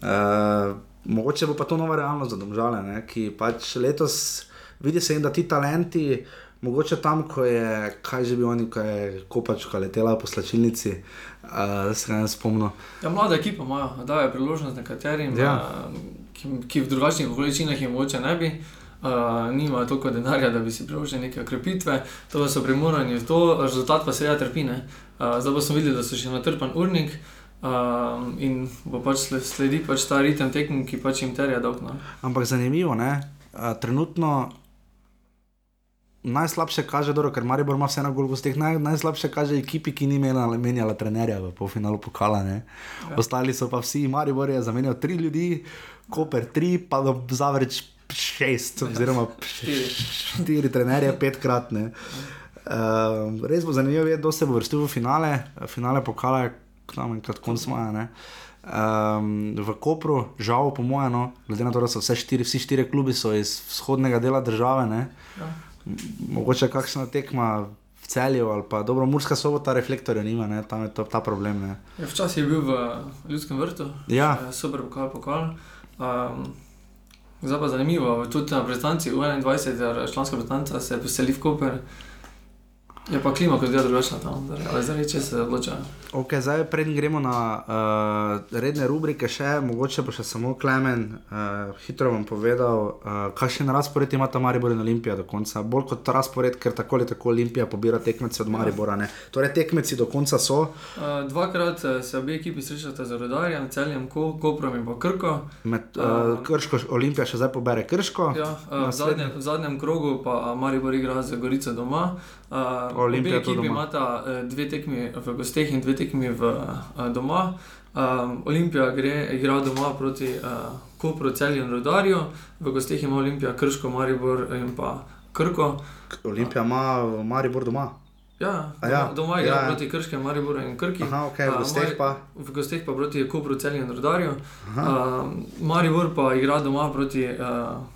Uh, mogoče bo pa to nova realnost za domžale, ne? ki pač letos vidi se jim, da ti talenti, mogoče tam, ko je, kaj že bi oni, ko je kopačka letela po slačilnici, uh, se ne spomnim. Ja, mlada ekipa ima, daje priložnost nekaterim, Ja. ja. ki, ki v drugačnih okoliščinah jim mogoče ne bi. Uh, nimajo toliko denarja, da bi si privoščili neke okrepitve, to pa so primorani v to, rezultat pa seveda trpi. ne. Uh, zdaj pa smo videli, da so še natrpan urnik uh, in bo pač sle- sledi pač ta ritem tekem, ki pač jim terja dolg. No. Ampak zanimivo, ne? Uh, trenutno najslabše kaže, dobro, ker Maribor ima vseeno gol gostih, naj, najslabše kaže ekipi, ki ni imela menjala trenerja v polfinalu pokala. Ne? Ja. Ostali so pa vsi, Maribor je zamenjal tri ljudi, Koper tri, pa Zavreč šest, oziroma Štiri. štiri trenerje, petkrat. ne. Uh, res bo zanimivo videti, kdo se bo vrstil v finale. Finale pokala je tam enkrat konc maja. ne. Um, v Kopru, žal, po mojem, no, glede na to, da so vse štiri, vsi štiri klubi so iz vzhodnega dela države, ne. Ja. Mogoče kakšna tekma v celju ali pa dobro, Murska sobota reflektorja nima, ne, tam je to, ta problem. Ne. Ja, včasih je bil v Ljudskem vrtu, Ja. eh, super pokal, pokal. Um, zdaj pa zanimivo, tudi na prestanci U21, članska prestanca se veseli v Koper. Je pa klima, kot je drugačna tam, ali zaradi če se odločajo. Okay, zdaj, preden gremo na uh, redne rubrike, še mogoče bo še samo Klemen, uh, hitro bom povedal, uh, kakšen razpored ima ta Maribor in Olimpija do konca. Bolj kot razpored, ker tako ali tako Olimpija pobira tekmece od Maribora. Ne. Torej, tekmeci do konca so, Uh, dvakrat se obe ekipi srečata z Rodarjem, Celjem, Ko, Koprom in pa Krko. med uh, Krško, Olimpija še zdaj pobere Krško. Ja, uh, v, zadnjem, v zadnjem krogu pa Maribor igra za Gorico doma. Uh, Olimpija obe ekipi imata uh, dve tekmi v gosteh in dve tekmi v, uh, doma. Um, Olimpija gre, igra doma proti uh, Kopru, Celju in Rodarju, v gosteh ima Olimpija Krško, Maribor in pa Krko. Olimpija ima Maribor doma. Ja, ja, doma igra ja. ja. proti Krškem, Mariboru in Krki. Aha, ok, v Mari- pa. V gosteh pa proti Kopru, Celju in Rodarju. Uh, Maribor pa igra doma proti uh,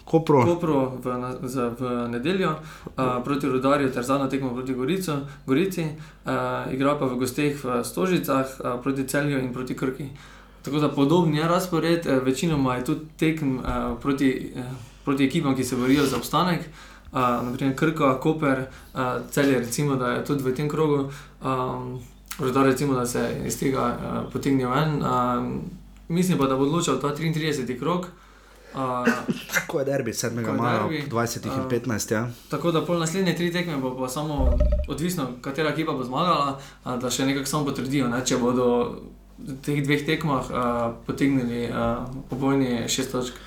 Kopro. Kopru v, za, v nedeljo, uh, proti Rudarju, ter zadnjo tekmo proti Gorico, Gorici, uh, igra pa v gosteh v Stožicah, uh, proti Celju in proti Krki. Tako da podoben je razpored, eh, večinoma je tudi tekem uh, proti, uh, proti ekipam, ki se borijo za obstanek. Uh, naprimer Krka, Koper, uh, Celje, recimo, da je tudi v tem krogu, um, Rudar, recimo, da se iz tega uh, potegnil ven. Um, mislim pa, da bo odločal ta 33. krog. Uh, Ko je derbi 7. Ko je maja, derbi, ob 20 in um, 15. Ja. Tako da pol naslednje tri tekme bo pa samo odvisno, katera ekipa bo zmagala, a, da še nekako samo potrdijo, ne, če bodo v teh dveh tekmah a, potegnili a, obojni šest točk.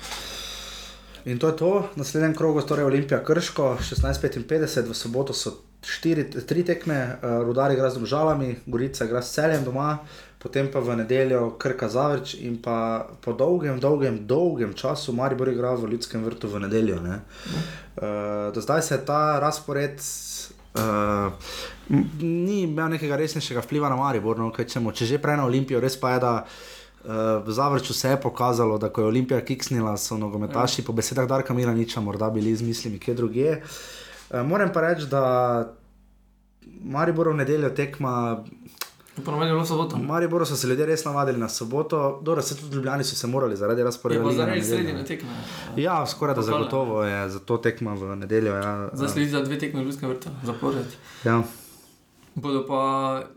In to je to, v naslednjem krogu, torej Olimpija Krško, 16:55, v soboto so štiri, tri tekme, uh, Rudar igra z Domžalami, Gorica igra s celjem doma, potem pa v nedeljo Krka Zavrč in pa po dolgem, dolgem, dolgem času Maribor igra v Ljudskem vrtu v nedeljo. ne. Uh, do zdaj se je ta razpored. Uh, ni imel nekega resnejšega vpliva na Maribor, no, če že prej na Olimpijo, res pa je, da uh, v Zavrču se je pokazalo, da ko je Olimpija kiksnila, so nogometaši po besedah Darka Milaniča morda bili z mislimi kje drugje. Uh, moram pa reči, da Maribor v nedeljo tekma. V Mariboru so se ljudje res navadili na soboto, dobro, se tudi ljubljani so se morali zaradi Je razporeda. zaradi sredine tekme. Ja, skoraj da zagotovo je za to tekma v nedeljo. Ja, Zdaj sledi za dve tekme v Ljudskem vrtu, zapored. ja. Bodo pa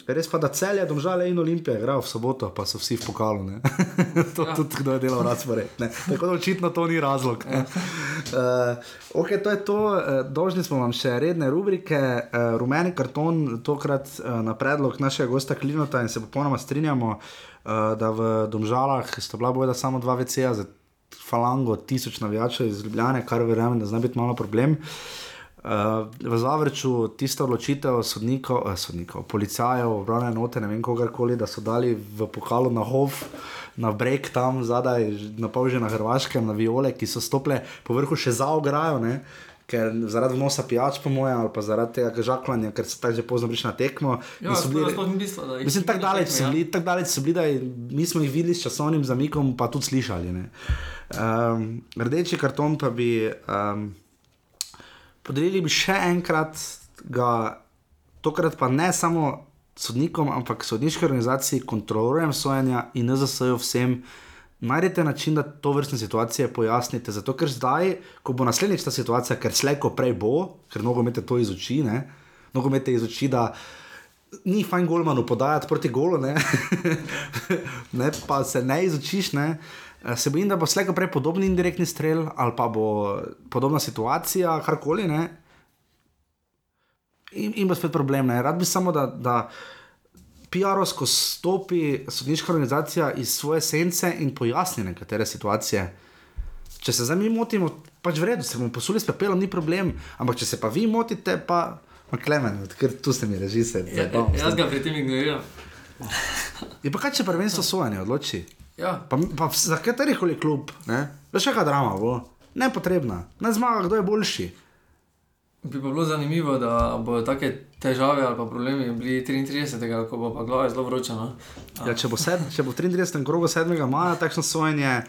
Res pa, da celje, domžale in olimpije igrajo v soboto, pa so vsi v pokalu. to Ja. tudi kdo je delal razpored. ne. Tako da očitno to ni razlog. Ja. Uh, ok, to je to. Uh, dolžni smo vam še redne rubrike. Uh, rumeni karton, tokrat uh, na predlog našega gosta Klinota in se popolnoma strinjamo, uh, da v domžalah sta bila bojda samo dva VC-ja za falango tisoč navijačev iz Ljubljane, kar verjamem, da zna biti malo problem. Uh, v Zavrču tista odločitev sodnikov, eh, sodnikov policajev, obrane note, ne vem kogarkoli, da so dali v pokalu na Hov, na Brek tam zadaj, na pol že na Hrvaškem, na Viole, ki so stopile po vrhu še za ograjo, ne? ker zaradi vnosa pijač, po mojem, ali pa zaradi tega žaklanja, ker so tako že pozno prišli na tekmo. Ja, in so bili- bistvo, da Mislim, tako na daleč so ja. bili, tako daleč so bili, da mi smo jih videli s časovnim zamikom, pa tudi slišali. ne. Um, rdeči karton pa bi um, podelili bi še enkrat, ga, tokrat pa ne samo sodnikom, ampak sodniški organizaciji, kontrolorjem sojenja in NZS-ju vsem. Najdete način, da to vrstne situacije pojasnite. Zato, ker zdaj, ko bo naslednjič ta situacija, ker slejko prej bo, ker nogomet je to iz oči, ne? nogomet je iz oči, da ni fajn golmanu podajati proti golu, ne? ne, pa se ne izučiš. Ne? Eh, Se bojim, da bo slejko prej podoben indirektni strel ali pa bo podobna situacija, karkoli. Ne? In, in bo spet problem. Ne? Rad bi samo, da, da PR-ovsko stopi sodniška organizacija iz svoje sence in pojasni nekatere situacije. Če se zdaj mi motimo, pač v redu, se bomo posuli s pepelom, ni problem. Ampak če se pa vi motite, pa. Klemen, ker tu ste mi režiser. Ja, jaz ga pri tem ignoriram. Je pa kaj, če prvenstvo sojanje odloči? Ja, Pa, pa za kateri koli klub, ne? Veš, kakšna drama bo? Nepotrebna. Ne zmaga, kdo je boljši. bi pa bilo zanimivo, da bodo take težave ali pa problemi bili 33. ko bo pa glava zelo vroča. No? Ja, če, bo sed, če bo v 33. krogu 7. maja takšno sojenje,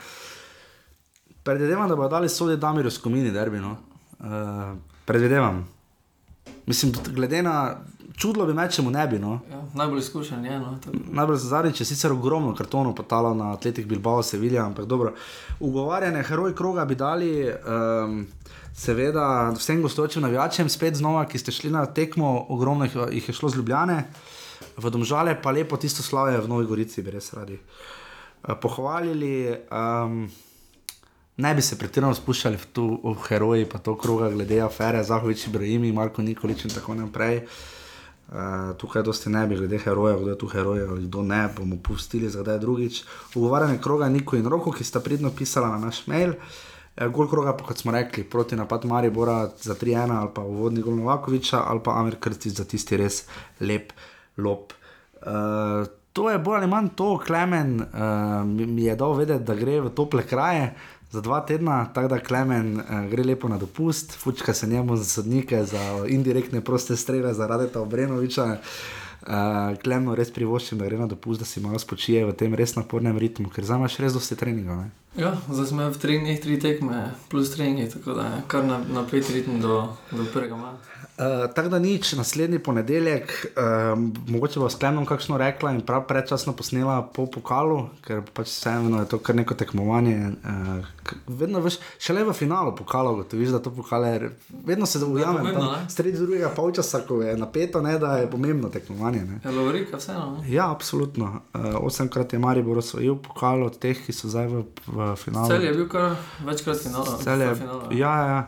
predvidevam, da bodo dali sodi Damirju Skomini, derbi. No? Uh, predvidevam. Mislim, glede na čudlo bi mečemu ne bi. No? Ja, najbolj izkušen je. No? tako. Najbolj zadnjič je sicer ogromno kartonov potalo na Atletik Bilbao, Sevilla, ampak dobro. Ugovarjanje, heroj kroga bi dali, um, seveda, vsem gostočim navijačem, spet znova, ki ste šli na tekmo, ogromno jih, jih je šlo z Ljubljane, v Domžale pa lepo tisto slavje v Novi Gorici, bi res radi uh, pohvalili. Um, Ne bi se pretirano spuščali v to v heroji, pa to kroga, glede afere, Zahovič, Ibrahim, Marko Nikolič in tako naprej. Uh, tukaj dosti ne bi, glede herojev, kdo je tu heroj ali kdo ne, bomo pustili za kdaj drugič. Ugovarjanje kroga Niko in Roko, ki sta pridno pisala na naš mail. Eh, Gol kroga, pa kot smo rekli, proti napad Maribora za 3-1 ali pa uvodni gol Novakoviča ali pa Amir Krstič za tisti res lep lop. Uh, to je bolj ali manj to, Klemen uh, mi je dal vedeti, da gre v tople kraje. Za dva tedna, tako da Klemen uh, gre lepo na dopust, fučka se njemu za sodnike, za indirektne proste strele, za Radeta Obrenoviča. Uh, Klemno res privoščim, da gre na dopust, da si malo spočije v tem res napornem ritmu, ker zdaj imaš res dosti treningov. Ja, zdaj smo v treh dneh, tri tekme, plus treningi, tako da je kar na- napet ritem do, do prvega maja. Uh, tako da nič, naslednji ponedeljek, um, mogoče bo sklenom kakšno rekla in prav predčasno posnela po pokalu, ker pač vseeno je to kar neko tekmovanje. Uh, vedno veš, šele v finalu pokala ugotoviš, da to pokale, vedno se ujamem pomembno, tam sredi drugega polčasa, ko je napeto, ne, da je pomembno tekmovanje. Ne. Ja, Lovorika, vseeno. ne. Ja, absolutno. Uh, osemkrat je Maribor osvojil pokal od teh, ki so zdaj v, v finalu. Cel je bil kar večkrat final. Celje, final. ja, ja.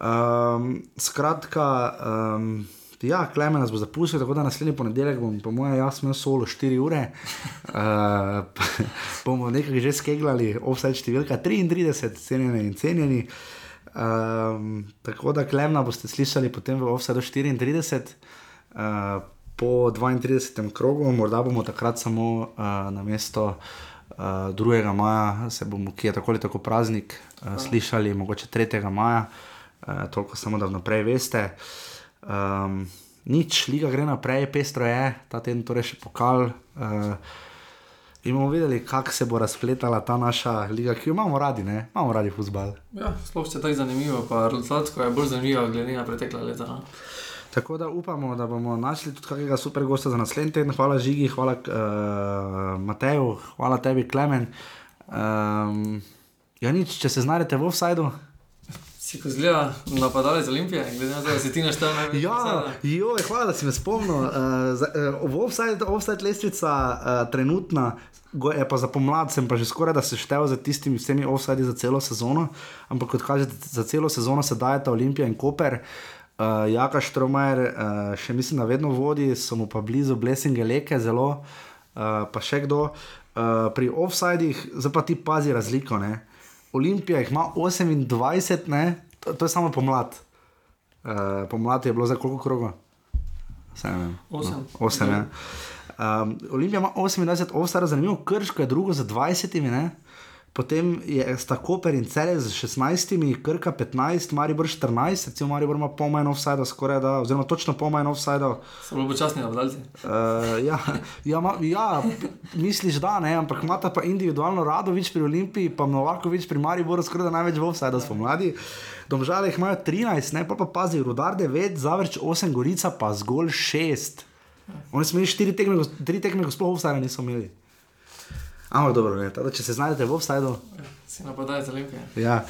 Um, skratka, um, ja, Klemen nas bo zapustil, tako da naslednji ponedeljek bom, po mojem, jaz imel solo 4 ure. Uh, bomo nekaj že skeglali, offside številka 33, cenjeni in cenjeni. Um, tako da Klemna boste slišali potem v offside 34. Uh, po 32. krogu, morda bomo takrat samo uh, na mesto uh, 2. maja, se bomo, ki je tako ali tako praznik, uh, slišali, mogoče 3. maja, uh, toliko samo da vnaprej veste. Um, nič, liga gre naprej, pestro je, ta teden torej še pokal. Uh, In bomo videli, kako se bo razpletala ta naša liga, ki jo imamo radi, ne? imamo radi futbal. Ja, sploh je tako zanimivo, pa rezultatsko je bolj zanimivo, glede na pretekla leta. No. Tako da upamo, da bomo našli tudi kakega super gosta za naslednji teden. Hvala Žigi, hvala uh, Mateju, hvala tebi, Klemen. Um, ja, nič, če se znajdete v offsajdu. Si ko zgleda napadalec Olimpije, glede na to, da si ti naštel največ. Ja, joj, hvala, da si me spomnil. Uh, za, uh, offside, offside lestvica uh, trenutna. Go, je pa za pomlad, sem pa že skoraj da se štev za tistimi vsemi offside za celo sezono, ampak kot kaže, za celo sezono se dajeta Olimpija in Koper. Uh, Jaka Štromajer uh, še mislim, da vedno vodi, so mu pa blizu Blessinge Leke, zelo, uh, pa še kdo. Uh, pri offsidih, zdaj pa ti pazi razliko. Ne? Olimpija jih ima 28, ne? To, to je samo pomlad. Uh, pomlad je bilo za koliko kroga? Osem. No, osem ja. um, Olimpija ima 28, ostara zanimivo, Krško je drugo z 20, ne? Potem je sta Koper in Cele z 16, Krka 15, Maribor 14, recimo Maribor ima pol manj offside, skoraj da, oziroma točno pol manj. So bili počasni obdalci. Uh, ja, ja, ma, ja, misliš, da ne, ampak imata pa individualno Radovič pri Olimpiji, pa Novakovič pri Mariboru, skoraj da največ v offside smo mladi. Domžale jih imajo 13, ne pa, pa pazi, Rudar 9, Zavrč 8, Gorica pa zgolj 6. Oni smo imeli 4 tekme, 3 tekme, ko sploh offside niso imeli. Ampak dobro, ne, tada, če se znajdete v offsajdu. Si napadalec Olimpije. Ja.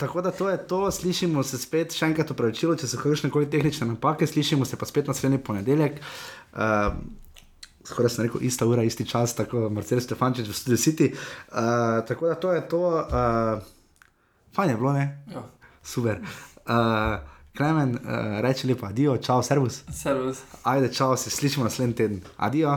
Tako da to je to, slišimo se spet, še enkrat upravičilo, če so kakšne koli tehnične napake, slišimo se pa spet naslednji ponedeljek. Uh, Skoraj sem rekel, ista ura, isti čas, tako Marcel Stefančič v Studio City. Uh, tako da to je to, uh, fajn je bilo, ne? Ja. Super. Uh, Klemen, uh, reči lepo, adijo, čau, servus. Servus. Ajde, čau, se slišimo naslednji teden. Adijo.